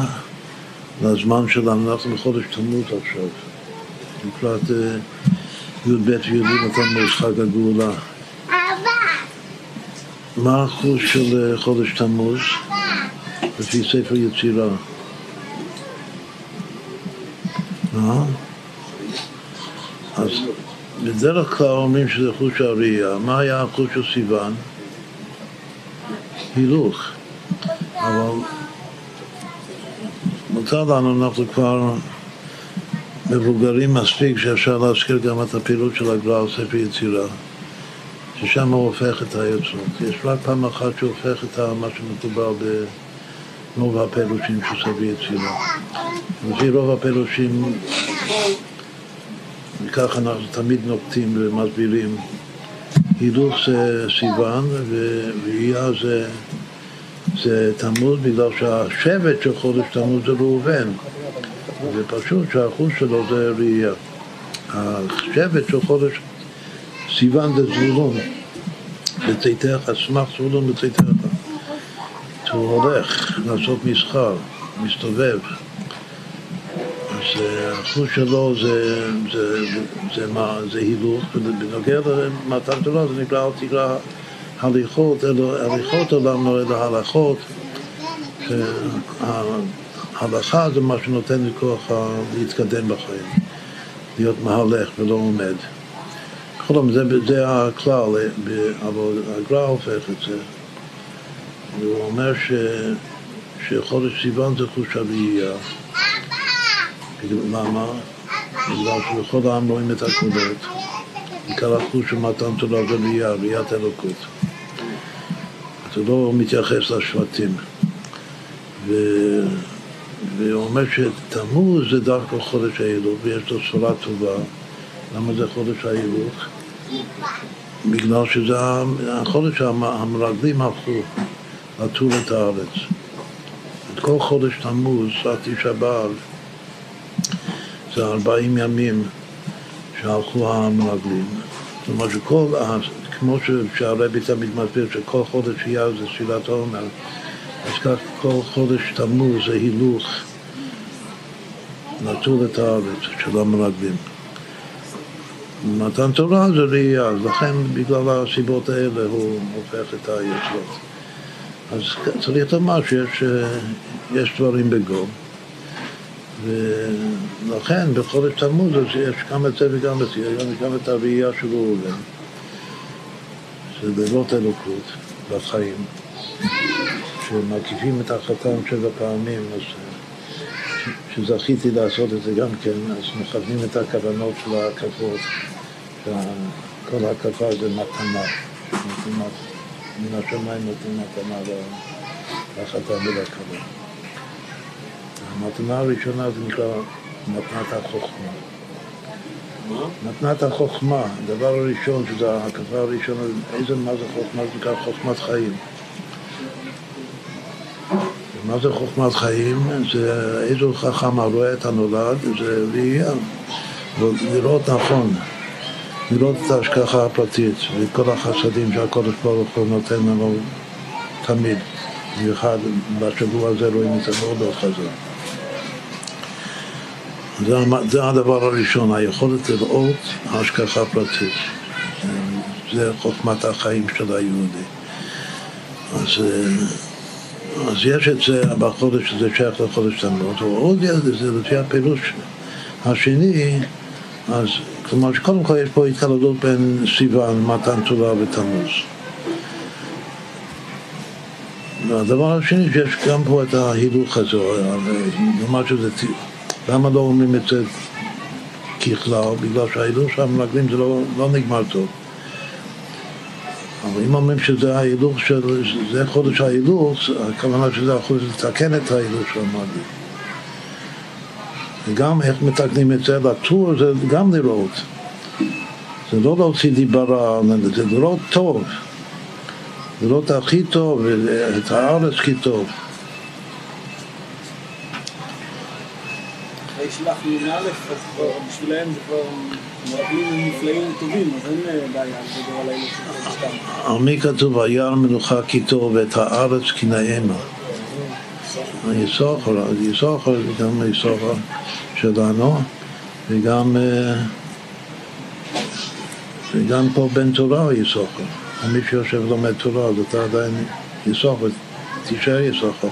לזמן שלנו? אנחנו בחודש תמוז עכשיו, לקראת י"ב וי"ג בתמוז, חג הגאולה. מה האחוז של אה, חודש תמוז לפי ספר יצירה? מה? אז בדרך כלל אומרים שזה חוש הראייה. מה היה החוש של סיוון? הילוך. אבל מותר לנו, אנחנו כבר מבוגרים מספיק שאפשר להזכיר גם את הפעילות של הגר"א על ספר יצירה, ששם הוא הופך את היוצרות. יש רק פעם אחת שהוא הופך את מה שמקובל ברוב הפירושים של ספר יצירה. לפי רוב הפירושים, וכך אנחנו תמיד נוקטים ומסבירים, הילוך זה סיוון וראייה זה, זה תמוז בגלל שהשבט של חודש תמוז זה ראובן. זה פשוט שהאחוז שלו זה ראייה. השבט של חודש סיוון זה זבולון, בצאתך, אשמח זבולון בצאתך. שהוא הולך לעשות מסחר, מסתובב. אז האחוז שלו זה, זה, זה, זה, זה הילוך, ובנוגע למתן תורה זה נקרא אל תקרא הליכות, הליכות עולם לא אלא הלכות. הלכה זה מה שנותן לי כוח להתקדם בחיים, להיות מהלך ולא עומד. בכל זאת, זה, זה הכלל, אבל הגר"א הופך את זה. והוא אומר ש, שחודש סיוון זה חוש הראייה. למה? בגלל שבכל העם רואים את הקולות. עיקר החוש של מתן תורה זה ראייה, ראיית אלוקות. זה לא מתייחס לשבטים. ו... והוא אומר שתמוז זה דווקא חודש ההילוך, ויש לו ספרה טובה. למה זה חודש ההילוך? בגלל שזה החודש שהמרגלים הלכו לתור את הארץ. את כל חודש תמוז, עד תשעה באב, זה ארבעים ימים שהלכו המרגלים. זאת אומרת שכל, כמו שהרבי תמיד מסביר שכל חודש אייר זה תפילת עומר, אז כך כל חודש תמוז זה הילוך לטור את הארץ של המרגלים. מתן תורה זה ראייה, אז לכן בגלל הסיבות האלה הוא הופך את היוצרות. אז צריך לומר שיש יש דברים בגו. ולכן בחודש תמוז יש גם את זה וגם את זה, גם את הראייה של ראובן, שזה לילות אלוקות בחיים, שמקיפים את החתן שבע פעמים, אז שזכיתי לעשות את זה גם כן, אז מכוונים את הכוונות של ההקפות, שכל הקפה זה מתנה, מתנה, מן השמיים נותנים מתנה לחתן ולכלה. המתנה הראשונה זה נקרא מתנת החוכמה. מתנת החוכמה, הדבר הראשון, שזה ההקפה הראשונה, איזה, מה זה חוכמה? זה נקרא חוכמת חיים. מה זה חוכמת חיים? זה איזו חכם הרואה את הנולד, זה ראייה, לראות נכון, לראות את ההשגחה הפרטית ואת כל החסדים שהקודש ברוך הוא נותן לנו תמיד. במיוחד בשבוע הזה רואים את זה מאוד מאוד חזק. זה, זה הדבר הראשון, היכולת לראות השגחה פרטית. זה חוכמת החיים של היהודי. אז, אז יש את זה בחודש שזה שייך לחודש תמרות, אבל עוד יש את זה לפי הפירוש השני, אז כלומר שקודם כל יש פה התקלדות בין סיוון, מתן תורה ותמוז. והדבר השני שיש גם פה את ההילוך הזה, נאמר שזה למה לא אומרים את זה ככלל? בגלל שההילוך של המרגלים זה לא, לא נגמר טוב. אבל אם אומרים שזה ההילוך של, זה חודש ההילוך, הכוונה שזה החודש לתקן את ההילוך של המרגלים. וגם איך מתקנים את זה לטור, זה גם לראות. זה לא להוציא דיברה, זה לראות טוב. לראות הכי טוב, את הארץ הכי טוב. ישלח י"א, אז בשבילם זה כבר אה, על מי כתוב, היה על מנוחה כי טוב ואת הארץ כי נאמה. היסוחר, אז יסוחר זה גם היסוחר שלנו וגם, אה, וגם פה בן תורה הוא יסוחר. מי שיושב ולומד תורה, אז אתה עדיין יסוחר, תישאר יסוחר.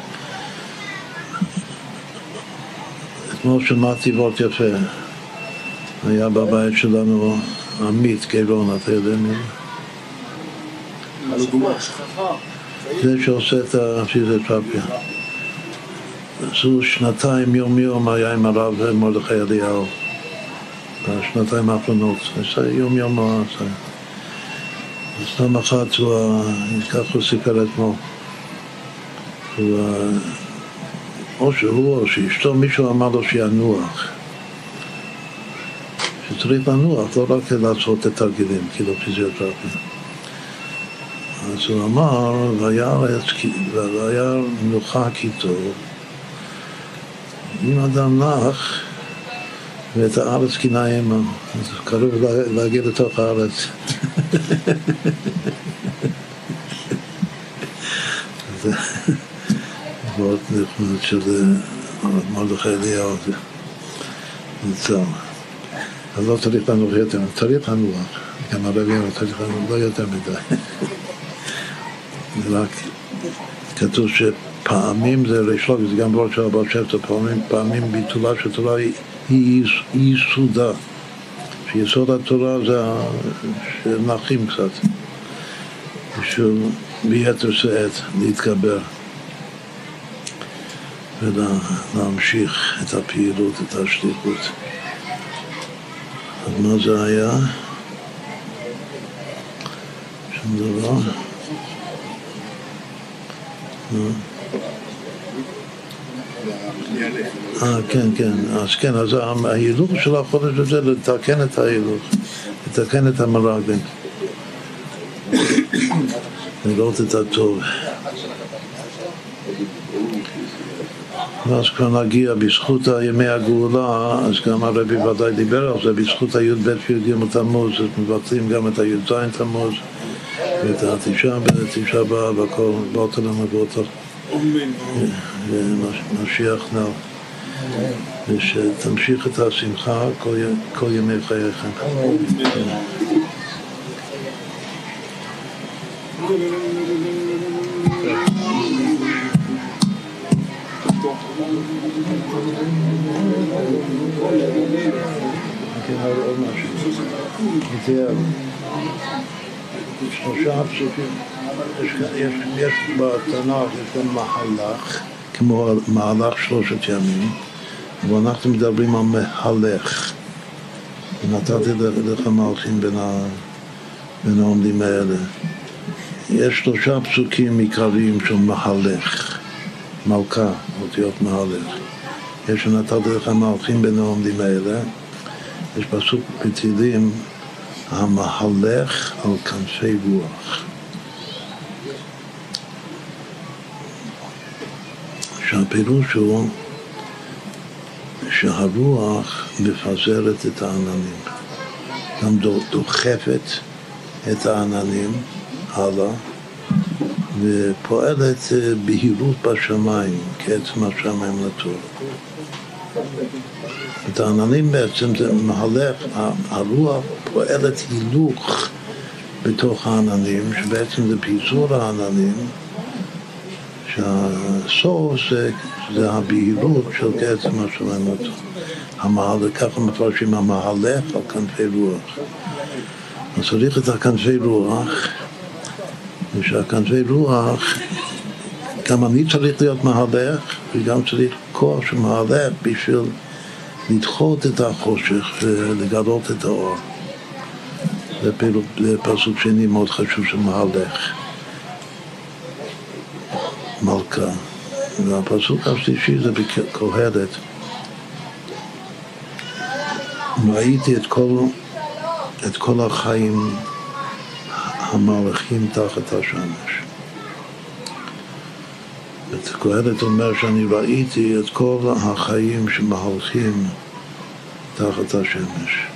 אתמול שמעתי וורט יפה. היה בבית שלנו עמית גירון, אתה יודע מי זה שעושה את הפיזיותרפיה. עשו שנתיים יום יום היה עם הרב מרדכי אליהו בשנתיים האחרונות, עשה יום יום הוא עשה. אז אחת הוא, ככה הוא סיפר אתמול, או שהוא או שאשתו, מישהו אמר לו שינוח. שצריך לנוח, לא רק לעשות את התרגילים, כאילו פיזיותרפיה. אז הוא אמר, והיה מנוחה כי טוב, אם אדם נח ואת הארץ קינה עמה, אז קרוב להגיע לתוך הארץ. זה מאוד נחמד של מרדכי אליהו, זה אז לא צריך לנוח יותר, צריך לנוח, גם הרב יאמר צריך לנוח, לא יותר מדי. רק כתוב שפעמים זה רישלוג, זה גם בעוד של הבעל טוב, פעמים, פעמים ביטולה של תורה היא יסודה. שיסוד התורה זה שנחים קצת, בשביל ביתר שאת להתגבר ולהמשיך את הפעילות, את השליחות. אז מה זה היה? שום דבר. אה, כן, כן. אז כן, אז ההילוך של החודש הזה לתקן את ההילוך, לתקן את המרגלים. לראות את הטוב. ואז כבר נגיע בזכות ימי הגאולה, אז גם הרבי ודאי דיבר על זה, בזכות הי"ב י"ג תמוז, אז מבטלים גם את הי"ז תמוז ואת התשעה בתשעה באב, הכל באותו למבוטל. ומשיח נר. ושתמשיך את השמחה כל ימי חייכם. שלושה פסוקים, יש בתנ"ך, יש גם מהלך, כמו מהלך שלושת ימים, ואנחנו מדברים על מהלך. ונתתי לך מלכים בין העומדים האלה. יש שלושה פסוקים עיקריים של מהלך, מלכה, אותיות מהלך. יש שנתתי לך מלכים בין העומדים האלה. יש פסוק בתהילים המהלך על כנפי רוח. שהפירוש הוא שהרוח מפזרת את העננים, גם דוחפת את העננים הלאה ופועלת אה, בהירות בשמיים, כעצם השמיים לטור. את העננים בעצם זה מהלך, הרוח פועלת הילוך בתוך העננים, שבעצם זה פיזור העננים, שהסוף זה, זה הבהירות של קצם השלמות. המהלך, ככה מפרשים המהלך על כנפי רוח. אז צריך את הכנפי רוח, ושהכנפי רוח, גם אני צריך להיות מהלך, וגם צריך כוח של מהלך בשביל לדחות את החושך ולגלות את האור. זה פסוק שני מאוד חשוב של מהלך, מלכה. והפסוק השלישי זה בקהלת. ראיתי את כל, את כל החיים המהלכים תחת השמש. קהלת אומר שאני ראיתי את כל החיים שמהלכים תחת השמש.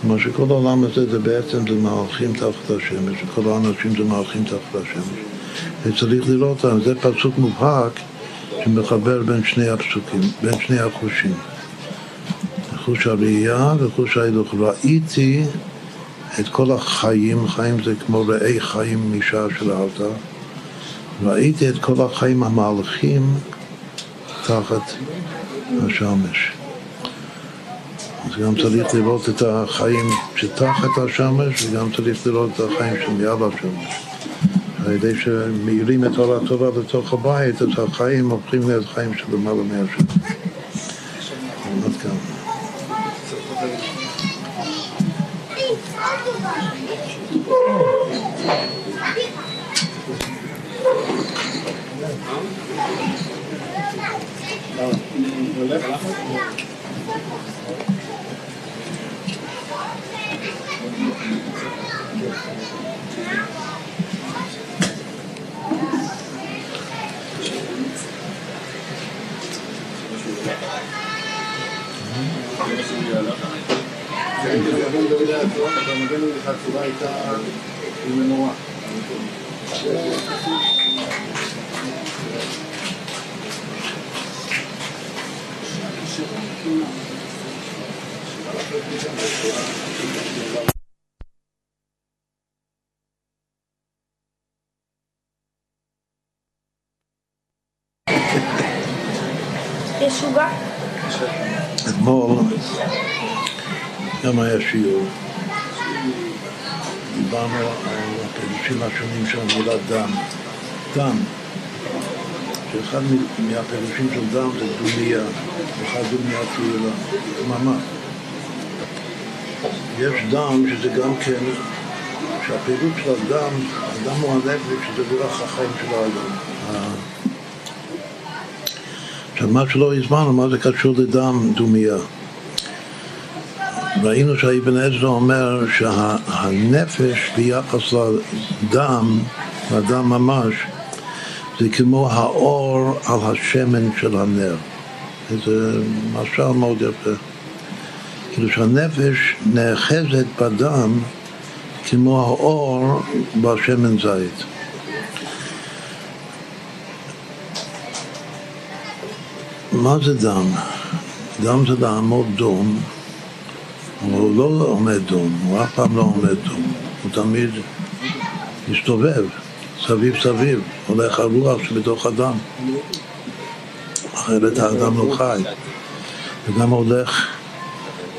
כלומר שכל העולם הזה זה בעצם זה מהלכים תחת השמש, וכל האנשים זה מהלכים תחת השמש. וצריך לראות אותם, זה פסוק מובהק שמחבר בין שני הפסוקים, בין שני החושים. חוש הראייה וחוש ההילוך. ראיתי את כל החיים, חיים זה כמו ראי חיים משעה של שלהבת, ראיתי את כל החיים המהלכים תחת השמש. אז גם צריך לראות את החיים שתחת השמש וגם צריך לראות את החיים שמעל השמש. על ידי שמאירים את אור התורה לתוך הבית, אז החיים הופכים להיות חיים של למעלה מהשמש. עד כאן. התשובה הייתה עם מנורה. יש עוגה? אתמול גם היה שיעור. דיברנו על הפירושים השונים של המילה דם. דם, שאחד מהפירושים של דם זה דומיה, אחד דומיה תהילה, דממה. יש דם שזה גם כן, שהפעילות של הדם, הדם הוא הנפש, שזה דרך החיים של האדם. עכשיו, מה שלא הזמנו, מה זה קשור לדם דומיה? ראינו שהאבן עזרא אומר שהנפש ביחס לדם, לדם ממש, זה כמו האור על השמן של הנר. זה משל מאוד יפה. כאילו שהנפש נאחזת בדם כמו האור בשמן זית. מה זה דם? דם זה לעמוד דום אבל הוא לא עומד דום, הוא אף פעם לא עומד דום, הוא תמיד מסתובב סביב סביב, הולך הרוח שבתוך הדם, אחרת האדם לא חי, וגם הולך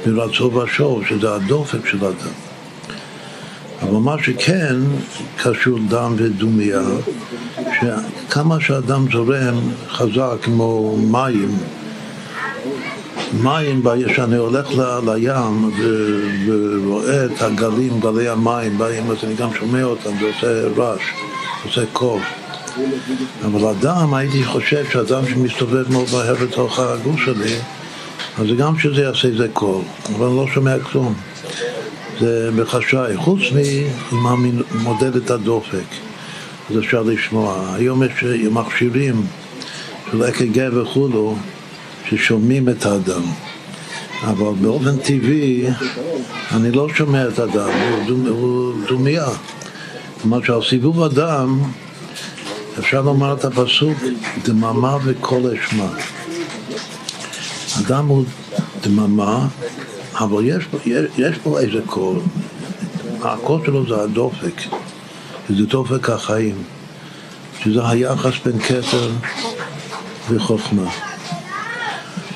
ברצו ושוב, שזה הדופק של הדם. אבל מה שכן קשור דם ודומיה, שכמה שהדם זורם חזק כמו מים, מים, כשאני הולך ל, לים ורואה את הגלים, גלי המים באים, אז אני גם שומע אותם, זה עושה רעש, עושה קור. אבל אדם, הייתי חושב שאדם שמסתובב מאוד מהר בתוך הגוף שלי, אז גם שזה יעשה איזה קול, אבל אני לא שומע כלום. זה בחשאי, חוץ מודד את הדופק, אז אפשר לשמוע. היום יש מכשירים של אק"ג וכולו, ששומעים את האדם. אבל באופן טבעי אני לא שומע את האדם, הוא, דומיה. כלומר שעל סיבוב אדם אפשר לומר את הפסוק דממה וקול אשמה. אדם הוא דממה, אבל יש, יש, יש פה איזה קול. הקול שלו זה הדופק, זה דופק החיים, שזה היחס בין כתר וחוכמה.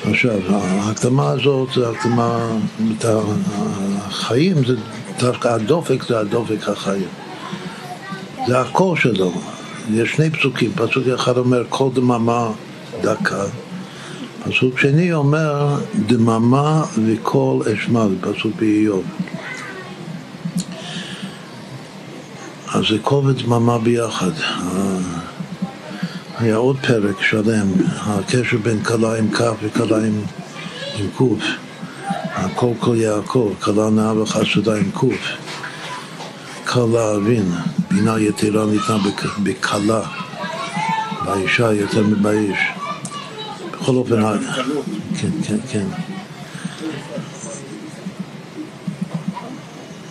עכשיו, ההקדמה הזאת זה הקדמה, החיים זה דווקא הדופק זה הדופק החיים. זה הקור שלו. יש שני פסוקים, פסוק אחד אומר כל דממה דקה, פסוק שני אומר דממה וקול אשמה, זה פסוק באיוב. אז זה קול ודממה ביחד. היה עוד פרק שלם, הקשר בין כלה עם כ' וכלה עם, עם ק', הכל כל יעקב, כלה נאה וחסודה עם ק', כלה אבין, בינה יתרה ניתנה בכלה, באישה יותר מבאיש. בכל אופן, כן, כן, כן.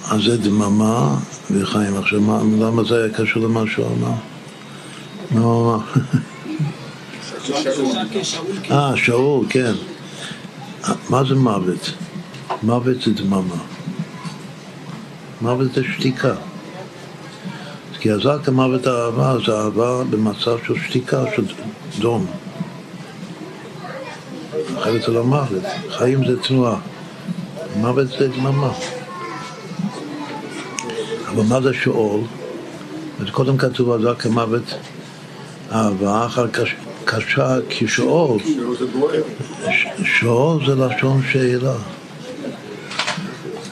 אז זה דממה וחיים. עכשיו, למה זה היה קשור למה שהוא אמר? לא, [LAUGHS] אה, שאול, כן. מה זה מוות? מוות זה דממה. מוות זה שתיקה. כי הזק המוות האהבה זה אהבה במצב של שתיקה, של דום. אחרת זה לא מוות. חיים זה תנועה. מוות זה דממה. אבל מה זה שאול? אז קודם כתוב הזק המוות אהבה, אחר כך קשה כשאול. שאול זה לשון שאלה.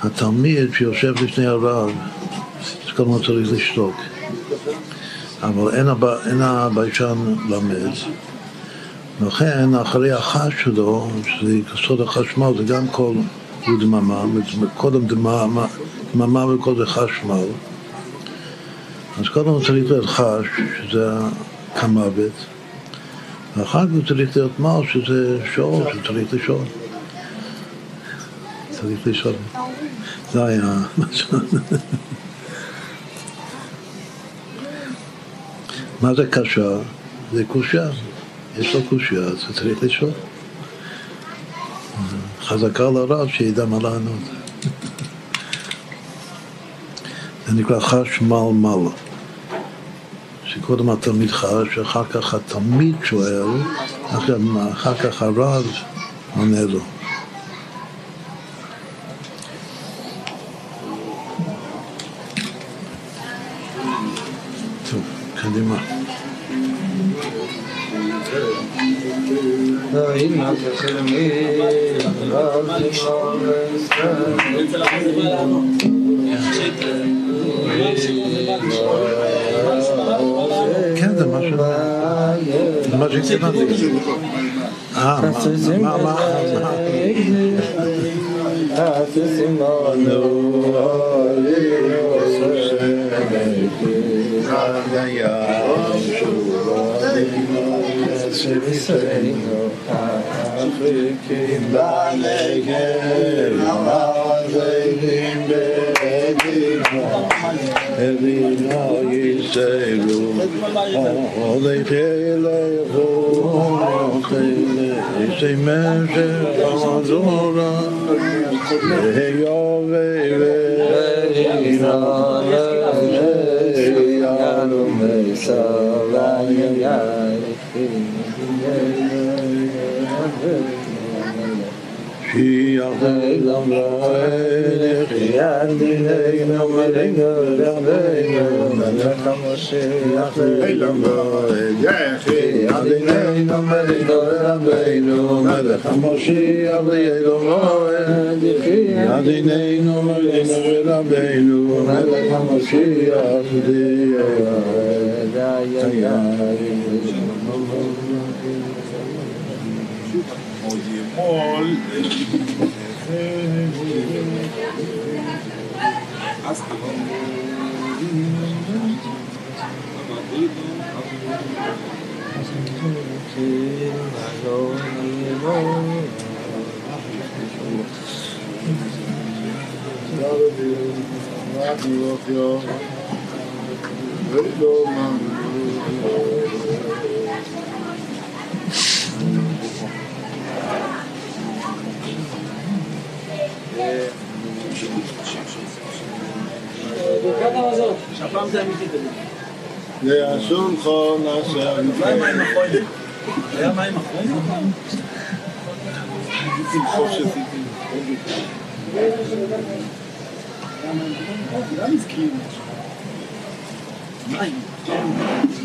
התלמיד שיושב לפני הרב, אז קודם כל צריך לשתוק. אבל אין, הב... אין הביישן למד. לכן, אחרי החש שלו, שזה סוד החשמל, זה גם קול ודממה, קודם דממה, דממה וכל זה חשמל. אז קודם צריך להיות חש, שזה כמוות, ואחר כך צריך להיות מל, שזה שואל, שצריך לשאול. צריך לשאול. זה היה משהו. [LAUGHS] מה זה קשה? זה קושייה. יש לו קושייה, אז צריך לשאול. חזקה לרב שידע מה לענות. זה נקרא חשמל-מל. שקודם התלמיד חש, אחר כך התלמיד שואל, אחר כך הרב עונה לו. זה מה שהתכוונתי. אה, מה, מה, מה? אבינו יסיירו, הולך אליהו, איזה משך עזורה, ויובי שיח למועד, יד דינינו מלינו לרבינו, מלך המשיח למועד, יד דינינו מלינו לרבינו, מלך המשיח למועד, יד דינינו מלינו לרבינו, מלך המשיח אתמול, ברכת המזון, שהפעם זה אמיתי. להשולחון עם מים אחרונים? היה מים? כולם הזכירו. מים.